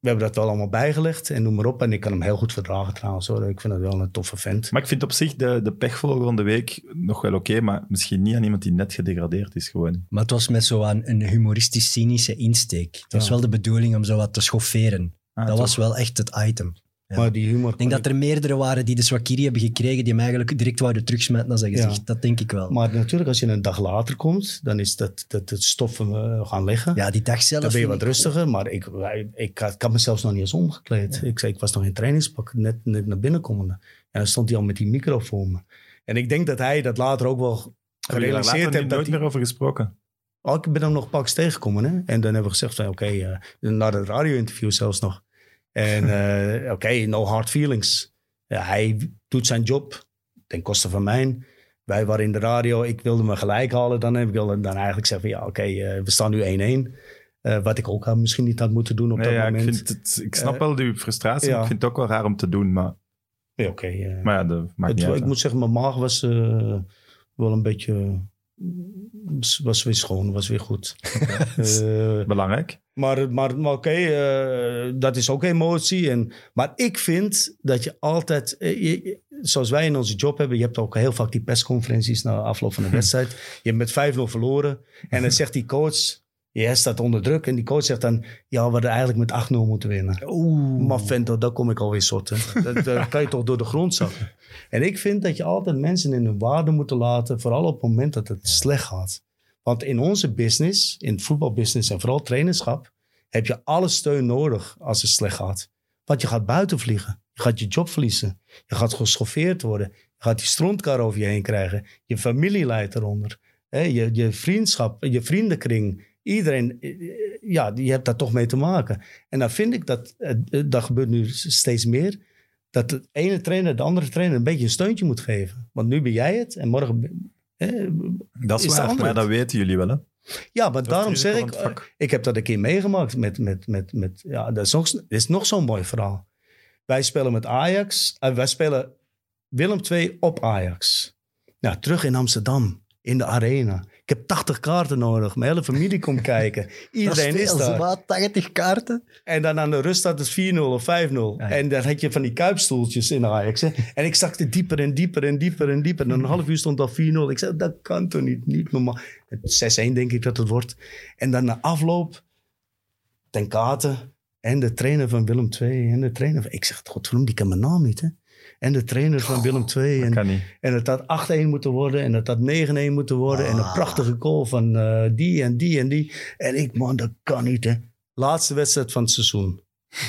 we hebben dat wel allemaal bijgelegd en noem maar op. En ik kan hem heel goed verdragen trouwens hoor. Ik vind het wel een toffe vent. Maar ik vind op zich de, de pechvolger van de week nog wel oké, maar misschien niet aan iemand die net gedegradeerd is gewoon. Maar het was met zo'n een humoristisch-cynische insteek. Het was wel de bedoeling om zo wat te schofferen. Ah, dat toch? was wel echt het item. Ja. Maar die humor... Ik denk dat er meerdere waren die de Swakiri hebben gekregen, die hem eigenlijk direct wouden terugsmijten naar zijn Ja. gezicht. Dat denk ik wel. Maar natuurlijk, als je een dag later komt, dan is dat, dat het stoffen eh, gaan liggen. ja, die dag zelf... dan ben je wat ik- rustiger. Maar ik, ik, had, ik had mezelf nog niet eens omgekleed. Ik, zei, ik was nog in trainingspak, net, net naar binnen komende. En dan stond hij al met die micro voor me. En ik denk dat hij dat later ook wel daar gerealiseerd later heeft. niet Dat nooit meer over gesproken? oh, ik ben hem nog pakjes tegengekomen. Hè? En dan hebben we gezegd van oké, eh, na het radio-interview zelfs nog. En (laughs) eh, oké, no hard feelings. Ja, hij doet zijn job ten koste van mij. Wij waren in de radio, ik wilde me gelijk halen. Dan heb ik dan eigenlijk zeggen van ja, oké, eh, we staan nu 1-1. Eh, wat ik ook had, misschien niet had moeten doen op Nee, dat ja, ik, moment. vind het, ik snap wel uw frustratie, ja. ik vind het ook wel raar om te doen. Maar, Ja, oké. maar ja, dat maakt het- niet uit. ik moet zeggen, mijn maag was wel een beetje... Was weer schoon, was weer goed. (laughs) Eh, Belangrijk. Maar, maar, maar oké, eh, dat is ook emotie. En, maar ik vind dat je altijd, eh, je- je- zoals wij in onze job hebben, je hebt ook heel vaak die persconferenties na afloop van de (laughs) wedstrijd. Je hebt met 5-0 verloren. En dan zegt die coach, jij staat onder druk. En die coach zegt dan, ja, we hadden eigenlijk met 8-0 moeten winnen. Oeh. Maar vent, daar kom ik alweer zotten. Dat, dat (laughs) kan je toch door de grond zakken. En ik vind dat je altijd mensen in hun waarde moet laten, vooral op het moment dat het slecht gaat. Want in onze business, in het voetbalbusiness en vooral trainerschap, heb je alle steun nodig als het slecht gaat. Want je gaat buiten vliegen. Je gaat je job verliezen. Je gaat geschoffeerd worden. Je gaat die strontkar over je heen krijgen. Je familie leidt eronder. Hè, je, je vriendschap, je vriendenkring. Iedereen, eh, eh, ja, die hebt daar toch mee te maken. En dan vind ik dat, eh, dat gebeurt nu steeds meer, dat de ene trainer de andere trainer een beetje een steuntje moet geven. Want nu ben jij het en morgen... eh, Dat is, waar, maar dat weten jullie wel. Hè? ja, maar daarom zeg ik, ik heb dat een keer meegemaakt met, met, met, met ja, dat is, nog, dat is nog zo'n mooi verhaal. Wij spelen met Ajax, eh, wij spelen Willem II op Ajax. Ja, terug in Amsterdam, in de arena. Ik heb 80 kaarten nodig, mijn hele familie komt (laughs) kijken. Dat Iedereen is, veel, daar. zwaar, 80 kaarten. En dan aan de rust staat het 4-0 of 5-0. ja. En dan had je van die kuipstoeltjes in Ajax. Hè? En ik zakte dieper en dieper en dieper en dieper. En een half uur stond al 4-0. Ik zei, dat kan toch niet? Niet normaal. 6-1 denk ik dat het wordt. En dan na afloop, ten Katen en de trainer van Willem II. En de trainer van, ik zeg, godverdomme, die kan mijn naam niet, hè? En de trainer van Willem II. Dat En, kan niet. en het had 8-1 moeten worden. En het had 9-1 moeten worden. En een Ah. prachtige goal van eh, die en die en die. En ik, man, dat kan niet, hè? Laatste wedstrijd van het seizoen.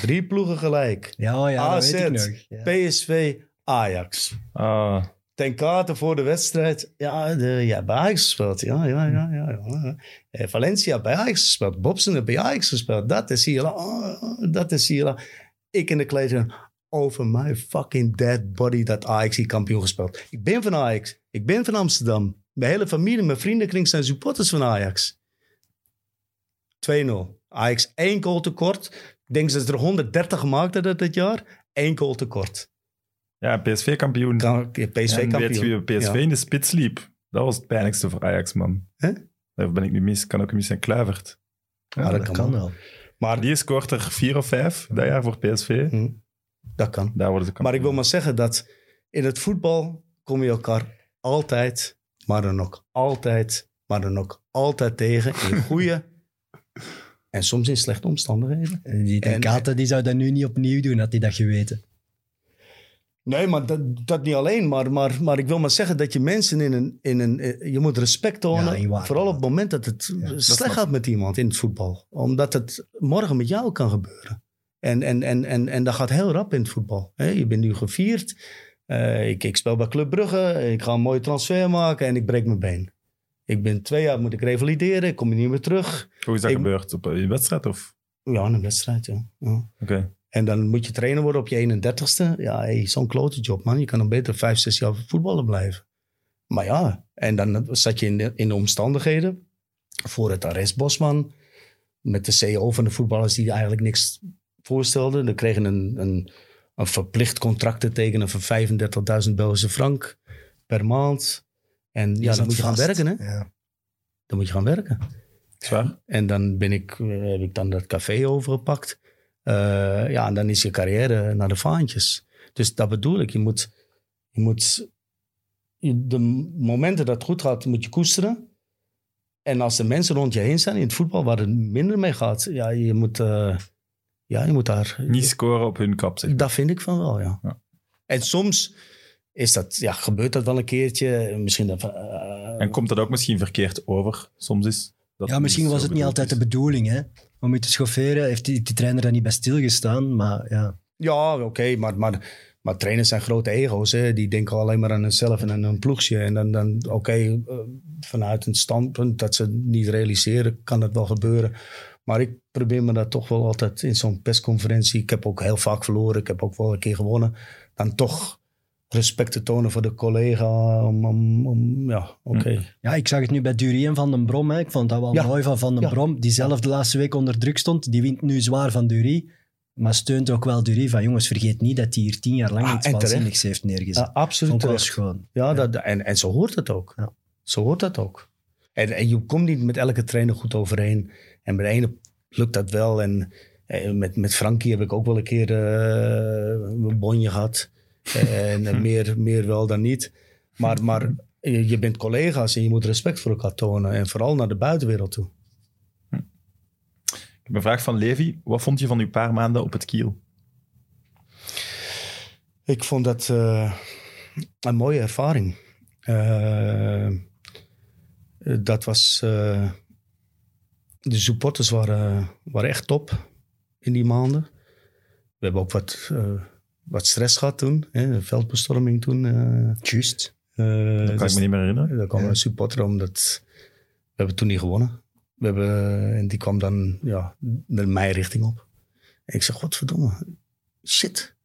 Drie ploegen gelijk. Ja, ja, dat weet ik nog. Ja. PSV, Ajax. Ah, Ten kaarten voor de wedstrijd. Ja, de, ja bij Ajax gespeeld. Ja, ja, ja. ja, ja. Eh, Valencia bij Ajax gespeeld. Heeft bij Ajax gespeeld. Dat is hier. Oh, dat is hier. Ik in de kleedkamer. Over my fucking dead body dat Ajax hier kampioen gespeeld. Ik ben van Ajax. Ik ben van Amsterdam. Mijn hele familie, mijn vriendenkring zijn supporters van Ajax. 2-0. Ajax één goal tekort. Ik denk dat ze er 130 gemaakt hadden dit jaar. Eén goal tekort. ja, PSV-kampioen. Kan- PSV en kampioen. weet je wie PSV Ja. in de spits liep? Dat was het pijnlijkste voor Ajax, man. Hè? Daar ben ik nu mis. Kan ook mis zijn Kluivert. Ja, Ja, dat dat kan kan wel. wel. Maar Die scoort er vier of vijf dat jaar voor PSV. Hm, dat kan. Daar worden ze kampioen. Maar ik wil maar zeggen dat in het voetbal kom je elkaar altijd, maar dan ook altijd, maar dan ook altijd tegen in (laughs) goede en soms in slechte omstandigheden. En Die En- Tenkate, die zou dat nu niet opnieuw doen, had hij dat geweten. Nee, maar dat, dat niet alleen. Maar, maar, maar ik wil maar zeggen dat je mensen in een... In een eh, je moet respect tonen. waar- vooral op het moment dat het Ja, slecht gaat met iemand in het voetbal. Omdat het morgen met jou kan gebeuren. En, en, en, en, en dat gaat heel rap in het voetbal. hè. je bent nu gevierd. Eh, ik, ik speel bij Club Brugge. Ik ga een mooie transfer maken en ik breek mijn been. Ik ben twee jaar moet ik revalideren. Ik kom niet meer terug. Hoe is dat Ik- gebeurd? Op een wedstrijd? Of? Ja, een wedstrijd, ja. ja. Oké. En dan moet je trainer worden op je 31ste. Ja, hey, zo'n klote job, man. Je kan dan beter vijf, zes jaar voetballen blijven. Maar ja, en dan zat je in de, in de omstandigheden. Voor het arrest Bosman. Met de CEO van de voetballers die eigenlijk niks voorstelden. Dan kregen een, een, een verplicht contract te tekenen van 35.000 Belgische frank per maand. En ja, dan moet je gaan werken, hè. Ja. Dan moet je gaan werken. Zwaar? En dan ben ik, eh, heb ik dan dat café overgepakt. Eh, ja, en dan is je carrière naar de vaantjes. Dus dat bedoel ik. Je moet, je moet je- de momenten dat het goed gaat, moet je koesteren. En als de mensen rond je heen zijn in het voetbal waar het minder mee gaat, ja, je moet, eh, ja, je moet daar. Niet scoren op hun kap, zeg. Dat vind ik van wel, ja. Ja. En soms is dat, ja, gebeurt dat wel een keertje. Misschien dat, eh, En komt dat ook misschien verkeerd over? Soms is dat Ja, misschien was het niet altijd de bedoeling, hè? Om je te schofferen, heeft die, die trainer daar niet bij stilgestaan, maar ja. Ja, oké, maar, maar, maar trainers zijn grote ego's. Hè? Die denken alleen maar aan hunzelf en aan hun ploegje. En dan, dan oké, eh, vanuit een standpunt dat ze het niet realiseren, kan dat wel gebeuren. Maar ik probeer me dat toch wel altijd in zo'n persconferentie. Ik heb ook heel vaak verloren, ik heb ook wel een keer gewonnen. Dan toch respect te tonen voor de collega. Om, om, om ja, oké. Ja, ik zag het nu bij Dury en Van den Brom. Hè. Ik vond dat wel Ja. mooi van Van den Ja. Brom, die zelf de laatste week onder druk stond. Die wint nu zwaar van Dury, maar steunt ook wel Dury van jongens, vergeet niet dat hij hier tien jaar lang Ah, iets waanzinnigs heeft neergezet. Ja, absoluut vond wel schoon. Ja, Dat, en, en zo hoort het ook. Ja. Zo hoort dat ook. En, en je komt niet met elke trainer goed overeen. En bij de ene lukt dat wel. En eh, met, met Frankie heb ik ook wel een keer eh, een bonje gehad. en eh, (laughs) meer, meer wel dan niet. Maar, maar je, je bent collega's en je moet respect voor elkaar tonen. En vooral naar de buitenwereld toe. Ik heb een vraag van Levi. Wat vond je van uw paar maanden op het kiel? Ik vond dat een mooie ervaring. Dat was. De supporters waren, waren echt top in die maanden. We hebben ook wat, eh, wat stress gehad toen. Hè, veldbestorming toen. eh, Juist. eh, Dat kan dus- ik me niet meer herinneren. daar kwam een supporter omdat we hebben toen niet gewonnen. We hebben, en die kwam dan ja, naar mijn richting op. En ik zeg, godverdomme, shit.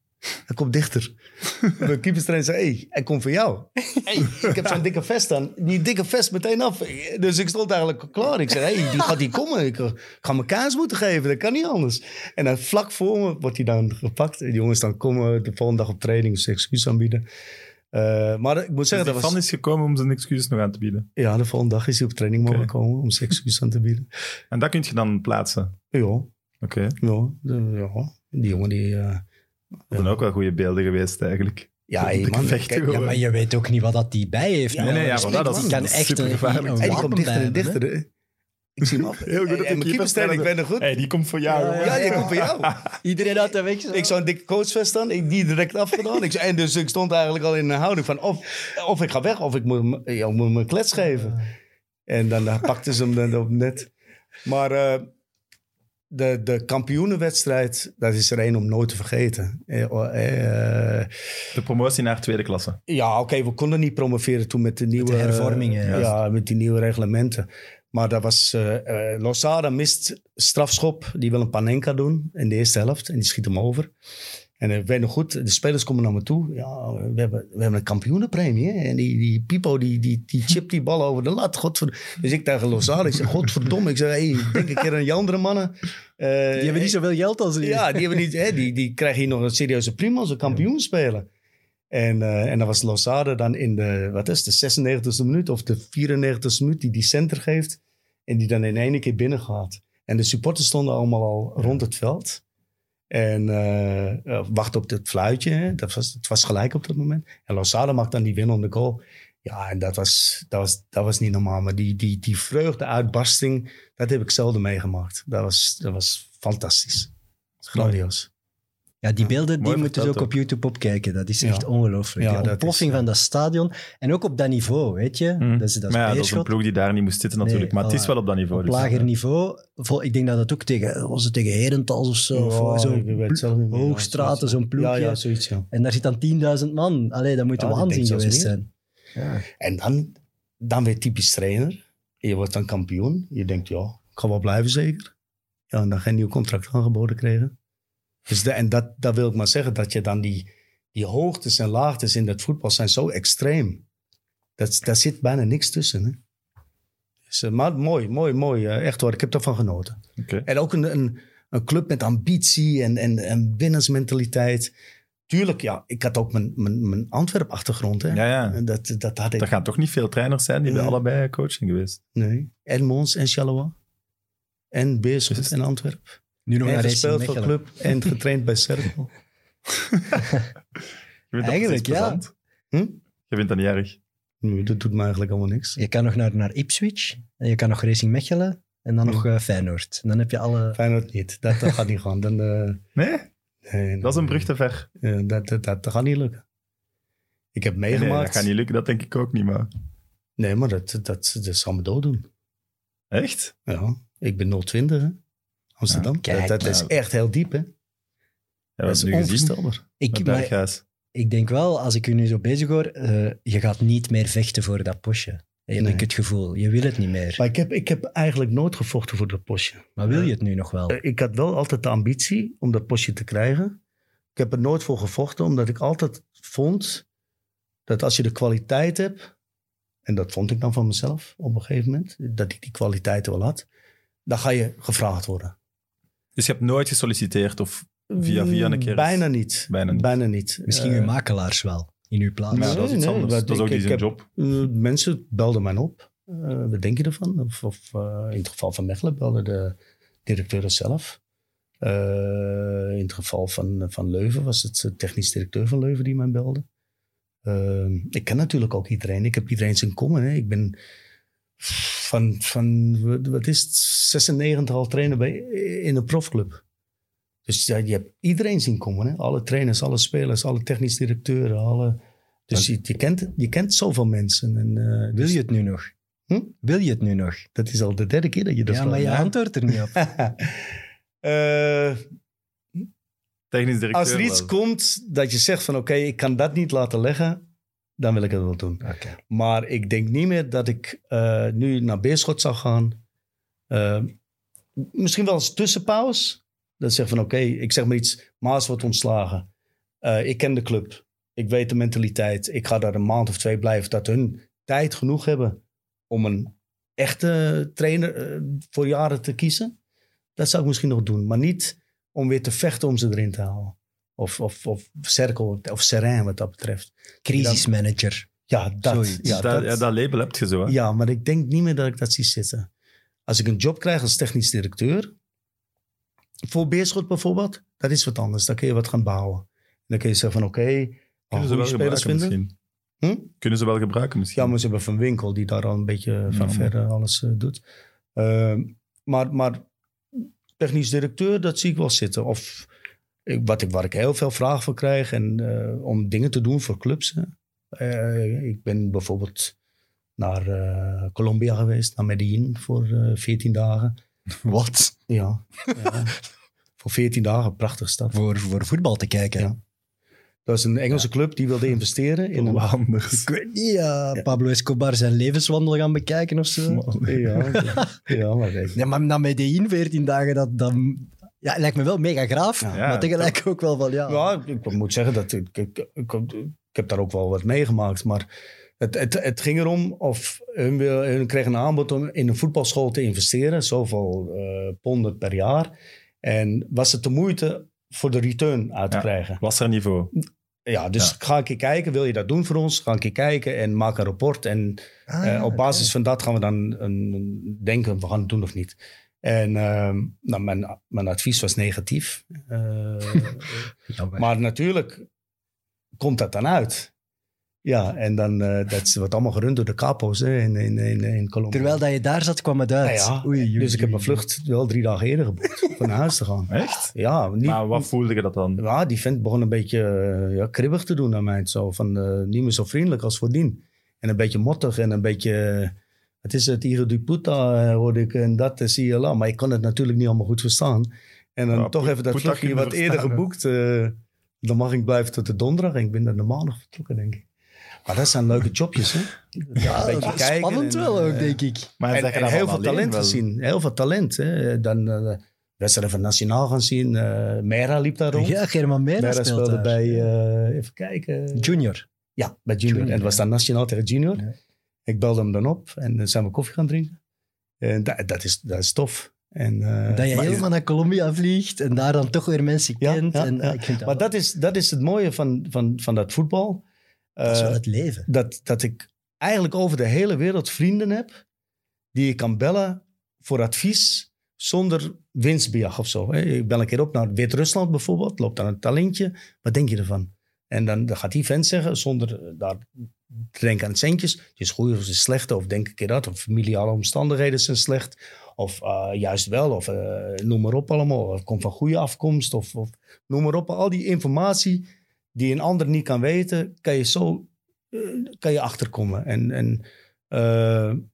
Hij komt dichter. (laughs) De keeperstrainer zei, hey, hij komt voor jou. Hey, ik heb zo'n dikke vest aan. Die dikke vest meteen af. Dus ik stond eigenlijk klaar. Ik zei, hey, die gaat hier komen. Ik, ga mijn kaas moeten geven. Dat kan niet anders. En dan vlak voor me wordt hij dan gepakt. En die jongens dan komen de volgende dag op training. Dus excuus aanbieden. Eh, maar ik moet Dus zeggen, die dat was... is gekomen om zijn excuses nog aan te bieden. Ja, de volgende dag is hij op training mogen komen om zijn excuus aan te bieden. En dat kun je dan plaatsen. Ja, Oké. ja, de- ja. die jongen die... eh, Dat zijn ook wel goede beelden geweest, eigenlijk. ja, hey, man, kijk. Ja, maar je weet ook niet wat dat die bij heeft. Ja, man. nee, nee, ja, Respect, voilà, dat is- kan dat echt een, supergevaarlijk. een hey, die komt dichter en dichter. hè. Ik zie hem af. (laughs) Heel goed en mijn keeperstrainer, ik ben er goed. Hey, die komt voor jou. Ja, jongen. Ja, die komt voor jou. (laughs) Iedereen uit de weg. zo. Ik zou een dikke coachvest aan, ik die direct afgedaan. Ik, zei- en dus ik stond eigenlijk al in een houding van of, of ik ga weg of ik moet, hem- ja, ik moet een klets geven. En dan pakten ze hem dan op net. Maar eh, de, de kampioenenwedstrijd, dat is er één om nooit te vergeten. Eh, eh, De promotie naar tweede klasse. Ja, oké, we konden niet promoveren toen met de nieuwe de hervormingen, eh, ja. ja, met die nieuwe reglementen. Maar dat was. eh eh, Losada mist strafschop. Die wil een Panenka doen in de eerste helft. En die schiet hem over. En ik weet nog goed, de spelers komen naar me toe. Ja, we hebben, we hebben een kampioenenpremie. Hè? En die, die Pipo, die, die, die chipt die bal over de lat. Godver... Dus ik tegen Losada, ik zeg, godverdomme. Ik zeg, hey, denk een keer aan die andere mannen. Eh, Die hebben niet zoveel geld als die. ja, die, hebben niet, hè, die, die krijgen hier nog een serieuze prima als een kampioen spelen. En, eh, en dan was Lozade dan in de, wat is de 96e minuut of de 94e minuut die die center geeft. En die dan in één keer binnen gaat. En de supporters stonden allemaal al rond het veld. En eh eh, wachten op het fluitje. Hè. Dat was, het was gelijk op dat moment. En Lozada maakt dan die winnende goal. Ja, en dat was, dat was, dat was niet normaal. Maar die, die, die vreugde, uitbarsting, dat heb ik zelden meegemaakt. Dat was, dat was fantastisch. Grandioos. Ja, die beelden die moeten ze ook op YouTube opkijken. Dat is Ja. echt ongelooflijk. Ja, de dat ontploffing is, van dat stadion. En ook op dat niveau, weet je. Mhm. Dat is, dat maar ja, dat is een ploeg die daar niet moest zitten natuurlijk. Nee, maar het is wel op dat niveau. Op dus. lager niveau. Vol- Ik denk dat het ook tegen, was het tegen Herentals of zo. Of. Hoogstraten, zo'n ploegje. Ja, ja, zoiets, ja. En daar zit dan 10.000 man. Allee, dat moet Ja, een ik waanzin geweest zijn. Ja. En dan, dan weer typisch trainer. Je wordt dan kampioen. Je denkt, ja, ik ga wel blijven zeker. Ja, en dan geen nieuw contract aangeboden kregen. Dus de, en dat, dat wil ik maar zeggen, dat je dan die, die hoogtes en laagtes in het voetbal zijn zo extreem. Dat, daar zit bijna niks tussen. Hè? Dus, eh, maar mooi, mooi, mooi. eh, echt hoor, ik heb ervan genoten. En ook een, een, een club met ambitie en, en, en. Tuurlijk, ja, ik had ook mijn, mijn, mijn Antwerp-achtergrond. Hè? Ja, ja. Dat, dat had ik. Er gaan toch niet veel trainers zijn die bij allebei coaching geweest. Nee. En Mons en Charleroi. En Beerschot en Antwerpen. Nu nog en naar Racing gespeeld voor club en getraind bij Cercle. (laughs) Je vindt dat Eigenlijk, ja. Hm? Je vindt dat niet erg? Nee, dat doet me eigenlijk allemaal niks. Je kan nog naar, naar Ipswich. En je kan nog Racing Mechelen. En dan Ja. nog eh, Feyenoord. En dan heb je alle... Feyenoord niet. Dat, dat gaat niet gaan. Dan, eh, Nee? nee, nee. Dat is een brug te ver. Ja, dat, dat, dat, dat gaat niet lukken. Ik heb Nee, meegemaakt. dat gaat niet lukken, dat denk ik ook niet, maar... Nee, maar dat, dat, dat zal me dood doen. Echt? Ja, ik ben 020, hè? Amsterdam. Ja, kijk, dat dat is echt heel diep, hè? Ja, dat is nu gezien. Ik, maar ik denk wel, als ik u nu zo bezig hoor, eh, je gaat niet meer vechten voor dat postje. Heb Nee. ik het gevoel. Je wil het niet meer. Maar ik heb, ik heb eigenlijk nooit gevochten voor dat postje. Maar wil je het nu nog wel? Eh, Ik had wel altijd de ambitie om dat postje te krijgen. Ik heb er nooit voor gevochten, omdat ik altijd vond dat als je de kwaliteit hebt, en dat vond ik dan van mezelf op een gegeven moment, dat ik die kwaliteiten wel had, dan ga je gevraagd worden. Dus je hebt nooit gesolliciteerd of via via een keer... Bijna niet. Bijna niet. Bijna niet. Misschien Eh, uw makelaars wel, in uw plaats. Dat is iets Nee, anders. Dat is ook niet zijn heb- job. Eh, mensen belden mij op. Eh, wat denk je ervan? Of, of in het geval van Mechelen belde de directeur het zelf. Eh, in het geval van, van Leuven was het de technisch directeur van Leuven die mij belde. Ik ken natuurlijk ook iedereen. Ik heb iedereen zijn komen. Hè. Ik ben van, van wat- is het, 96 al trainer bij, in een profclub. Dus ja, je hebt iedereen zien komen. Hè. Alle trainers, alle spelers, alle technisch directeuren. Alle, dus je, je, kent, je kent zoveel mensen. En, eh, Wil dus je het nu nog? Hm? Wil je het nu nog? Dat is al de derde keer dat je dat ja, maar je vraagt. antwoordt er niet op. (laughs) Eh, Technisch directeur als er iets wel. komt dat je zegt van oké, ik kan dat niet laten leggen, dan wil ik het wel doen. Maar ik denk niet meer dat ik eh, nu naar Beerschot zou gaan. Eh, misschien wel eens tussenpauze. Dat zeg van oké, ik zeg maar iets, Maas wordt ontslagen. Eh, ik ken de club. Ik weet de mentaliteit. Ik ga daar een maand of twee blijven. Dat hun tijd genoeg hebben om een echte trainer voor jaren te kiezen. Dat zou ik misschien nog doen. Maar niet om weer te vechten om ze erin te halen. Of, of, of cirkel of serijn wat dat betreft. Crisismanager. Ja, dat. Ja, dat, dat, ja, dat label heb je zo, hè? ja, maar ik denk niet meer dat ik dat zie zitten. Als ik een job krijg als technisch directeur, voor Beerschot bijvoorbeeld, dat is wat anders. Dan kun je wat gaan bouwen. Dan kun je zeggen van oké, Kunnen goede ze wel spelers gebruiken vinden. misschien. Hm? Kunnen ze wel gebruiken misschien. Ja, maar ze hebben Van Winkel die daar al een beetje van Ja, ver alles eh, doet. Ehm, maar, maar technisch directeur, dat zie ik wel zitten. Of ik, wat ik, waar ik heel veel vragen voor krijg en, eh, om dingen te doen voor clubs. Eh, ik ben bijvoorbeeld naar eh, Colombia geweest, naar Medellin voor eh 14 dagen. (laughs) Wat? Ja, voor 14 dagen, prachtige stad. Voor, voor voetbal te kijken. Ja. Dat is een Engelse club die wilde investeren in een... (laughs) Ik weet niet, ja, Pablo Escobar zijn levenswandel gaan bekijken of zo. Ja, ja, maar (laughs) Ja, maar naar Medellin 14 dagen, dat, dat ja, lijkt me wel mega graaf. Ja. maar tegelijk ook wel van, ja... Ja, ik moet zeggen dat ik, ik, ik, ik heb daar ook wel wat meegemaakt. Maar het, het, het ging erom of hun, wil, hun kregen een aanbod om in een voetbalschool te investeren. Zoveel eh ponden per jaar. En was het de moeite voor de return uit te Ja. krijgen? Was er niveau? Ja, dus Ja. ga ik keer kijken. Wil je dat doen voor ons? Ga ik keer kijken en maak een rapport. En Ah, eh, op basis van dat gaan we dan een, een- denken, we gaan het doen of niet. En ehm, nou, mijn, mijn advies was negatief. Eh, (laughs) maar natuurlijk komt dat dan uit. Ja, en dan, eh, dat wordt allemaal gerund door de capo's hè, in, in, in, in Colombia. Terwijl dat je daar zat, kwam het uit. Ja, ja. Oei, oei, dus ik heb mijn vlucht wel drie dagen eerder geboekt (laughs) om naar huis te gaan. Echt? Ja, niet, Maar wat voelde je dat dan? ja, die vent begon een beetje eh, ja, kribbig te doen naar mij. Zo, van, eh, niet meer zo vriendelijk als voordien. En een beetje mottig en een beetje... eh, het is het Iro di Puta, eh, hoorde ik, en dat is CLA. Maar ik kon het natuurlijk niet allemaal goed verstaan. En dan Ja, toch even dat vluchtje wat eerder verstaan, geboekt. eh, dan mag ik blijven tot de donderdag. En ik ben naar de maandag vertrokken, denk ik. Maar dat zijn leuke jobjes, hè? Ja, een dat is spannend en, wel ook, eh, denk ik. Maar En, en heel dan veel talent wel? gezien. Heel veel talent. Hè. Dan eh wedstrijden van Nationaal gaan zien. eh Mera liep daar rond. Ja, German Mera Mera speelde daar. bij, eh, even kijken. Junior. Ja, bij Junior. Junior, en het was dan Nationaal tegen Junior. Ja. Ik belde hem dan op en dan zijn we koffie gaan drinken. En dat, dat, is, dat is tof. En, eh, dat je maar, helemaal naar Colombia vliegt en daar dan toch weer mensen Ja, kent. ja, en, ja. Ik vind dat, maar wel- dat is, dat is het mooie van, van, van dat voetbal. dat is Eh, wel het leven. dat, dat ik eigenlijk over de hele wereld vrienden heb die ik kan bellen voor advies zonder winstbejag of zo. Ik bel een keer op naar Wit-Rusland bijvoorbeeld, loopt daar een talentje. Wat denk je ervan? En dan, dan gaat die vent zeggen, zonder daar te denken aan centjes, het is goed of het is slecht, of denk ik keer dat, of familiale omstandigheden zijn slecht, of eh, juist wel, of eh, noem maar op allemaal, of komt van goede afkomst, of, of noem maar op. Al die informatie die een ander niet kan weten, kan je zo eh, kan je achterkomen. En, en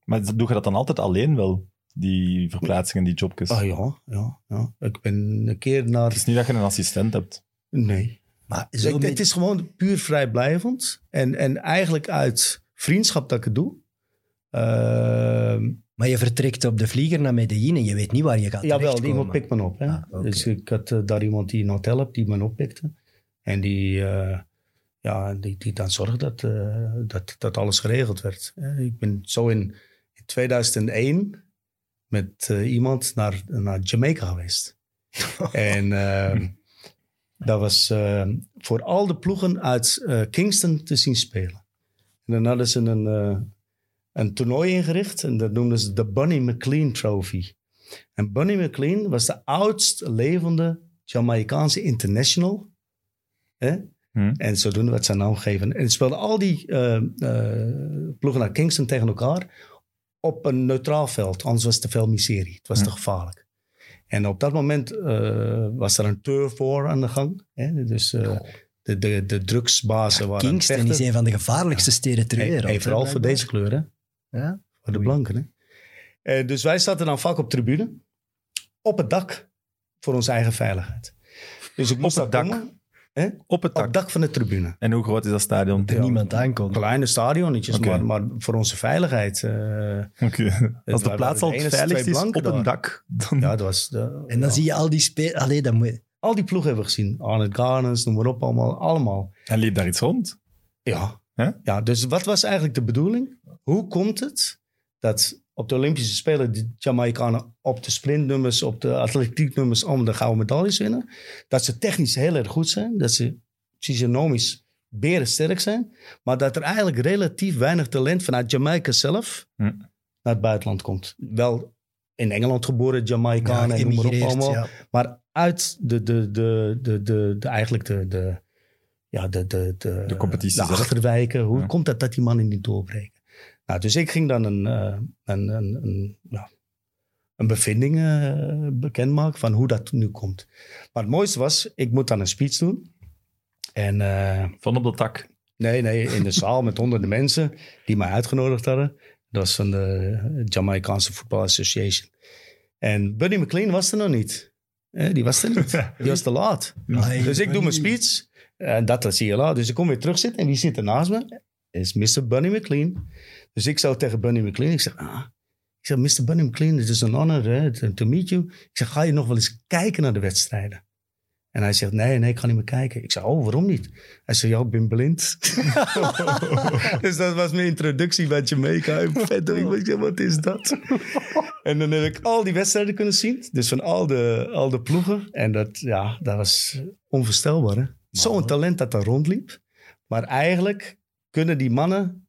Maar doe je dat dan altijd alleen wel? Die verplaatsingen, die jobjes? ah ja, ja, ja, ik ben een keer naar... Het is niet dat je een assistent hebt. Nee. Maar zo het is gewoon puur vrijblijvend. En, en eigenlijk uit vriendschap dat ik het doe. Ehm, Maar je vertrekt op de vlieger naar Medellin en je weet niet waar je gaat jawel, iemand pikt me op. Hè? Ah. Dus ik had eh, daar iemand die een hotel hebt, die me oppikte. En die, eh, ja, die, die dan zorgde dat, eh, dat, dat alles geregeld werd. Ik ben zo in, in 2001 met iemand naar, naar Jamaica geweest. (laughs) en eh, dat was eh, voor al de ploegen uit eh, Kingston te zien spelen. En dan hadden ze een, eh, een toernooi ingericht en dat noemden ze de Bunny McLean Trophy. En Bunny McLean was de oudst levende Jamaicaanse international. Hè? Hm. En zodoende werd zijn naam gegeven. En speelden al die ploegen naar Kingston tegen elkaar op een neutraal veld. Anders was het te veel miserie. Het was Hm. te gevaarlijk. En op dat moment eh, was er een turf war aan de gang. Hè? Dus eh, de, de, de drugsbazen waren aan het Kingston is een van de gevaarlijkste steden ter wereld. hey, vooral voor deze kleur, hè? Ja? Voor de blanken, hè? Eh, dus wij zaten dan vaak op tribune. Op het dak. Voor onze eigen veiligheid. Dus ik moest daar dak? komen, hè? Op het Op dak. het dak van de tribune. En hoe groot is dat stadion? Er niemand aankomt. Kleine stadionnetjes, maar, maar voor onze veiligheid. Oké. Als de plaats al het enige veiligst twee is op een dak, dan... ja, dat was... De, En dan ja. zie je al die spelers. Allee, dat moet... Al die ploegen hebben we gezien. Arnold Garners, noem maar op, allemaal. allemaal. En liep daar iets rond? Ja. Ja. Dus wat was eigenlijk de bedoeling? Hoe komt het dat op de Olympische Spelen de Jamaicanen op de sprintnummers, op de atletieknummers om de gouden medailles winnen? Dat ze technisch heel erg goed zijn. Dat ze fysionomisch berensterk zijn. Maar dat er eigenlijk relatief weinig talent vanuit Jamaica zelf Hm. naar het buitenland komt. Wel in Engeland geboren Jamaicanen en noem maar op allemaal. ja. Maar uit de, de, de, de, de, de eigenlijk de, de, ja, de, de, de, De competitie de zelf. achterwijken. Hoe Ja. komt het dat die mannen niet doorbreken? Nou, dus ik ging dan een, eh, een, een, een, ja, een bevinding eh, bekendmaken van hoe dat nu komt. Maar het mooiste was, ik moet dan een speech doen. En eh, Van op dat dak. nee, nee, in de zaal met honderden mensen die mij uitgenodigd hadden. Dat was van de Jamaicaanse Football Association. En Buddy McLean was er nog niet. Eh, die was er niet. (laughs) Die was te laat. Dus ik doe mijn Bunny. speech. En dat was CLA. Dus ik kom weer terug zitten. En wie zit er naast me? Is Mr. Bunny McLean. Dus ik zou tegen Bunny McLean. Ik zeg, ah. Ik zeg, Mr. Bunny McLean, het is een honor hè, to, meet you. Ik zeg, ga je nog wel eens kijken naar de wedstrijden? En hij zegt, nee, nee, ik ga niet meer kijken. Ik zeg, oh, waarom niet? Hij zegt, ja, ik ben blind. (laughs) dus dat was mijn introductie bij Jamaica. En Vet, ik zeg, wat is dat? en dan heb ik al die wedstrijden kunnen zien. Dus van al de, al de ploegen. En dat, ja, dat was onvoorstelbaar. hè. Zo'n talent dat daar rondliep. Maar eigenlijk kunnen die mannen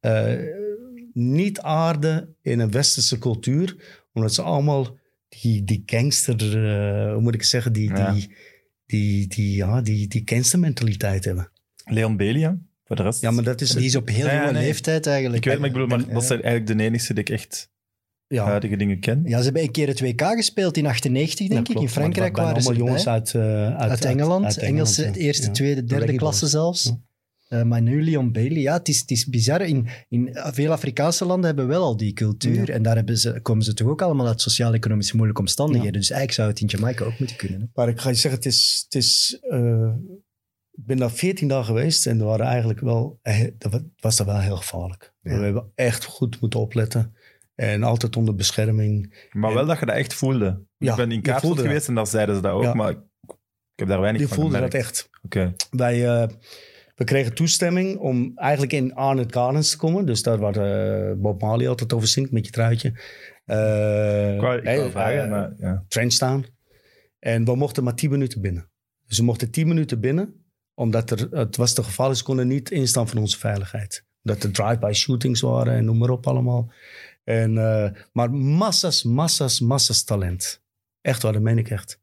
eh, niet aarden in een westerse cultuur. Omdat ze allemaal die, die gangster, eh, hoe moet ik zeggen, die, Ja. die, die, die, ja, die, die gangstermentaliteit hebben. Leon Belia Voor de rest... Ja, maar dat is... Die is op heel jonge nee. leeftijd eigenlijk. Ik weet, maar ik bedoel, maar dat zijn eigenlijk de enige die ik echt ja, huidige dingen ken. Ja, ze hebben een keer het WK gespeeld in 98, denk Ja, ik. In Frankrijk waren ze jongens uit, eh, uit, uit, Engeland. uit Engelse, ja. eerste, tweede, De derde klasse zelfs. Eh Manu, Leon Bailey. Ja, het is, het is bizar. In, in veel Afrikaanse landen hebben wel al die cultuur. Ja. En daar hebben ze, komen ze toch ook allemaal uit sociaal-economische moeilijke omstandigheden. Dus eigenlijk zou het in Jamaica ook moeten kunnen. Hè? Maar ik ga je zeggen, het is... Het is eh, ik ben daar 14 dagen geweest en er waren eigenlijk wel, eh, dat wa- was er wel heel gevaarlijk. Ja. We hebben echt goed moeten opletten. En altijd onder bescherming. Maar wel dat je dat echt voelde. Ja, ik ben in je Kaapstad geweest en daar zeiden ze dat ook, Ja. maar ik, ik heb daar weinig Die van voelde dat echt. Oké. Wij, eh, we kregen toestemming om eigenlijk in Arnott Gardens te komen. Dus daar waar eh, Bob Marley altijd over zingt met je truitje. Ik wou, ik hey, wou vragen, eh, maar ja. trench staan. En we mochten maar 10 minuten binnen. Dus we mochten 10 minuten binnen, omdat er, het was te gevaarlijk. Ze konden niet instaan van onze veiligheid. Dat er drive-by shootings waren en noem maar op allemaal. En, maar massas, massas, massas talent. Echt waar, dat meen ik echt.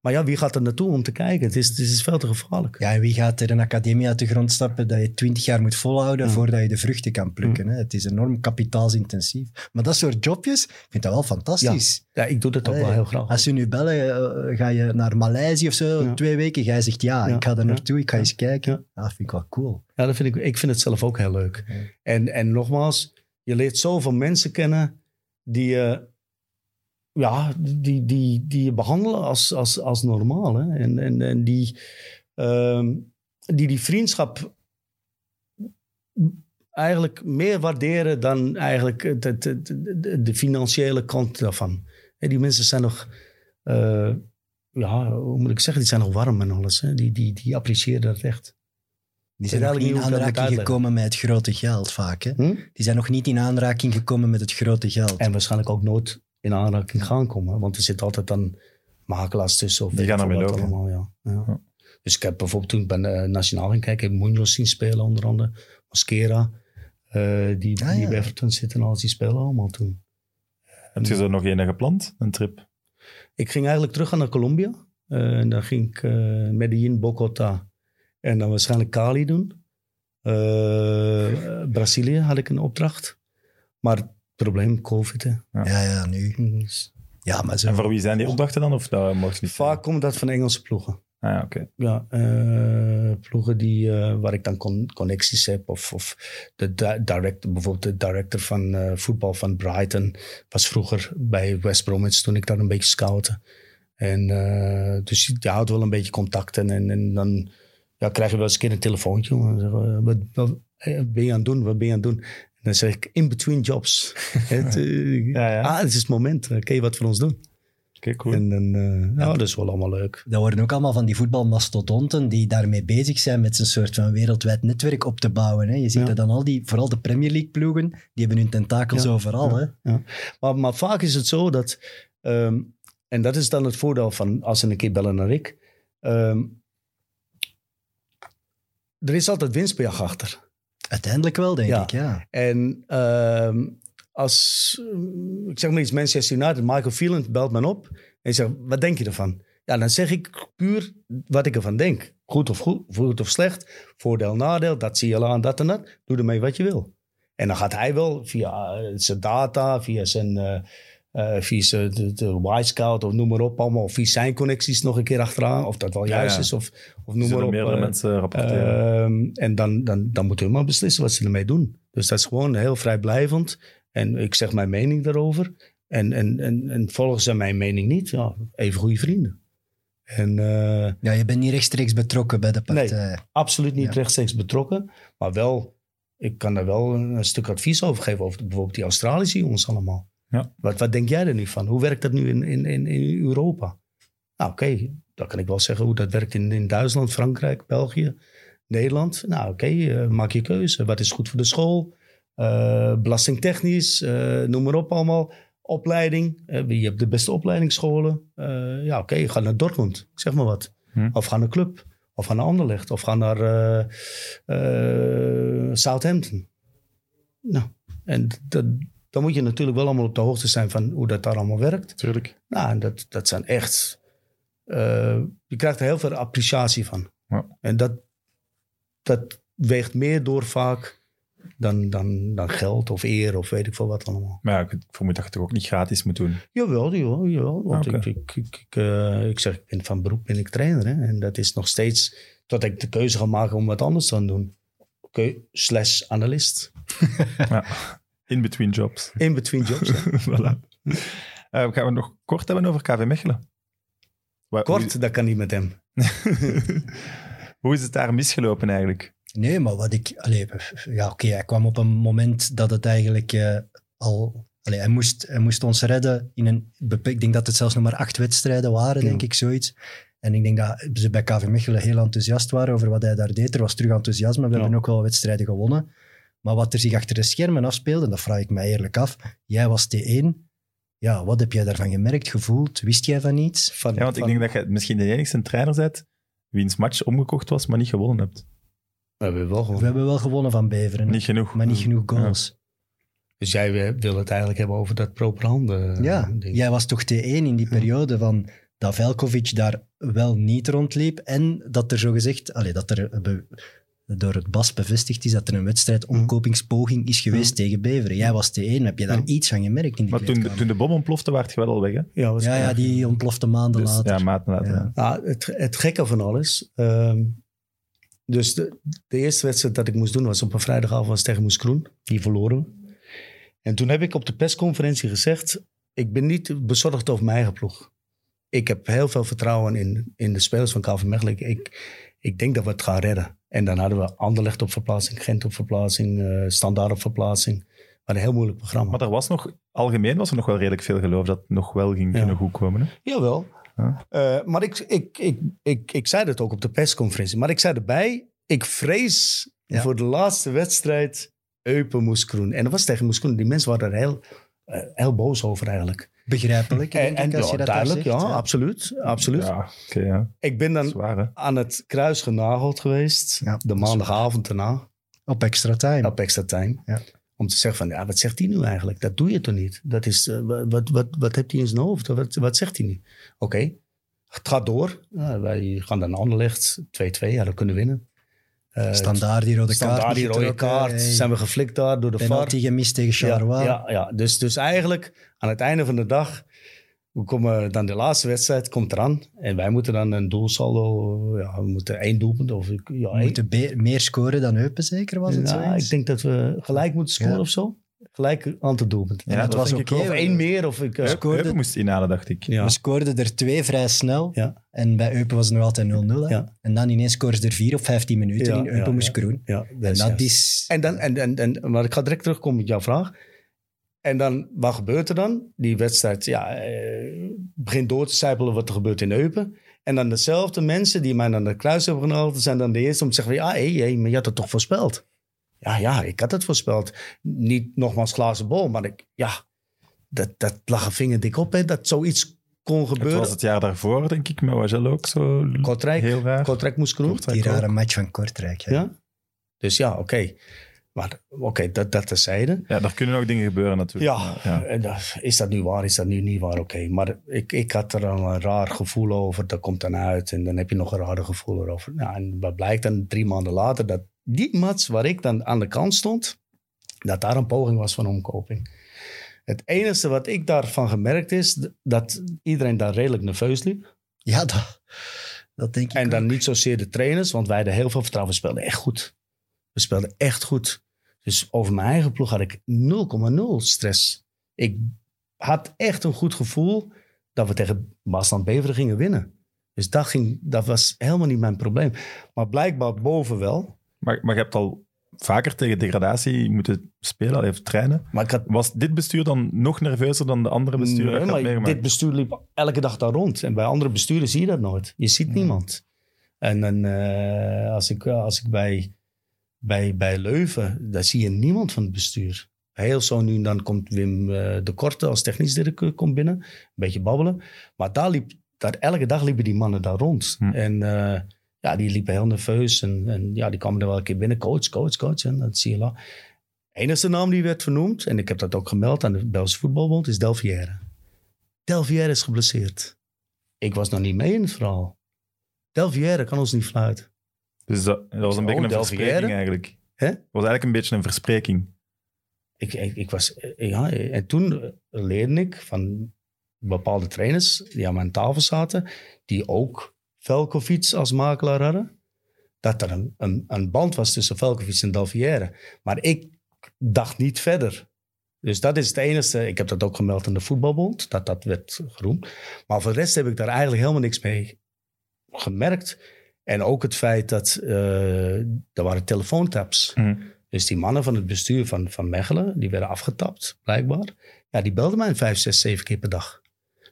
Maar ja, wie gaat er naartoe om te kijken? Het is, het is veel te gevaarlijk. Ja, en wie gaat er een academie uit de grond stappen dat je twintig jaar moet volhouden Ja. voordat je de vruchten kan plukken? Hè? Het is enorm kapitaalsintensief. Maar dat soort jobjes, ik vind dat wel fantastisch. Ja, ik doe dat ook wel heel graag. Als ze nu bellen, eh, ga je naar Maleisië of zo, twee weken, jij zegt ja, ik ga daar ja, naartoe, ik ga eens kijken. ja. Dat vind ik wel cool. Ja, dat vind ik, ik vind het zelf ook heel leuk. En, en nogmaals, je leert zoveel mensen kennen die je, ja, die, die, die je behandelen als, als, als normaal. Hè? En, en, en die, ehm, die die vriendschap eigenlijk meer waarderen dan eigenlijk de, de financiële kant daarvan. Die mensen zijn nog, eh, ja, hoe moet ik zeggen, die zijn nog warm en alles. Hè? Die, die, die appreciëren dat echt. Die zijn nog niet in aanraking gekomen met het grote geld vaak. Hè? Hm? Die zijn nog niet in aanraking gekomen met het grote geld. En waarschijnlijk ook nooit in aanraking gaan komen. Want er zit altijd dan makelaars tussen. Of Die gaan ermee lopen. allemaal, ja. Ja. Ja. Dus ik heb bijvoorbeeld toen ik ben eh, nationaal ging kijken, Munoz zien spelen onder andere. Mascara, eh, die, Ah, die bij Everton zitten en alles, die spelen allemaal toen. Heb je zo nog een gepland, een trip? Ik ging eigenlijk terug gaan naar Colombia. Eh, en dan ging ik Medellin, Bogota en dan waarschijnlijk Cali doen. Brazilië had ik een opdracht. Maar probleem, COVID. Hè. Ja, ja, nu. Dus Ja, maar zo. En voor wie zijn die opdrachten dan? Of dat mocht niet vaak komt dat van Engelse ploegen. Ah, ja, oké. Ja, eh, ploegen die, eh, waar ik dan con- connecties heb. Of, of de di- director, bijvoorbeeld de director van eh, voetbal van Brighton was vroeger bij West Bromwich toen ik daar een beetje scoutte. En dus je je houdt wel een beetje contacten en, en dan ja, krijg je wel eens een keer een telefoontje. Wat, wat ben je aan het doen? Wat ben je aan het doen? En dan zeg ik, in between jobs. (laughs) het, eh, Ja, ja. Ah, het is het moment. Kun je wat voor ons doen? Oké, cool. En dan, eh, nou, dat is wel allemaal leuk. Dat worden ook allemaal van die voetbalmastodonten die daarmee bezig zijn met zo'n soort van wereldwijd netwerk op te bouwen. Hè. Je ziet Ja. dat dan al die, vooral de Premier League ploegen, die hebben hun tentakels Ja. overal. Ja. Hè. Maar, maar vaak is het zo dat, ehm, en dat is dan het voordeel van als ze een keer bellen naar ik. ehm, er is altijd winstbejag achter. Uiteindelijk wel, denk Ja. ik. Ja. En ehm, als, eh, ik zeg maar iets, Manchester United, Michael Phelan belt me op en zegt, wat denk je ervan? Ja, dan zeg ik puur wat ik ervan denk. Goed of goed, goed of slecht, voordeel, nadeel, dat zie je al aan, dat en dat. Doe ermee wat je wil. En dan gaat hij wel via eh, zijn data, via zijn, eh eh, via de, de Y-Scout of noem maar op allemaal, of via zijn connecties nog een keer achteraan, of dat wel juist ja. is, of, of noem maar op. meerdere eh, mensen rapporteren. Ehm, en dan, dan, dan moeten we maar beslissen wat ze ermee doen. Dus dat is gewoon heel vrijblijvend. En ik zeg mijn mening daarover. En, en, en, en volgen ze mijn mening niet, ja, even goede vrienden. En eh, ja, je bent niet rechtstreeks betrokken bij de partij. absoluut niet Ja. rechtstreeks betrokken. Maar wel, ik kan daar wel een, een stuk advies over geven. Over bijvoorbeeld die Australische jongens allemaal. Ja. Wat, wat denk jij er nu van? Hoe werkt dat nu in, in, in, in Europa? Nou, oké, dan kan ik wel zeggen hoe dat werkt in, in Duitsland, Frankrijk, België, Nederland. Nou, oké, eh, maak je keuze. Wat is goed voor de school? Eh, belastingtechnisch, eh, noem maar op allemaal. Opleiding, je hebt de beste opleidingsscholen. Ja, oké, ga naar Dortmund, zeg maar wat. Hm. Of ga naar Club, of ga naar Anderlecht, of ga naar Southampton. Nou, en dat, dan moet je natuurlijk wel allemaal op de hoogte zijn van hoe dat daar allemaal werkt. Tuurlijk. Nou, en dat, dat zijn echt... eh, je krijgt er heel veel appreciatie van. Ja. En dat, dat, weegt meer door vaak dan, dan, dan geld of eer of weet ik veel wat allemaal. Maar ja, ik vermoed dat je het toch ook niet gratis moet doen. Jawel, jawel, jawel. Want ik, ik, ik, ik, eh, ik zeg, ik ben van beroep ben ik trainer. Hè? En dat is nog steeds tot ik de keuze ga maken om wat anders te doen. Slash analist. (laughs) Ja. In between jobs. In between jobs. (laughs) voilà. Eh, gaan we nog kort hebben over KV Mechelen. Kort, dat kan niet met hem. (laughs) Hoe, is het daar misgelopen eigenlijk? Nee, maar wat ik... Allee, ja, oké, hij kwam op een moment dat het eigenlijk eh, al... Allee, hij, moest, hij moest ons redden in een... Ik denk dat het zelfs nog maar acht wedstrijden waren, denk ik, zoiets. En ik denk dat ze bij KV Mechelen heel enthousiast waren over wat hij daar deed. Er was terug enthousiasme. We Ja. hebben ook wel wedstrijden gewonnen. Maar wat er zich achter de schermen afspeelde, dat vraag ik mij eerlijk af. Jij was T1. Ja, wat heb jij daarvan gemerkt, gevoeld? Wist jij van iets? Van, Ja, want ik denk dat je misschien de enigste trainer bent wiens match omgekocht was, maar niet gewonnen hebt. We hebben wel We gewoon. hebben wel gewonnen van Beveren, Niet genoeg. maar niet genoeg goals. Dus jij wil- wil het eigenlijk hebben over dat propaganda Ja, ding. jij was toch T1 in die periode van dat Velkovic daar wel niet rondliep en dat er zo gezegd, allee, dat er eh, door het BAS bevestigd is dat er een wedstrijd omkopingspoging is geweest tegen Beveren. Jij was T1, heb je daar Ja. iets van gemerkt in die Maar toen, kleedkamer? toen de bom ontplofte, waart je wel al weg. Hè? Ja, was Ja, ja, die ontplofte maanden Dus, later. ja, maanden later. Ja. ja. Het, het gekke van alles. ehm, dus de, de eerste wedstrijd dat ik moest doen was op een vrijdagavond was tegen Moes Kroen. Die verloren we. En toen heb ik op de persconferentie gezegd: Ik ben niet bezorgd over mijn eigen ploeg. Ik heb heel veel vertrouwen in, in de spelers van KV Mechelen. Ik, ik denk dat we het gaan redden. En dan hadden we Anderlecht op verplaatsing, Gent op verplaatsing, eh Standaard op verplaatsing. Maar een heel moeilijk programma. Maar er was nog, algemeen was er nog wel redelijk veel geloof dat het nog wel ging Ja. kunnen goed komen. Hè? Jawel. Ja. Eh, maar ik, ik, ik, ik, ik zei dat ook op de persconferentie. Maar ik zei erbij, ik vrees Ja. voor de laatste wedstrijd Eupen Moeskroen. En dat was tegen Moeskroen. Die mensen waren er heel, eh, heel boos over eigenlijk. Begrijpelijk, En, denk en ik, als ja, je dat duidelijk, zegt. ja, absoluut. absoluut. Ja, oké, ja. Ik ben dan Zwaar, aan het kruis genageld geweest. Ja, de maandagavond daarna. Op extra time. Op extra time. Ja. Om te zeggen van, ja, wat zegt hij nu eigenlijk? Dat doe je toch niet? Dat is, eh, wat, wat, wat, wat heeft hij in zijn hoofd? Wat, wat zegt hij nu? Oké, het gaat door. Ja, wij gaan dan Anderlecht 2-2, ja, dat kunnen we winnen. Eh, Standaard die rode kaart. standaard, die rode kaart. hey. Zijn we geflikt daar door de VAR. Penalty gemist tegen Charleroi. ja, ja. Dus, dus eigenlijk aan het einde van de dag, we komen dan de laatste wedstrijd komt eraan. En wij moeten dan een doelsaldo, ja, we moeten één doelpunt. Of, ja, We één- moeten meer scoren dan Eupen, zeker, was het Ja, zoiets? ik denk dat we gelijk moeten scoren Ja. of zo. Gelijk aantal doelpunten. Ja, dat dat was ook. Of één meer. Of ik, eh, We scoorden- Eupen moest inhalen, dacht ik. ja. We scoorden er twee vrij snel. Ja. En bij Eupen was het nog altijd 0-0. hè. Ja. En dan ineens scoren ze er vier op 15 minuten Ja, in Eupen ja, moest ja. Kroen. ja, En is dat juist. is... En dan, en, en, en, maar ik ga direct terugkomen met jouw vraag. En dan, wat gebeurt er dan? Die wedstrijd ja, eh, begint door te sijpelen wat er gebeurt in Eupen. En dan dezelfde mensen die mij naar de kruis hebben gehaald, zijn dan de eerste om te zeggen: van, Ja, hé, hé, maar je had het toch voorspeld? Ja, ja, ik had het voorspeld. Niet nogmaals glazen bol, maar ik, ja, dat, dat lag een vinger dik op, hè, dat zoiets kon Het gebeuren. was het jaar daarvoor, denk ik, met Wagel ook zo Kortrijk, heel raar. Kortrijk moest. Kortrijk Die ook. rare match van Kortrijk. Ja. Ja? Dus ja, oké. Maar oké, dat, dat terzijde. Ja, daar kunnen ook dingen gebeuren natuurlijk. Ja, Maar, en dat- is dat nu waar, is dat nu niet waar? Oké, maar ik, ik had er al een raar gevoel over. Dat komt dan uit en dan heb je nog een raar gevoel erover. Nou, en wat blijkt dan drie maanden later? Dat die match waar ik dan aan de kant stond, dat daar een poging was van omkoping. Het enige wat ik daarvan gemerkt is, dat iedereen daar redelijk nerveus liep. Ja, dat, dat denk ik En dan ook. niet zozeer de trainers, want wij hadden heel veel vertrouwen. We speelden echt goed. We speelden echt goed. Dus over mijn eigen ploeg had ik 0,0 stress. Ik had echt een goed gevoel dat we tegen Basland Beveren gingen winnen. Dus dat, ging, dat was helemaal niet mijn probleem. Maar blijkbaar boven wel. Maar, maar je hebt al vaker tegen degradatie moeten spelen, al even trainen. Maar ik had Was dit bestuur dan nog nerveuzer dan de andere besturen? Nee, maar dit bestuur liep elke dag daar rond. En bij andere besturen zie je dat nooit. Je ziet niemand. En dan, eh, als ik, als ik bij, bij, bij Leuven, daar zie je niemand van het bestuur. Heel zo nu en dan komt Wim eh, de Korte als technisch directeur komt binnen. Een beetje babbelen. Maar daar liep, daar, elke dag liepen die mannen daar rond. Hm. En eh, ja, die liepen heel nerveus. En, en ja, die kwamen er wel een keer binnen. Coach, coach, coach. En dat zie je wel. De enige naam die werd vernoemd, en ik heb dat ook gemeld aan de Belgische Voetbalbond, is Delvière. Delvière is geblesseerd. Ik was nog niet mee in het verhaal. Delvière kan ons niet fluiten. Dus dat, dat was een Oh, beetje een Delvière. verspreking eigenlijk. Hè? Was eigenlijk een beetje een verspreking. Ik, ik, ik was, eh, ja, en toen leerde ik van bepaalde trainers die aan mijn tafel zaten, die ook Velkovic als makelaar hadden, dat er een, een, een band was tussen Velkovic en Dalvière. Maar ik dacht niet verder. Dus dat is het enige. Ik heb dat ook gemeld aan de voetbalbond, dat dat werd geroemd. Maar voor de rest heb ik daar eigenlijk helemaal niks mee gemerkt. En ook het feit dat eh, er waren telefoontaps. Mhm. Dus die mannen van het bestuur van, van Mechelen, die werden afgetapt, blijkbaar. Ja, die belden mij vijf, zes, zeven keer per dag.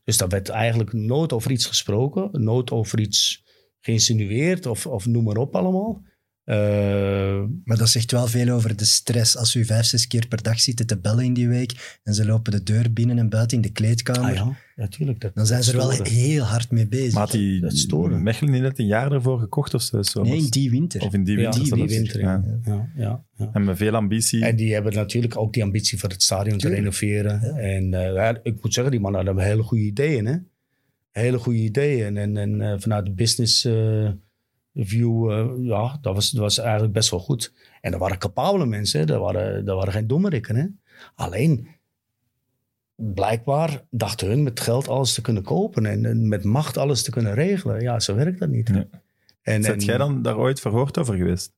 Dus daar werd eigenlijk nooit over iets gesproken, nooit over iets geïnsinueerd of, of noem maar op allemaal. Eh, Maar dat zegt wel veel over de stress. Als u vijf, zes keer per dag zitten te bellen in die week en ze lopen de deur binnen en buiten in de kleedkamer, ah ja, natuurlijk. Dat, dan zijn ze er wel heel hard mee bezig. Maar had die dat storen. Mechelen niet net een jaar ervoor gekocht of zo? zo nee, in die winter. Of in die Ja, winter. die zelfs. winter, Ja. Ja, ja, ja. En met veel ambitie. En die hebben natuurlijk ook die ambitie voor het stadion te renoveren. En eh, ja, ik moet zeggen, die mannen hadden hele goede ideeën. Hè? Hele goede ideeën. En, en eh, vanuit de business eh, view, eh, ja, dat was, dat was eigenlijk best wel goed. En dat waren capabele mensen. Dat waren, dat waren geen dommerikken. Hè? Alleen, blijkbaar dachten hun met geld alles te kunnen kopen. En, en met macht alles te kunnen regelen. Ja, zo werkt dat niet. En, Zet jij dan daar ooit verhoord over geweest?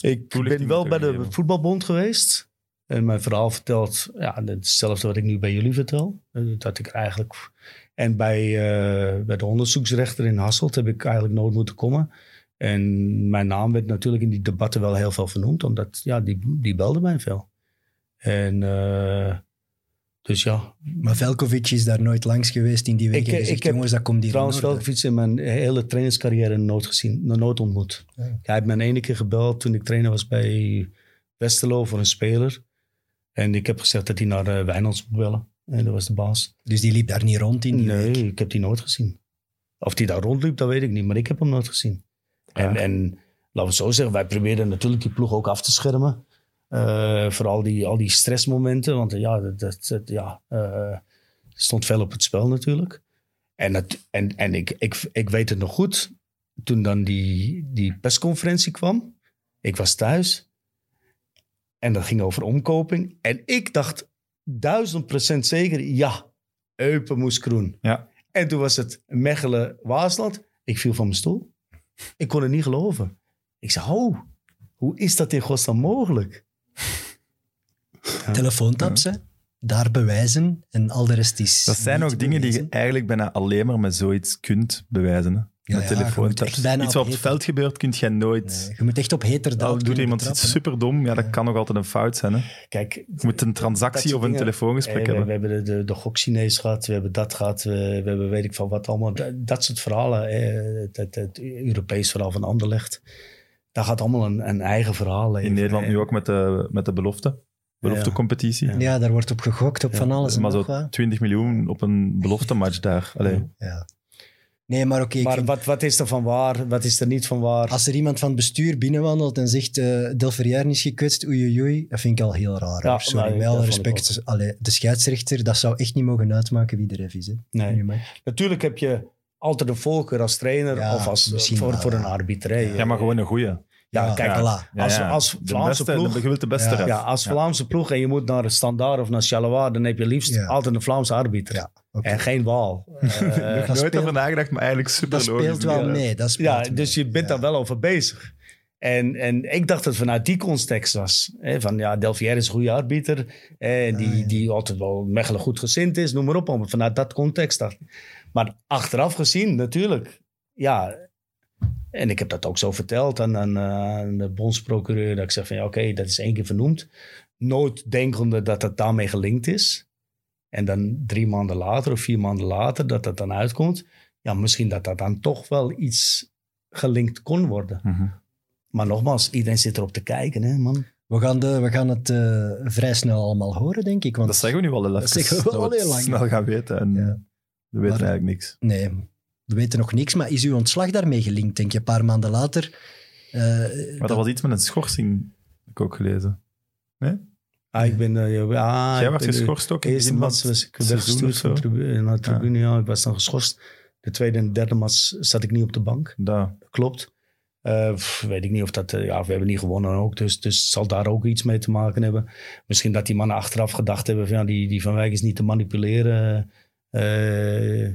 ik ben wel bij de voetbalbond geweest. En mijn verhaal vertelt, ja, hetzelfde wat ik nu bij jullie vertel. Eh, Dat ik eigenlijk... En bij, eh, bij de onderzoeksrechter in Hasselt heb ik eigenlijk nooit moeten komen. En mijn naam werd natuurlijk in die debatten wel heel veel vernoemd. Omdat, ja, die, die belde mij veel. En eh, dus ja, Maar Velkovic is daar nooit langs geweest in die week Ik- gezegd, ik heb jongens, dat komt hier Trouwens. Velkovic in mijn hele trainerscarrière nooit gezien, nooit ontmoet. Ja. Hij heeft me een ene keer gebeld toen ik trainer was bij Westerlo voor een speler. En ik heb gezegd dat hij naar uh, Wijnands moet bellen. En dat was de baas. Dus die liep daar niet rond in die Nee, week. ik heb die nooit gezien. Of hij daar rondliep, dat weet ik niet. Maar ik heb hem nooit gezien. En, en laten we het zo zeggen, wij probeerden natuurlijk die ploeg ook af te schermen. Eh vooral die, al die stressmomenten. Want eh, ja, dat, dat, dat- ja eh, stond veel op het spel natuurlijk. En, het, en, en ik, ik, ik weet het nog goed. Toen dan die, die persconferentie kwam. Ik was thuis. En dat ging over omkoping. En ik dacht duizend procent zeker, ja, Eupen moest groen. Ja. En toen was het Mechelen-Waasland. Ik viel van mijn stoel. Ik kon het niet geloven. Ik zei, oh, hoe is dat in godsnaam mogelijk? Daar bewijzen en al de rest is Dat zijn niet ook dingen die je eigenlijk bijna alleen maar met zoiets kunt bewijzen. Hè? Ja, met ja, je telefoon. moet echt bijna Iets op wat op het veld gebeurt, kun je nooit... Nee, je moet echt op heterdaad Al doet iemand iets superdom, ja, dat kan nog altijd een fout zijn. Hè? Kijk, Je moet een transactie Dat of een dingen. telefoongesprek hebben. we hebben de, de, de gokchinees gehad, we hebben dat gehad, we, we hebben weet ik van wat allemaal. Dat, dat soort verhalen, eh, het, het, het Europees verhaal van Anderlecht. Daar gaat allemaal een, een eigen verhaal leven. In Nederland nu ook met de, met de belofte. Beloftecompetitie. Ja. Ja, daar wordt op gegokt, op van alles en maar zo wat. 20 miljoen op een beloftematch daar. Allee. Ja. Nee, maar oké, Maar vind- wat, wat is er van waar, wat is er niet van waar? als er iemand van het bestuur binnenwandelt en zegt uh, is gekwetst, oei oei oei, dat vind ik al heel raar. Ja. Sorry, nee, ik respect. Allee, de scheidsrechter, dat zou echt niet mogen uitmaken wie de ref is. Hè. Nee. Nu maar. Natuurlijk heb je altijd een voorkeur als trainer Ja, of als, misschien voor, wel, voor een ja. arbiter. hè. Ja, maar gewoon een goeie. Ja, Ja, kijk, voilà. Ja, Als- ja. als Vlaamse beste, ploeg- de, je wilt de beste Ja. ref. ja, als Vlaamse ploeg en je moet naar een standaard of naar Charleroi, dan heb je liefst Ja. altijd een Vlaamse arbiter. En geen. (laughs) Eh, Dat Nooit speelt- over nagedacht, maar eigenlijk super Dat speelt wel mee. Dat speelt Ja, mee. dus je bent Ja. daar wel over bezig. En, en ik dacht dat het vanuit die context was. Hè, van ja, is een goede arbiter. En die, Ah, ja. die altijd wel Mechelen goed gezind is, noem maar op. Maar vanuit dat context dacht. Maar achteraf gezien, natuurlijk. Ja, en ik heb dat ook zo verteld aan, aan, eh, aan de bondsprocureur. Dat ik zeg van ja, oké, dat is één keer vernoemd. Nooit denkende dat dat daarmee gelinkt is. En dan drie maanden later of vier maanden later dat dat dan uitkomt. Ja, misschien dat dat dan toch wel iets gelinkt kon worden. Mhm. Maar nogmaals, iedereen zit erop te kijken, hè, man. We gaan, de, we gaan het eh, vrij snel allemaal horen, denk ik. Want Dat zeggen we nu al heel even. zeggen we al dat heel lang. snel gaan weten. En Ja. we weten Maar- eigenlijk niks. Nee, we weten nog niks. Maar is uw ontslag daarmee gelinkt, denk je, een paar maanden later? Eh, Maar dat was iets met een schorsing, heb ik ook gelezen. Ah, ik ben... eh, ja, Jij ik werd ben de geschorst ook eerste match was ik weggestuurd van zo? tribune, naar de tribune. Ja. ik was dan geschorst. De tweede en derde match zat ik niet op de bank. Da. Klopt. Eh, pff, weet ik niet of dat... eh, ja, we hebben niet gewonnen ook. Dus, dus zal daar ook iets mee te maken hebben. Misschien dat die mannen achteraf gedacht hebben... Van, ja, die, die Van Wijk is niet te manipuleren. Eh,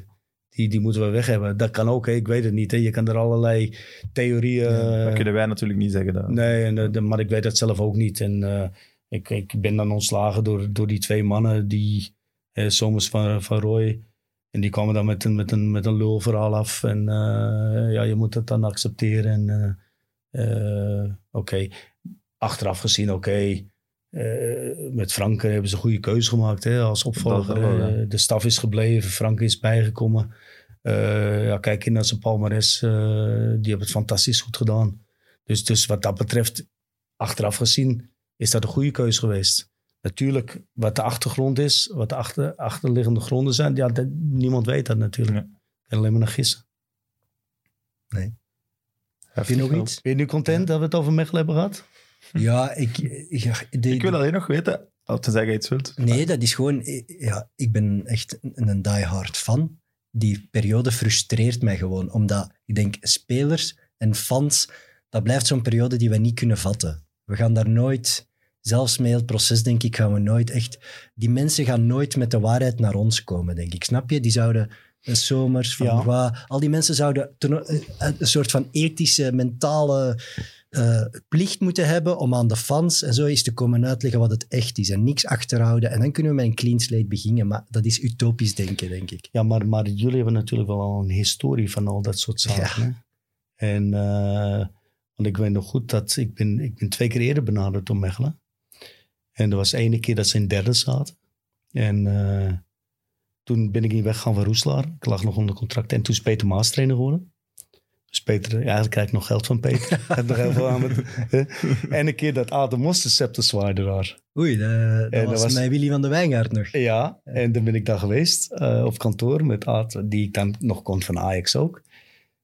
die, die moeten we weg hebben. Dat kan ook, hè. ik weet het niet. Hè. Je kan er allerlei theorieën... dat kunnen wij natuurlijk niet zeggen. Dat. Nee, en, eh, de- maar ik weet dat zelf ook niet. En eh, ik, ik ben dan ontslagen door, door die twee mannen, die eh Somers van, van Roy. En die kwamen dan met een, met een, met een lulverhaal af. En eh, ja, je moet het dan accepteren. En eh, eh, oké, achteraf gezien, oké. met Frank hebben ze een goede keuze gemaakt hè, als opvolger. Dat wel, ja. De staf is gebleven, Frank is bijgekomen. Ja, kijk in naar zijn palmares. die hebben het fantastisch goed gedaan. Dus, dus wat dat betreft, achteraf gezien, is dat een goede keuze geweest. Natuurlijk, wat de achtergrond is, wat de achter, achterliggende gronden zijn, ja, dat- niemand weet dat natuurlijk. Ja. Ik alleen maar naar gissen. Heb je nog wel. iets? Ben je nu content dat we het over Mechelen hebben gehad? (laughs) Ja, ik... Ja, de- Ik wil alleen nog weten, tenzij je iets wilt. Nee, dat is gewoon... Ja, ik ben echt een, een diehard fan. Die periode frustreert mij gewoon. Omdat ik denk, spelers en fans, dat blijft zo'n periode die we niet kunnen vatten. We gaan daar nooit... Zelfs met het proces, denk ik, gaan we nooit echt... Die mensen gaan nooit met de waarheid naar ons komen, denk ik. Snap je? Die zouden... De Somers, Van Ja. Al die mensen zouden ten- eh, een soort van ethische, mentale eh, plicht moeten hebben om aan de fans en zo eens te komen uitleggen wat het echt is en niks achterhouden. En dan kunnen we met een clean slate beginnen, maar dat is utopisch denken, denk ik. Ja, maar, maar jullie hebben natuurlijk wel al een historie van al dat soort zaken. En eh, want ik weet nog goed dat ik ben, ik ben twee keer eerder benaderd door Mechelen. En er was de ene keer dat ze in derde zaten. En eh, toen ben ik niet weggegaan van Roeslaar. Ik lag nog onder contract. En toen is Peter Maas trainer geworden. Dus Peter, ja, eigenlijk krijg ik nog geld van Peter. (laughs) Ik heb nog heel veel aan met? En een keer dat Adam Mos de scepter zwaaide daar. Oei, dat, was, was- met Willy van de Wijngaard nog. Ja, en dan ben ik daar geweest eh, op kantoor met Aad, die ik dan nog kon van Ajax ook.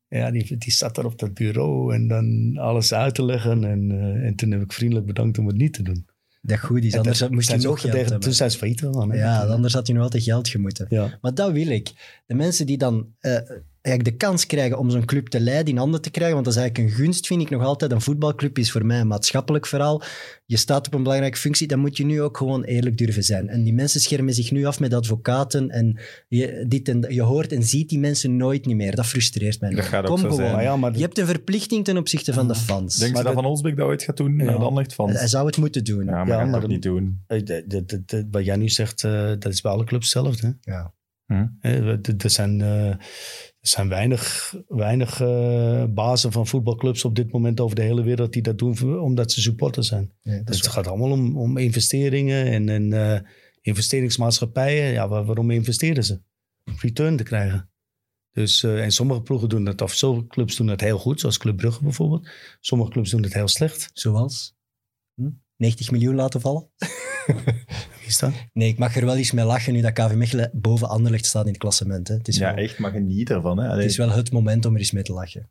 Ja, die, die zat daar op dat bureau en dan alles uit te leggen. En, eh, en toen heb ik vriendelijk bedankt om het niet te doen. Dat goed is, anders dat- moest hij nog geld tegen- hebben. Toen zijn ze failliet gegaan. Ja, anders had hij nog altijd geld gemoeten. Ja. Maar dat wil ik. De mensen die dan eh, de kans krijgen om zo'n club te leiden, in handen te krijgen, want dat is eigenlijk een gunst, vind ik nog altijd. Een voetbalclub is voor mij een maatschappelijk verhaal. Je staat op een belangrijke functie, dan moet je nu ook gewoon eerlijk durven zijn. En die mensen schermen zich nu af met advocaten en je, dit en, je hoort en ziet die mensen nooit niet meer. Dat frustreert mij. Dat gaat ook Kom zo gewoon. zijn. Maar ja, maar Je hebt een verplichting ten opzichte van de fans. Denk je Maar dat Van Olsbeek dat ooit gaat doen? Ja. Naar de fans? Hij zou het moeten doen. Ja, maar Ja, gaat maar dat dan- niet doen. de- de- de- de- wat jij nu zegt, eh, dat is bij alle clubs hetzelfde. Hè? Ja. Hm. Er zijn, eh, er zijn weinig, weinig eh, bazen van voetbalclubs op dit moment over de hele wereld die dat doen omdat ze supporter zijn. Ja, Dus het gaat allemaal om, om investeringen en, en eh, investeringsmaatschappijen. Ja, waar- waarom investeren ze? Om return te krijgen. Dus, en sommige ploegen doen dat, of sommige clubs doen dat heel goed, zoals Club Brugge bijvoorbeeld. Sommige clubs doen het heel slecht. Zoals? Hm? 90 miljoen laten vallen? Wie (laughs) is dat? Nee, ik mag er wel eens mee lachen nu dat KV Mechelen boven Anderlecht staat in het klassement. Hè. Het, is Ja, wel, echt, maar geniet ervan. Hè. Allee, het is wel het moment om er eens mee te lachen.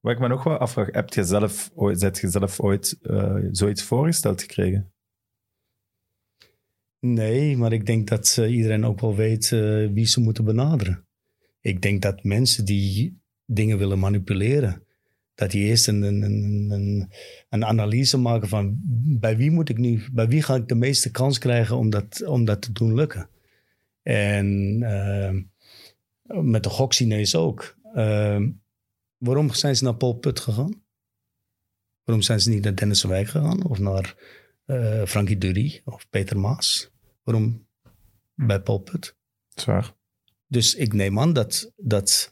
Wat ik me nog wel afvraag, heb je zelf ooit, zet je zelf ooit eh, zoiets voorgesteld gekregen? Nee, maar ik denk dat eh, iedereen ook wel weet eh, wie ze moeten benaderen. Ik denk dat mensen die dingen willen manipuleren, dat die eerst een, een, een, een, een analyse maken van bij wie moet ik nu, bij wie ga ik de meeste kans krijgen om dat, om dat te doen lukken. En eh, met de gokchinees ook. Eh, waarom zijn ze naar Paul Put gegaan? Waarom zijn ze niet naar Dennis de Wijk gegaan of naar eh Frankie Dury of Peter Maas? Waarom bij Paul Put? Zwaar. Dus ik neem aan dat, dat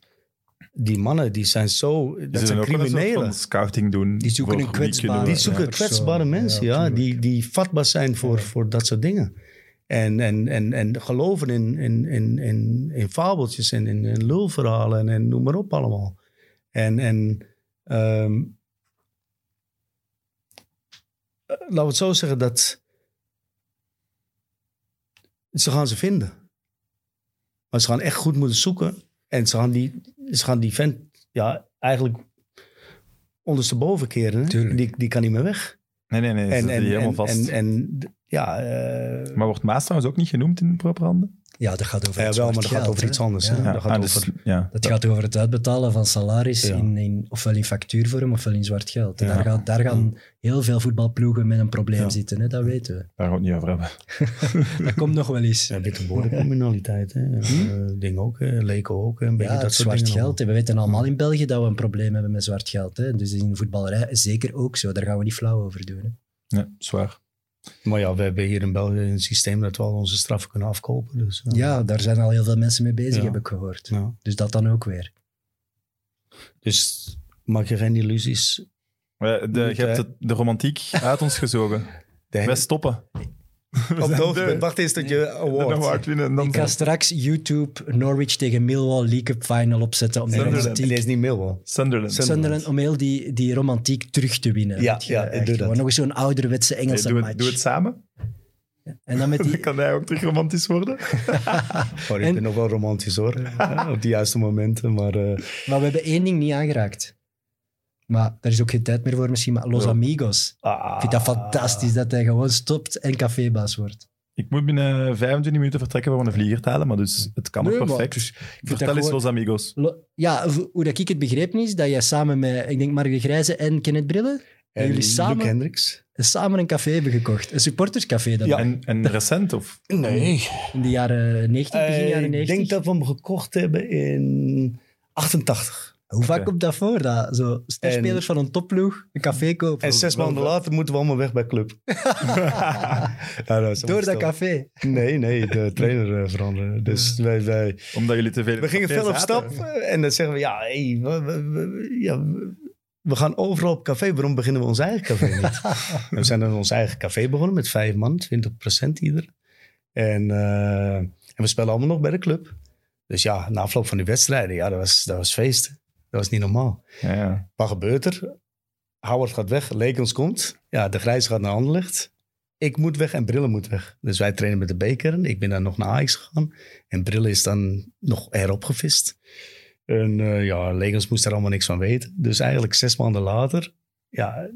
die mannen, die zijn zo... Die Dat zijn criminelen. scouting doen. Die zoeken een kwetsbare- Die zoeken Ja, kwetsbare mensen, Ja, die, die vatbaar zijn voor, voor dat soort dingen. En, en, en, en geloven in, in, in, in, in fabeltjes en in, in lulverhalen en, en noem maar op allemaal. En, en eh, laten we het zo zeggen dat ze gaan ze vinden. Maar ze gaan echt goed moeten zoeken. En ze gaan die, ze gaan die vent ja, eigenlijk ondersteboven keren. Hè? Die, die kan niet meer weg. Nee, nee, nee. En, En, helemaal en, vast. en, en, ja, eh, maar wordt Maas trouwens ook niet genoemd in de propaganda? Ja, dat gaat over Ja, het wel, maar dat gaat over hè. iets anders, Ja. dat gaat ah, dus- over- ja. Dat gaat over het uitbetalen van salaris, Ja. in, in, ofwel in factuurvorm ofwel in zwart geld. Ja. Daar, gaat, daar gaan heel veel voetbalploegen met een probleem Ja. zitten, hè? dat weten we. Daar gaan we het niet over hebben. (laughs) Dat komt nog wel eens. Ja, witte bodemcriminaliteit. hè. Eh, ding ook, hè. Leko ook. Een beetje Ja, dat soort zwart geld. hè. We weten allemaal in België dat we een probleem hebben met zwart geld. Hè. Dus in voetballerij zeker ook zo. Daar gaan we niet flauw over doen. Hè. Ja, zwaar. Maar ja, we hebben hier in België een systeem dat we al onze straffen kunnen afkopen. Dus, eh, Ja, daar zijn al heel veel mensen mee bezig, Ja. heb ik gehoord. ja. Dus dat dan ook weer. Dus maak je geen illusies. Eh, De, je hebt het- de romantiek uit ons gezogen. (laughs) De Wij stoppen. (laughs) op de hoogte bent. Wacht eens tot je De award. award winnen. En dan Ik ga straks YouTube Norwich tegen Millwall League Cup Final opzetten om die romantiek... is niet Millwall. Sunderland. Sun- Sunderland, om heel die, die romantiek terug te winnen. Ja, ja, echt doe dat. Nog eens zo'n ouderwetse Engelse doe, match. het, doe het samen. En dan met (laughs) Dan die... kan hij ook terug romantisch worden. (laughs) Oh, ik En- ben nog wel romantisch hoor. Ja, op die juiste momenten. Maar eh, Maar we hebben één ding niet aangeraakt. Maar daar is ook geen tijd meer voor misschien. Maar Los Ja. Amigos. ah, Ik vind dat fantastisch dat hij gewoon stopt en cafébaas wordt. Ik moet binnen 25 minuten vertrekken voor een vlieger te halen, maar dus het kan Nee, maar perfect. dus ik vind Vertel eens, gewoon- Los Amigos. Lo- Ja, hoe dat ik het begrepen is, dat jij samen met, ik denk Mark de Grijze en Kenneth Brille, en jullie samen- Luc Hendricks. samen een café hebben gekocht. Een supporterscafé dan. Ja. En, en recent, of? Nee. In de jaren 90, begin Eh, jaren 90. ik denk dat we hem gekocht hebben in 88. Hoe vaak komt dat voor? Dat zo sterspelers van een topploeg een café kopen. En zes maanden later moeten we allemaal weg bij club. (laughs) ja, dat Door dat café. Nee, nee, de trainer eh, veranderen. Dus wij, wij, Omdat jullie te veel in we gingen veel op stap eh, en dan zeggen we, ja, hey, we, we- we- ja, we- we gaan overal op café. Waarom beginnen we ons eigen café niet? (laughs) We zijn dan ons eigen café begonnen met vijf man, 20% ieder. En, eh, en we spelen allemaal nog bij de club. Dus ja, na afloop van die wedstrijden, ja, dat was, dat was feest. Dat was niet normaal. Ja, ja. Wat gebeurt er? Howard gaat weg, Lekens komt. Ja, de Grijs gaat naar Anderlecht. Ik moet weg en Brille moet weg. Dus wij trainen met de B-kern. Ik ben dan nog naar Ajax gegaan. En Brille is dan nog eropgevist. En eh, ja, Lekens moest er allemaal niks van weten. Dus eigenlijk zes maanden later ja,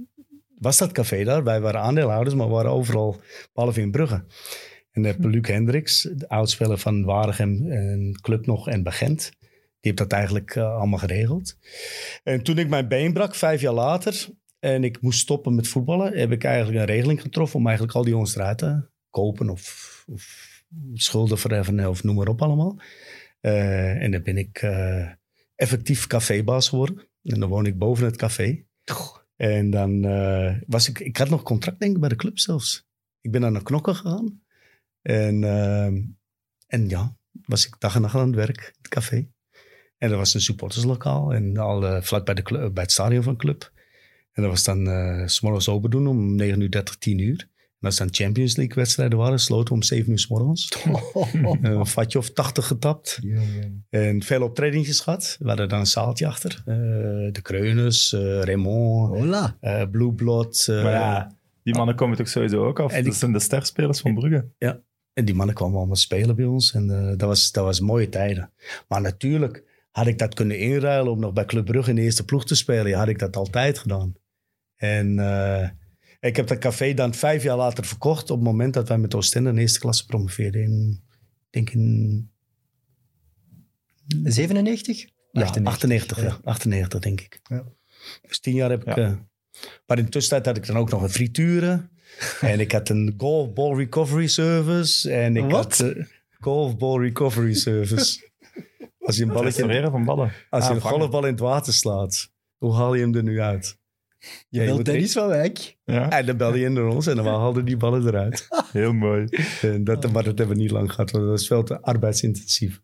was dat café daar. Wij waren aandeelhouders, maar we waren overal, behalve in Brugge. En dan heb je Luc Hendricks, de oudspeler van Waregem en Club nog en Begent. Die heeft dat eigenlijk eh, allemaal geregeld. En toen ik mijn been brak, vijf jaar later, en ik moest stoppen met voetballen, heb ik eigenlijk een regeling getroffen om eigenlijk al die jongens eruit te kopen of, of schulden verheffen of noem maar op allemaal. Eh, en dan ben ik eh, effectief cafébaas geworden. En dan woon ik boven het café. En dan was ik, ik had nog contract denk ik bij de club zelfs. Ik ben naar knokken gegaan. En, en ja, was ik dag en nacht aan het werk, het café. En dat was een supporterslokaal. En al eh, vlak bij, de clu- bij het stadion van de club. En dat was dan eh s morgens open doen om 9 uur 30, 10 uur. En als dan Champions League wedstrijden waren, sloten we om 7 uur s morgens. (laughs) een vatje of 80 getapt. En veel optredingjes gehad. We hadden dan een zaaltje achter. Eh, de Kreuners, eh, Raymond, Hola. eh Blue Blood. eh, Maar ja, die mannen komen toch sowieso ook af. En die- Dat zijn de sterspelers van Brugge. En die mannen kwamen allemaal spelen bij ons. En eh, dat, was, dat was mooie tijden. Maar natuurlijk had ik dat kunnen inruilen om nog bij Club Brugge in de eerste ploeg te spelen. Ja, had ik dat altijd gedaan. En eh, ik heb dat café dan vijf jaar later verkocht. Op het moment dat wij met Oostende in de eerste klasse promoveerden. In, ik denk in 97? ja, 98. 98. ja. 98 denk ik. Ja. Dus tien jaar heb ik... Eh, maar in de tussentijd had ik dan ook nog een frituren. (laughs) en ik had een golfball recovery service. En ik Wat? had uh, golfball recovery service. (laughs) Als je een balletje, van ballen. als je Ah, een vangen. golfbal in het water slaat, hoe haal je hem er nu uit? Je Ja, wilt moet Dennis van Wijk. Ja, En dan belde je in naar ons en dan haalden die ballen eruit. (laughs) heel mooi. En dat, maar dat hebben we niet lang gehad, want dat was veel te arbeidsintensief.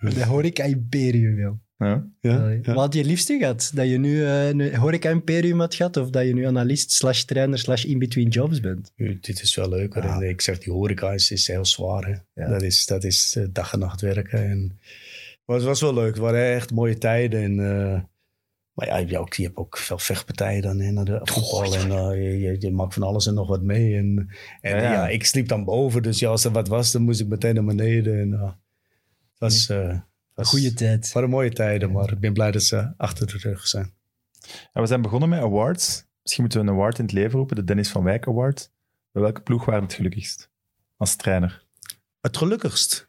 De horeca imperium, joh. Ja. Ja, Wat had je liefste gehad? Dat je nu eh, een horeca imperium had gehad? Of dat je nu analist slash trainer slash in-between jobs bent? U, Dit is wel leuker. Ik zeg, die horeca is, is heel zwaar. Hè. Ja. Dat is, dat is eh, dag en nacht werken. En, maar het was wel leuk. Het waren echt mooie tijden. En, eh, maar ja, je hebt ook, je hebt ook veel vechtpartijen dan hè, naar de voetbal. En eh, je, je, je maakt van alles en nog wat mee. En, en Ja, ja, ja. ik sliep dan boven. Dus ja, als er wat was, dan moest ik meteen naar beneden. En, uh, het was, eh, was, goede tijd. waren mooie tijden. Maar ik ben blij dat ze achter de rug zijn. Ja, we zijn begonnen met awards. Misschien moeten we een award in het leven roepen, de Dennis van Wijk Award. Bij welke ploeg waren het gelukkigst? Als trainer. Het gelukkigst.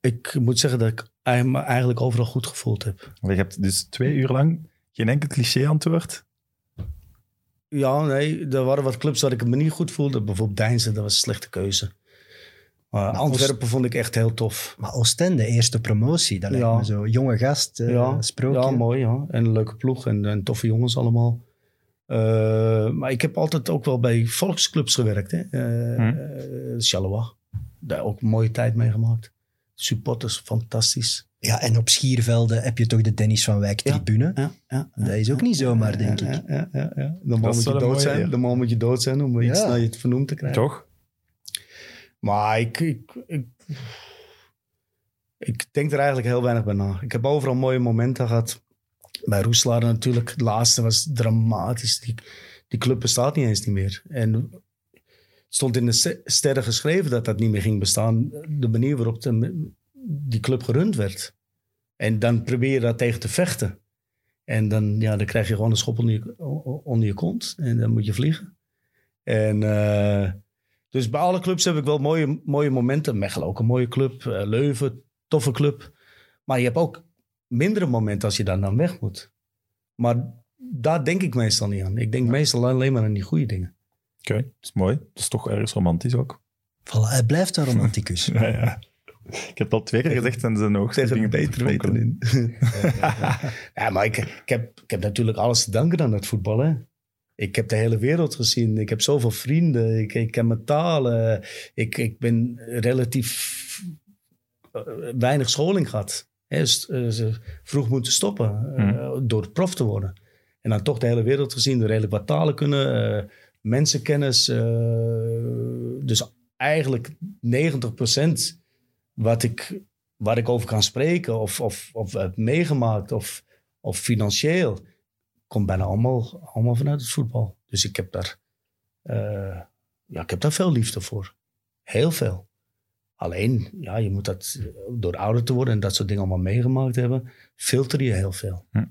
Ik moet zeggen dat ik me eigenlijk overal goed gevoeld heb. Je hebt dus twee uur lang geen enkel cliché-antwoord. Ja, nee, er waren wat clubs waar ik me niet goed voelde. Bijvoorbeeld Deinzen, dat was een slechte keuze. Maar Antwerpen vond ik echt heel tof. Maar Oostende, eerste promotie, dat lijkt Ja. me zo. Jonge gast, eh, ja, sprookje. ja, mooi. Ja. En een leuke ploeg en, en toffe jongens allemaal. Eh, maar ik heb altijd ook wel bij volksclubs gewerkt. Hè. Eh Hm. eh, Charleroi. Daar ook een mooie tijd meegemaakt. Supporters, fantastisch. Ja, en op Schiervelden heb je toch de Dennis van Wijk Ja. tribune. Ja, ja, Dat is ook niet zomaar, denk ja, ik. Ja, ja, ja. Normaal moet je dood mooie zijn. Normaal moet je dood zijn om iets naar je vernoemd te krijgen. Toch? Maar ik, ik, ik, denk er eigenlijk heel weinig bij na. Ik heb overal mooie momenten gehad. Bij Roeslaar natuurlijk, het laatste was dramatisch. Die, club bestaat niet eens niet meer. En het stond in de st- sterren geschreven dat dat niet meer ging bestaan. De manier waarop de, die club gerund werd. En dan probeer je daar tegen te vechten. En dan, ja, dan krijg je gewoon een schop onder je, onder je kont. En dan moet je vliegen. En... eh, dus bij alle clubs heb ik wel mooie, mooie momenten. Mechelen ook een mooie club. eh, Leuven, toffe club. Maar je hebt ook mindere momenten als je daar dan weg moet. Maar daar denk ik meestal niet aan. Ik denk meestal alleen maar aan die goede dingen. Oké, dat is mooi. Dat is toch ergens romantisch ook. Voilà, hij blijft een romanticus. (laughs) Ja, ja. Ik heb het al twee keer gezegd en zijn Tegen het te beter weten in. (laughs) ja, maar ik, ik, heb, ik heb natuurlijk alles te danken aan het voetbal. Hè? Ik heb de hele wereld gezien. Ik heb zoveel vrienden. Ik, ik ken mijn talen. Ik, ik ben relatief eh, weinig scholing gehad. Hè? S- eh, ze vroeg moeten stoppen eh, door prof te worden. En dan toch de hele wereld gezien. Door redelijk wat talen kunnen. mensenkennis. dus eigenlijk 90% wat ik, waar ik over kan spreken. Of, of, of heb meegemaakt. Of, of financieel komt bijna allemaal, allemaal vanuit het voetbal. Dus ik heb daar, eh, ja, ik heb daar veel liefde voor. Heel veel. Alleen, ja, je moet dat eh, door ouder te worden en dat soort dingen allemaal meegemaakt hebben, filter je heel veel. Hm.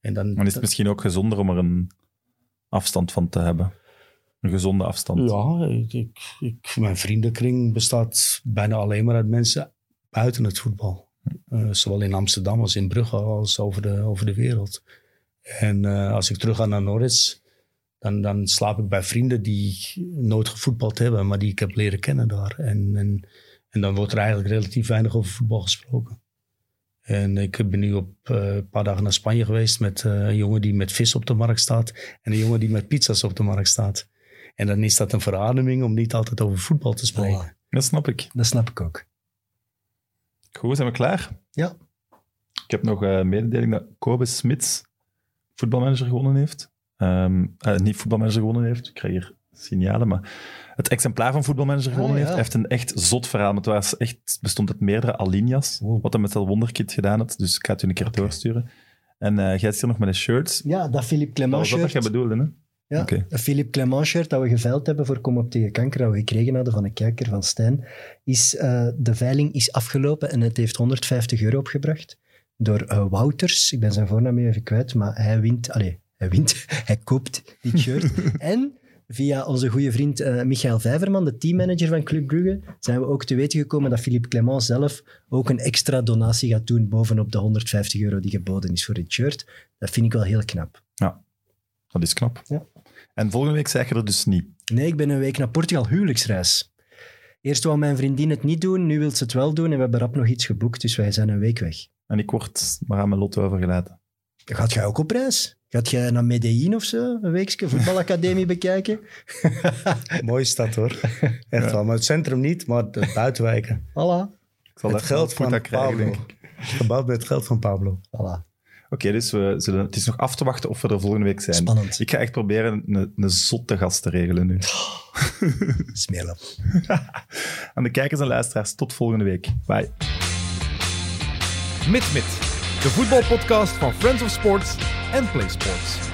En dan, Dan is het misschien ook gezonder om er een afstand van te hebben. Een gezonde afstand. ja, ik, ik, ik- mijn vriendenkring bestaat bijna alleen maar uit mensen buiten het voetbal. Eh, zowel in Amsterdam als in Brugge als over de, over de wereld. En eh, als ik terug ga naar Norwich, dan, dan slaap ik bij vrienden die nooit gevoetbald hebben, maar die ik heb leren kennen daar. En, en, en dan wordt er eigenlijk relatief weinig over voetbal gesproken. En ik ben nu op eh, een paar dagen naar Spanje geweest met eh, een jongen die met vis op de markt staat en een jongen die met pizza's op de markt staat. En dan is dat een verademing om niet altijd over voetbal te spreken. Voilà. Dat snap ik. Dat snap ik ook. Goed, zijn we klaar? Ja. Ik heb nog een mededeling dat Kobe Smits voetbalmanager gewonnen heeft. Ehm, eh, niet voetbalmanager gewonnen heeft, ik krijg hier signalen, maar het exemplaar van voetbalmanager Ah, gewonnen ja. heeft. Heeft een echt zot verhaal, het was echt, bestond uit meerdere alinea's, Wow. wat hij met dat wonderkit gedaan had. Dus ik ga het u een keer doorsturen. En eh jij zit hier nog met een shirt. Ja, dat Philippe Clement was dat wat shirt. jij bedoelde, hè? Ja, een Philippe Clement shirt dat we geveild hebben voor Kom op tegen kanker, dat we gekregen hadden van een kijker van Stijn. Is, eh, de veiling is afgelopen en het heeft 150 euro opgebracht door eh, Wouters. Ik ben zijn voornaam even kwijt, maar hij wint, allee, hij wint, (laughs) hij koopt dit shirt. (laughs) en via onze goede vriend eh, Michael Vijverman, de teammanager van Club Brugge, zijn we ook te weten gekomen dat Philippe Clement zelf ook een extra donatie gaat doen bovenop de 150 euro die geboden is voor dit shirt. Dat vind ik wel heel knap. Dat is knap. Ja. En volgende week zeg je er dus niet. Nee, ik ben een week naar Portugal huwelijksreis. Eerst wou mijn vriendin het niet doen, nu wil ze het wel doen en we hebben rap nog iets geboekt, dus wij zijn een week weg. En ik word maar aan mijn lot overgelaten. Gaat jij ook op reis? Gaat jij naar Medellin of zo, een weekje voetbalacademie (laughs) bekijken? (laughs) Mooie stad hoor. Echt wel. Maar het centrum niet, maar de buitenwijken. (laughs) Voilà. Ik zal het geld van krijgen, Pablo. denk ik. Gebouwd met het geld van Pablo. Voilà. Oké, dus we zullen, het is nog af te wachten of we er volgende week zijn. Spannend. Ik ga echt proberen een, een zotte gast te regelen nu. Smeerlap. Aan de kijkers en luisteraars, tot volgende week. Bye. Mit Mit, de voetbalpodcast van Friends of Sports en Play Sports.